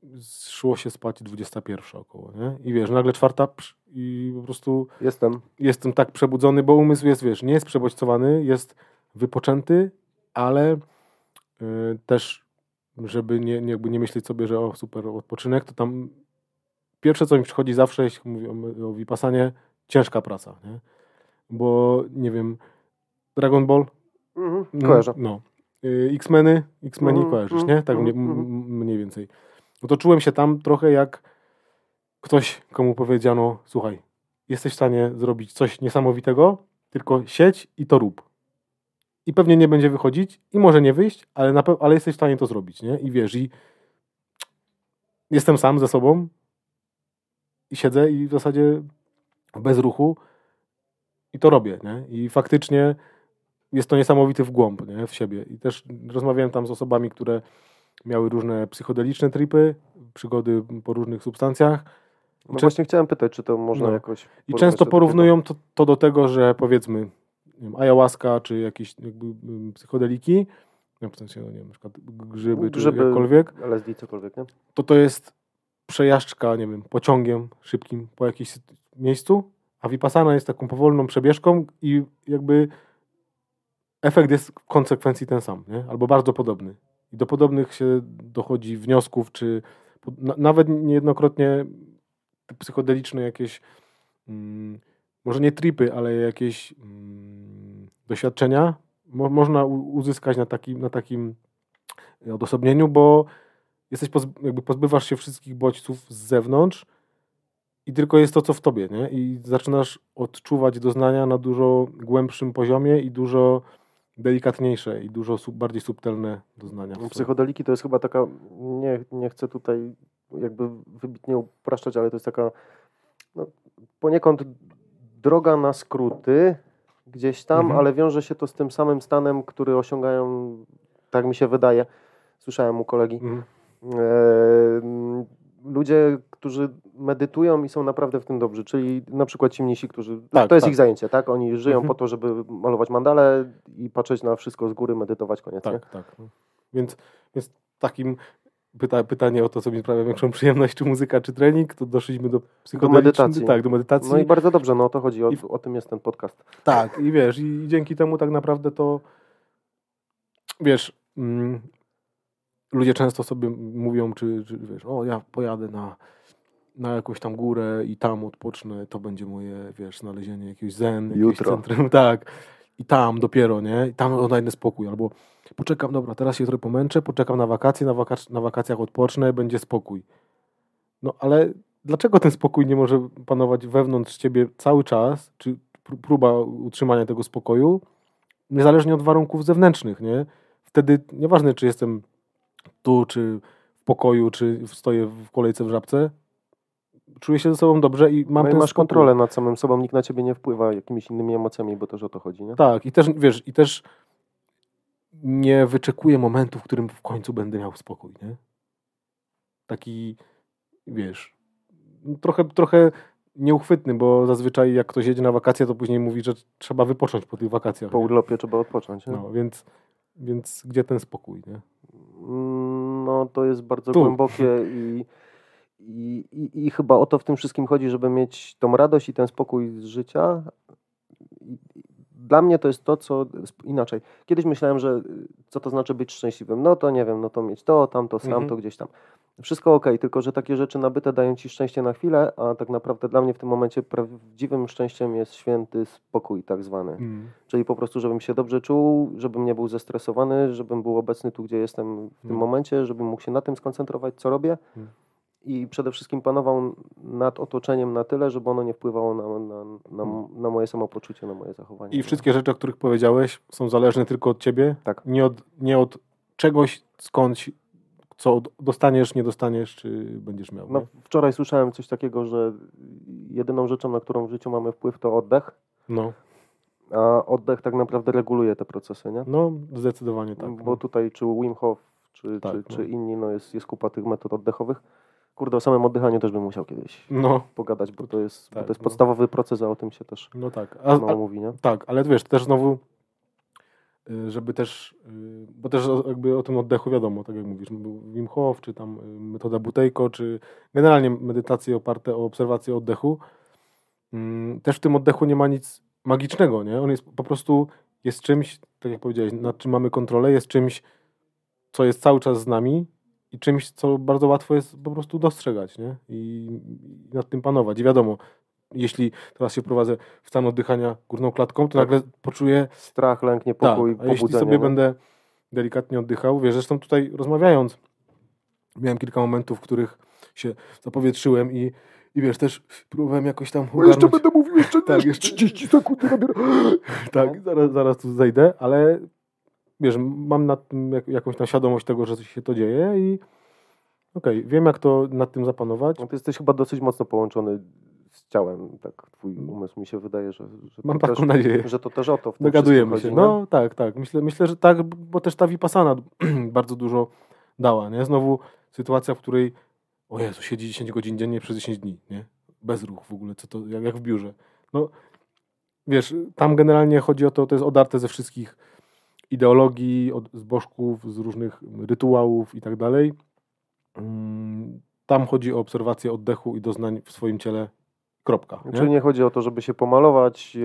szło się spać 21 około, nie? I wiesz, nagle czwarta psz, i po prostu Jestem. jestem tak przebudzony, bo umysł jest, wiesz, nie jest przebodźcowany, jest wypoczęty, ale y, też, żeby nie, nie, jakby nie myśleć sobie, że o, super odpoczynek, to tam pierwsze, co mi przychodzi zawsze, jeśli mówię o, o Vipassanie, ciężka praca, nie? Bo, nie wiem, Dragon Ball, Mhm. no, Kojarzę. No. Y, X-Meny, X-Meni Mhm, kojarzysz, mhm, nie? Tak mniej, mhm, mniej więcej. No to czułem się tam trochę jak ktoś, komu powiedziano, słuchaj, jesteś w stanie zrobić coś niesamowitego, tylko siedź i to rób. I pewnie nie będzie wychodzić i może nie wyjść, ale, na ale jesteś w stanie to zrobić, nie? I wiesz, i jestem sam ze sobą i siedzę i w zasadzie bez ruchu i to robię, nie? I faktycznie jest to niesamowity wgłąb nie? w siebie. I też rozmawiałem tam z osobami, które miały różne psychodeliczne tripy, przygody po różnych substancjach. No Czy- właśnie chciałem pytać, czy to można No. jakoś... I często porównują to, to do tego, że powiedzmy wiem, ayahuasca czy jakieś jakby, mm, psychodeliki, no w sensie, no nie wiem, na przykład grzyby, Grzyby. czy jakkolwiek, LSD, cokolwiek, nie? to to jest przejażdżka, nie wiem, pociągiem szybkim po jakimś miejscu, a Vipassana jest taką powolną przebieżką i jakby efekt jest w konsekwencji ten sam, nie? albo bardzo podobny. I do podobnych się dochodzi wniosków, czy na, nawet niejednokrotnie psychodeliczne jakieś, mm, może nie tripy, ale jakieś mm, doświadczenia mo, można uzyskać na takim, na takim odosobnieniu, bo jesteś pozb jakby pozbywasz się wszystkich bodźców z zewnątrz i tylko jest to, co w tobie, nie? I zaczynasz odczuwać doznania na dużo głębszym poziomie i dużo delikatniejsze i dużo sub, bardziej subtelne doznania. sobie. Psychodeliki to jest chyba taka, nie, nie chcę tutaj jakby wybitnie upraszczać, ale to jest taka no, poniekąd droga na skróty gdzieś tam, Mhm. ale wiąże się to z tym samym stanem, który osiągają, tak mi się wydaje, słyszałem u kolegi, Mhm. Ludzie, którzy medytują i są naprawdę w tym dobrzy, czyli na przykład ci mnisi, którzy, Tak, to jest tak. ich zajęcie, tak? Oni żyją Mhm. po to, żeby malować mandale i patrzeć na wszystko z góry, medytować, koniec, nie? Tak, tak. Więc, więc takim pyta, pytanie o to, co mi sprawia większą przyjemność, czy muzyka, czy trening, to doszliśmy do medytacji. Tak, do medytacji. No i bardzo dobrze, no o to chodzi, o, I- o tym jest ten podcast. Tak, i wiesz, i dzięki temu tak naprawdę to wiesz, mm, ludzie często sobie mówią, czy, czy wiesz, o ja pojadę na, na jakąś tam górę i tam odpocznę, to będzie moje, wiesz, znalezienie jakiegoś zen, jakiegoś Jutro. centrum, tak. I tam dopiero, nie? I tam odnajdę spokój. Albo poczekam, dobra, teraz się trochę pomęczę, poczekam na wakacje, na, wakac- na wakacjach odpocznę, będzie spokój. No ale dlaczego ten spokój nie może panować wewnątrz ciebie cały czas? Czy pró- próba utrzymania tego spokoju, niezależnie od warunków zewnętrznych, nie? Wtedy nieważne, czy jestem tu, czy w pokoju, czy stoję w kolejce w żabce, czuję się ze sobą dobrze i mam No i masz spokój. kontrolę nad samym sobą, nikt na ciebie nie wpływa jakimiś innymi emocjami, bo też o to chodzi, nie? Tak, i też, wiesz, i też nie wyczekuję momentu, w którym w końcu będę miał spokój, nie? Taki, wiesz, trochę, trochę nieuchwytny, bo zazwyczaj jak ktoś jedzie na wakacje, to później mówi, że trzeba wypocząć po tych wakacjach. Po nie? urlopie trzeba odpocząć, nie? No, więc, więc gdzie ten spokój, nie? Mm, No to jest bardzo Tu. głębokie i, i, i, i chyba o to w tym wszystkim chodzi, żeby mieć tą radość i ten spokój z życia. Dla mnie to jest to, co inaczej. Kiedyś myślałem, że y, co to znaczy być szczęśliwym. No to nie wiem, no to mieć to, tamto, sam, Mhm. to gdzieś tam. Wszystko ok, tylko że takie rzeczy nabyte dają ci szczęście na chwilę, a tak naprawdę dla mnie w tym momencie prawdziwym szczęściem jest święty spokój, tak zwany. Mm. Czyli po prostu, żebym się dobrze czuł, żebym nie był zestresowany, żebym był obecny tu, gdzie jestem w tym Mm. momencie, żebym mógł się na tym skoncentrować, co robię Mm. i przede wszystkim panował nad otoczeniem na tyle, żeby ono nie wpływało na, na, na, Mm. na moje samopoczucie, na moje zachowanie. I wszystkie rzeczy, o których powiedziałeś, są zależne tylko od ciebie, Tak. nie od, nie od czegoś, skądś, co dostaniesz, nie dostaniesz, czy będziesz miał. No, wczoraj słyszałem coś takiego, że jedyną rzeczą, na którą w życiu mamy wpływ, to oddech, No, a oddech tak naprawdę reguluje te procesy, nie? no, zdecydowanie tak. Bo tutaj czy Wim Hof, czy, Tak, czy, no. czy inni, no jest, jest kupa tych metod oddechowych. Kurde, o samym oddychaniu też bym musiał kiedyś No, pogadać, bo to jest, bo Tak, to jest no. podstawowy proces, a o tym się też no tak. A, mało mówi, nie? tak, ale wiesz, też znowu, żeby też, y, bo też jakby o tym oddechu wiadomo, tak jak mówisz, był Wim Hof, czy tam y, metoda Butejko, czy generalnie medytacje oparte o obserwację oddechu. Mm, Też w tym oddechu nie ma nic magicznego, nie? On jest po prostu, jest czymś, tak jak powiedziałeś, nad czym mamy kontrolę, jest czymś, co jest cały czas z nami i czymś, co bardzo łatwo jest po prostu dostrzegać, nie? I nad tym panować. I wiadomo, jeśli teraz się prowadzę w stan oddychania górną klatką, to Tak. nagle poczuję Strach, lęk, tak, niepokój, a jeśli sobie nie? będę delikatnie oddychał, wiesz, zresztą tutaj rozmawiając, miałem kilka momentów, w których się zapowietrzyłem i, i wiesz, też próbowałem jakoś tam Bo jeszcze ogarnąć- będę mówił, jeszcze, Tak, jeszcze jeszcze- 30 sekund. Tak, zaraz, zaraz tu zejdę, ale wiesz, mam nad tym jak, jakąś tam świadomość tego, że się to dzieje i okej, wiem jak to nad tym zapanować. No, ty jesteś chyba dosyć mocno połączony ciałem, tak twój umysł mi się wydaje, że, że, Mam to, taką też, nadzieję. że to też o to w tym Dogadujemy się. chodzi, No tak, tak. Myślę, myślę, że tak, bo też ta Vipassana bardzo dużo dała, nie? Znowu sytuacja, w której o Jezu, siedzi 10 godzin dziennie przez 10 dni, nie? Bez ruchu w ogóle, co to, jak, jak w biurze. No, wiesz, tam generalnie chodzi o to, to jest odarte ze wszystkich ideologii, od, z bożków, z różnych rytuałów i tak dalej. Mm, Tam chodzi o obserwację oddechu i doznań w swoim ciele. Kropka. Nie? Czyli nie chodzi o to, żeby się pomalować,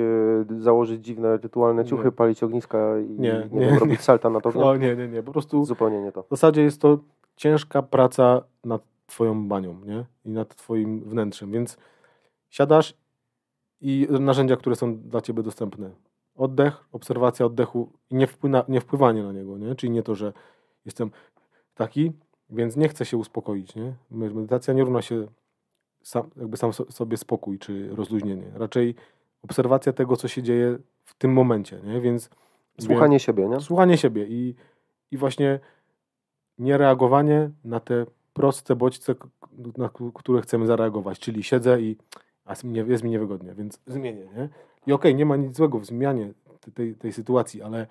e, założyć dziwne rytualne ciuchy, Nie. palić ogniska i Nie, nie, nie, wiem, nie. robić salta na to. O nie, nie, nie. Po prostu Zupełnie nie to. W zasadzie jest to ciężka praca nad twoją banią, nie? I nad twoim wnętrzem, więc siadasz i narzędzia, które są dla ciebie dostępne. Oddech, obserwacja oddechu i nie, wpłyna, nie wpływanie na niego, nie? Czyli nie to, że jestem taki, więc nie chcę się uspokoić, nie? Medytacja nie równa się sam, jakby sam so- sobie spokój czy rozluźnienie. Raczej obserwacja tego, co się dzieje w tym momencie, nie? Więc Słuchanie siebie, nie? słuchanie siebie i, i właśnie niereagowanie na te proste bodźce, na które chcemy zareagować. Czyli siedzę i a jest mi, niewygodnie, więc zmienię. Nie? I okej, nie ma nic złego w zmianie te- tej, tej sytuacji, ale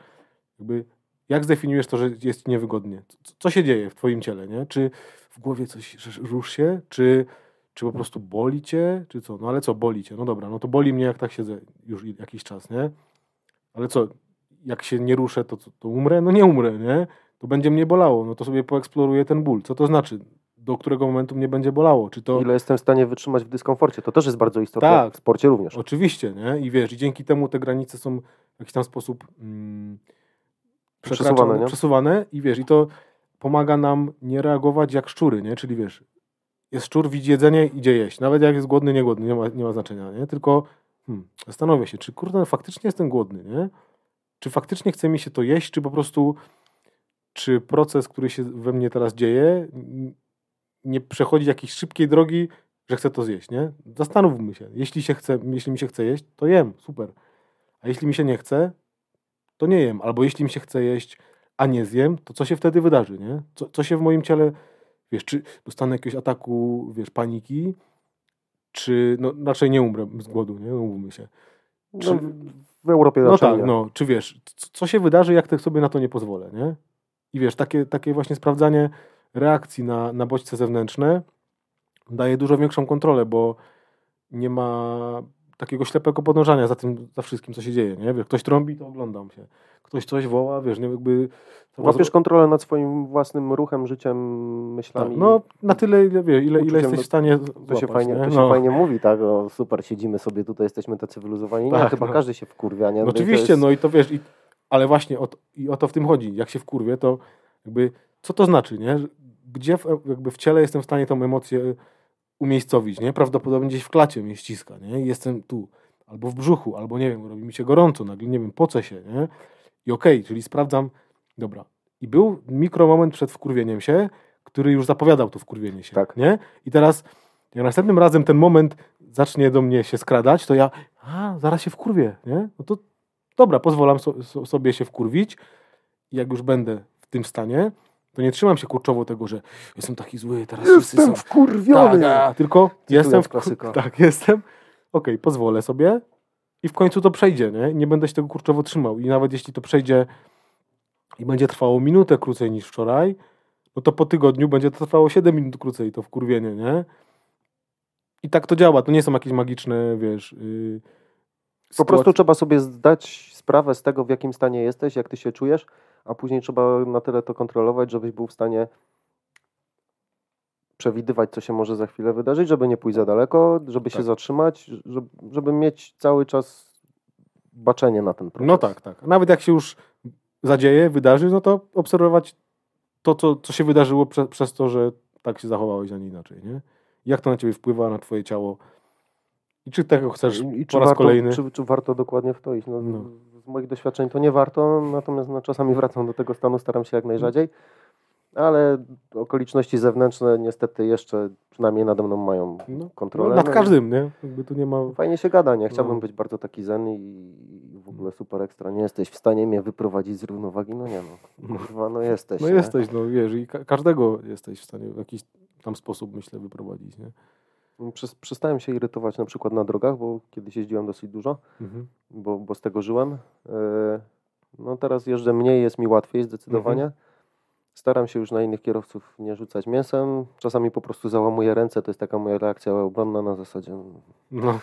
jakby jak zdefiniujesz to, że jest niewygodnie? Co, co się dzieje w twoim ciele? Nie? Czy w głowie coś rusz się? Czy, czy po prostu boli cię? Czy co? No ale co, boli cię? No dobra, no to boli mnie jak tak siedzę już jakiś czas, nie? Ale co, jak się nie ruszę, to, to umrę? No nie umrę, nie? To będzie mnie bolało, no to sobie poeksploruję ten ból. Co to znaczy? Do którego momentu mnie będzie bolało? Czy to... Ile jestem w stanie wytrzymać w dyskomforcie. To też jest bardzo istotne. Tak. W sporcie również. Oczywiście, nie? I wiesz, i dzięki temu te granice są w jakiś tam sposób mm, Przesuwane, nie? przesuwane i wiesz, i to pomaga nam nie reagować jak szczury, nie? Czyli wiesz, jest szczur, widzi jedzenie, idzie jeść. Nawet jak jest głodny, nie głodny, nie ma, nie ma znaczenia, nie? Tylko hmm, się, czy kurde, faktycznie jestem głodny, nie? Czy faktycznie chce mi się to jeść, czy po prostu czy proces, który się we mnie teraz dzieje, nie przechodzi jakiejś szybkiej drogi, że chcę to zjeść, nie? Zastanówmy się. Jeśli, się chce, jeśli mi się chce jeść, to jem, super. A jeśli mi się nie chce, to nie jem. Albo jeśli mi się chce jeść, a nie zjem, to co się wtedy wydarzy, nie? Co, co się w moim ciele, wiesz, czy dostanę jakiegoś ataku, wiesz, paniki, czy, no raczej nie umrę z głodu, nie? No, Umówmy się. Czy, No, w Europie no raczej tak, nie. no, czy wiesz, co, co się wydarzy, jak tak sobie na to nie pozwolę, nie? I wiesz, takie, takie właśnie sprawdzanie reakcji na, na bodźce zewnętrzne daje dużo większą kontrolę, bo nie ma takiego ślepego podążania za tym, za wszystkim, co się dzieje, nie? Wiesz, ktoś trąbi, to oglądam się. Ktoś coś woła, wiesz, nie, jakby... Łapiesz kontrolę nad swoim własnym ruchem, życiem, myślami. tak, no, na tyle, ile, wie, ile, ile jesteś no, w stanie To złapać, się, fajnie, nie? to się No. fajnie mówi, tak? O, super, siedzimy sobie tutaj, jesteśmy tacy wyluzowani. Nie, Tak, chyba no. każdy się wkurwia, nie? No oczywiście, jest- no i to wiesz, i, ale właśnie o i o to w tym chodzi. Jak się wkurwię, to jakby, co to znaczy, nie? Gdzie w, jakby w ciele jestem w stanie tą emocję umiejscowić, nie? Prawdopodobnie gdzieś w klacie mnie ściska, nie? Jestem tu, albo w brzuchu, albo nie wiem, robi mi się gorąco, nagle nie wiem, pocę się, nie? I okej, czyli sprawdzam, dobra. I był mikromoment przed wkurwieniem się, który już zapowiadał to wkurwienie się, Tak. nie? I teraz, jak następnym razem ten moment zacznie do mnie się skradać, to ja, a, zaraz się wkurwię, nie? No to dobra, pozwalam so, so, sobie się wkurwić jak już będę w tym stanie, to nie trzymam się kurczowo tego, że jestem taki zły, teraz wszyscy Jestem są... wkurwiony! Tak, a, tylko jestem w klasyka. Tak, jestem. Okej, pozwolę sobie i w końcu to przejdzie, nie? Nie będę się tego kurczowo trzymał. I nawet jeśli to przejdzie i będzie trwało minutę krócej niż wczoraj, no to po tygodniu będzie to trwało 7 minut krócej, to wkurwienie, nie? I tak to działa, to nie są jakieś magiczne, wiesz... Yy, po prostu trzeba sobie zdać sprawę z tego, w jakim stanie jesteś, jak ty się czujesz, a później trzeba na tyle to kontrolować, żebyś był w stanie przewidywać, co się może za chwilę wydarzyć, żeby nie pójść za daleko, żeby tak. się zatrzymać, żeby, żeby mieć cały czas baczenie na ten proces. No tak, tak. Nawet jak się już zadzieje, wydarzy, no to obserwować to, co, co się wydarzyło prze, przez to, że tak się zachowałeś, a nie inaczej, nie? Jak to na ciebie wpływa, na twoje ciało i czy tego chcesz I, po raz warto, kolejny? Czy, czy, warto dokładnie w to iść? No, no. Z moich doświadczeń to nie warto, natomiast no, czasami wracam do tego stanu, staram się jak najrzadziej ale okoliczności zewnętrzne niestety jeszcze przynajmniej nade mną mają no, kontrolę. No, nad no każdym, nie? Jakby tu nie ma... Fajnie się gada, nie? Chciałbym no. być bardzo taki zen i w ogóle super ekstra. Nie jesteś w stanie mnie wyprowadzić z równowagi? No nie no. Kurwa, no jesteś. No nie? jesteś, no wiesz, i ka każdego jesteś w stanie w jakiś tam sposób, myślę, wyprowadzić, nie? Przestałem się irytować na przykład na drogach, bo kiedyś jeździłem dosyć dużo, mhm. bo, bo z tego żyłem. E, no teraz jeżdżę mniej, jest mi łatwiej zdecydowanie. Mhm Staram się już na innych kierowców nie rzucać mięsem. Czasami po prostu załamuję ręce. To jest taka moja reakcja obronna na zasadzie. No.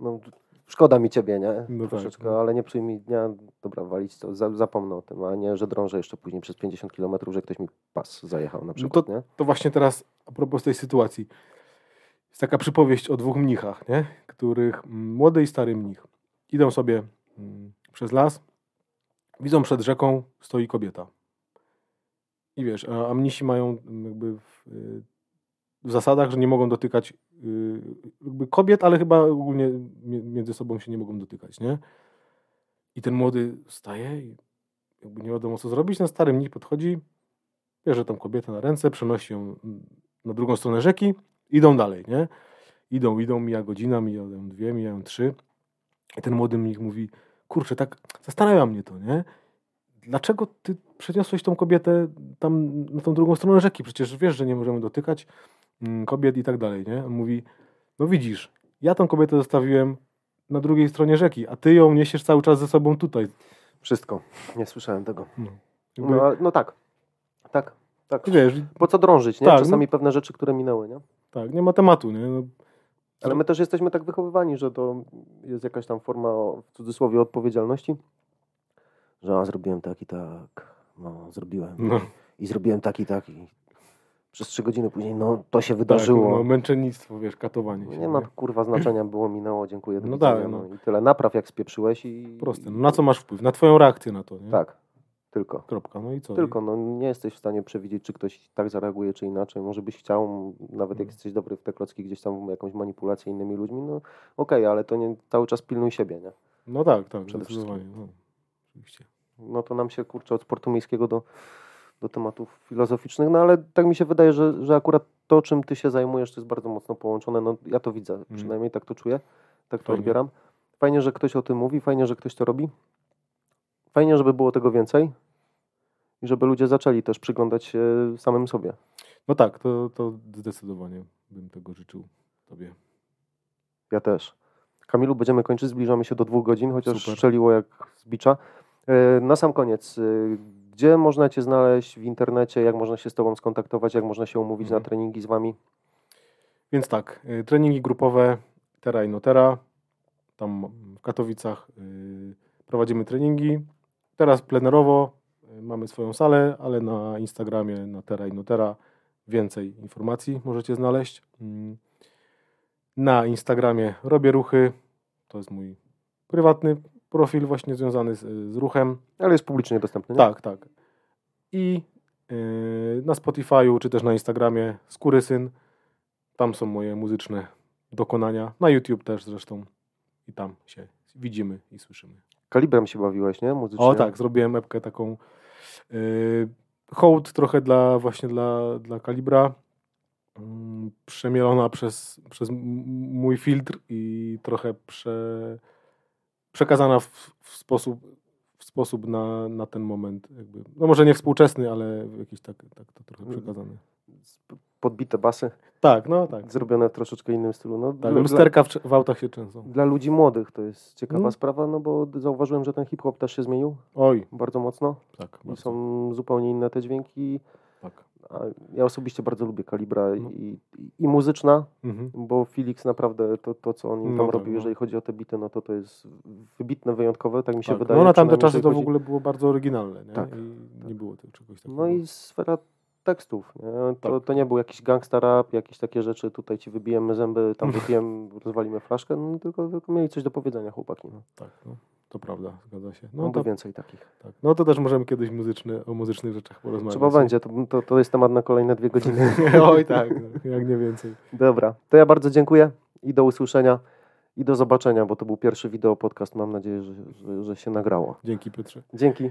no szkoda mi ciebie, nie? No tak, Troszeczkę, tak, no. ale nie przyjmij dnia, dobra, walić to, zapomnę o tym, a nie, że drążę jeszcze później przez 50 km, że ktoś mi pas zajechał na przykład, no to, nie? To właśnie teraz, a propos tej sytuacji, jest taka przypowieść o dwóch mnichach, nie? Których młody i stary mnich idą sobie przez las, widzą przed rzeką stoi kobieta. I wiesz, a, a mnisi mają jakby w, w, zasadach, że nie mogą dotykać y, jakby kobiet, ale chyba ogólnie między sobą się nie mogą dotykać, nie? I ten młody staje i jakby nie wiadomo co zrobić, ten stary mnich podchodzi, bierze tą kobietę na ręce, przenosi ją na drugą stronę rzeki, idą dalej, nie? Idą, idą, mija godzina, mijają dwie, mijają trzy. I ten młody mnich mówi, kurczę, tak zastanawia mnie to, nie? dlaczego ty przeniosłeś tą kobietę tam na tą drugą stronę rzeki? Przecież wiesz, że nie możemy dotykać mm, kobiet i tak dalej, nie? On mówi, no widzisz, ja tą kobietę zostawiłem na drugiej stronie rzeki, a ty ją niesiesz cały czas ze sobą tutaj. Wszystko. Nie słyszałem tego. No, no, no tak. Tak. Tak. Wiesz, po co drążyć, nie? Tak, Czasami no, pewne rzeczy, które minęły, nie? Tak, nie ma tematu, nie? No, ale my też jesteśmy tak wychowywani, że to jest jakaś tam forma, w cudzysłowie, odpowiedzialności że a, zrobiłem tak i tak, no zrobiłem no. i zrobiłem tak i tak i przez trzy godziny później, no to się wydarzyło. Tak, no, męczennictwo, wiesz, katowanie się. Nie ma kurwa znaczenia, było, minęło, dziękuję. No tak, no. I tyle, napraw jak spieprzyłeś i... Proste, no na co masz wpływ? Na twoją reakcję na to, nie? Tak, tylko. Kropka, no i co? Tylko, no nie jesteś w stanie przewidzieć, czy ktoś tak zareaguje, czy inaczej. Może byś chciał, nawet jak mm. jesteś dobry w te klocki, gdzieś tam jakąś manipulację innymi ludźmi, no okej, okay, ale to nie cały czas pilnuj siebie, nie? No tak, tak, zdecydowanie, no, oczywiście no to nam się kurczę od sportu miejskiego do, do tematów filozoficznych, no ale tak mi się wydaje, że, że akurat to, czym ty się zajmujesz, to jest bardzo mocno połączone. No ja to widzę, mm. przynajmniej tak to czuję, tak to fajnie. odbieram. Fajnie, że ktoś o tym mówi, fajnie, że ktoś to robi. Fajnie, żeby było tego więcej i żeby ludzie zaczęli też przyglądać się samym sobie. No tak, to, to zdecydowanie bym tego życzył tobie. Ja też. Kamilu, będziemy kończyć, zbliżamy się do dwóch godzin, chociaż Super. strzeliło jak z bicza. E, na sam koniec, e, gdzie można Cię znaleźć w internecie, jak można się z Tobą skontaktować, jak można się umówić mhm. na treningi z Wami? Więc tak, e, treningi grupowe Terra i Notera, tam w Katowicach prowadzimy treningi. Teraz plenerowo mamy swoją salę, ale na Instagramie na Terra i Notera więcej informacji możecie znaleźć. Mm. Na Instagramie robię ruchy, to jest mój prywatny profil właśnie związany z, z ruchem. Ale jest publicznie dostępny, nie? Tak, tak. I yy, na Spotify'u, czy też na Instagramie Skórysyn. Tam są moje muzyczne dokonania. Na YouTube też zresztą. I tam się widzimy i słyszymy. Kalibrem się bawiłeś, nie? Muzycznie. O tak, zrobiłem epkę taką hołd trochę dla właśnie dla, dla Kalibra. Yy, przemielona przez, przez mój filtr i trochę prze przekazana w, w sposób, w sposób na, na ten moment. Jakby, no może nie współczesny, ale jakiś tak, tak to trochę przekazany. Podbite basy. Tak, no tak. Zrobione w troszeczkę innym stylu. No, tak, lusterka w, w, autach się często. Dla ludzi młodych to jest ciekawa hmm. sprawa, no bo zauważyłem, że ten hip-hop też się zmienił. Oj. Bardzo mocno. Tak. I są zupełnie inne te dźwięki. Tak. A ja osobiście bardzo lubię Kalibra No. i, i, muzyczna, Mhm. bo Felix naprawdę to, to co on im No tam tak, robił, no. jeżeli chodzi o te bity, no to to jest wybitne, wyjątkowe, tak mi się Tak. wydaje. No na tamte czasy to w chodzi- ogóle było bardzo oryginalne, nie? Tak, I nie było tego czegoś takiego. No i sfera tekstów. Nie? To, Tak. to nie był jakiś gangsta rap, jakieś takie rzeczy, tutaj ci wybijemy zęby, tam wypijemy, rozwalimy flaszkę, no, tylko, tylko mieli coś do powiedzenia chłopaki. No, Tak, no, to prawda, zgadza się. no to to, więcej takich. tak. no to też możemy kiedyś muzyczny, o muzycznych rzeczach porozmawiać. Trzeba będzie, to, to, to jest temat na kolejne dwie godziny. Oj tak, no, jak nie więcej. Dobra, to ja bardzo dziękuję i do usłyszenia i do zobaczenia, bo to był pierwszy wideo podcast. Mam nadzieję, że, że, że się nagrało. Dzięki Piotrze. Dzięki.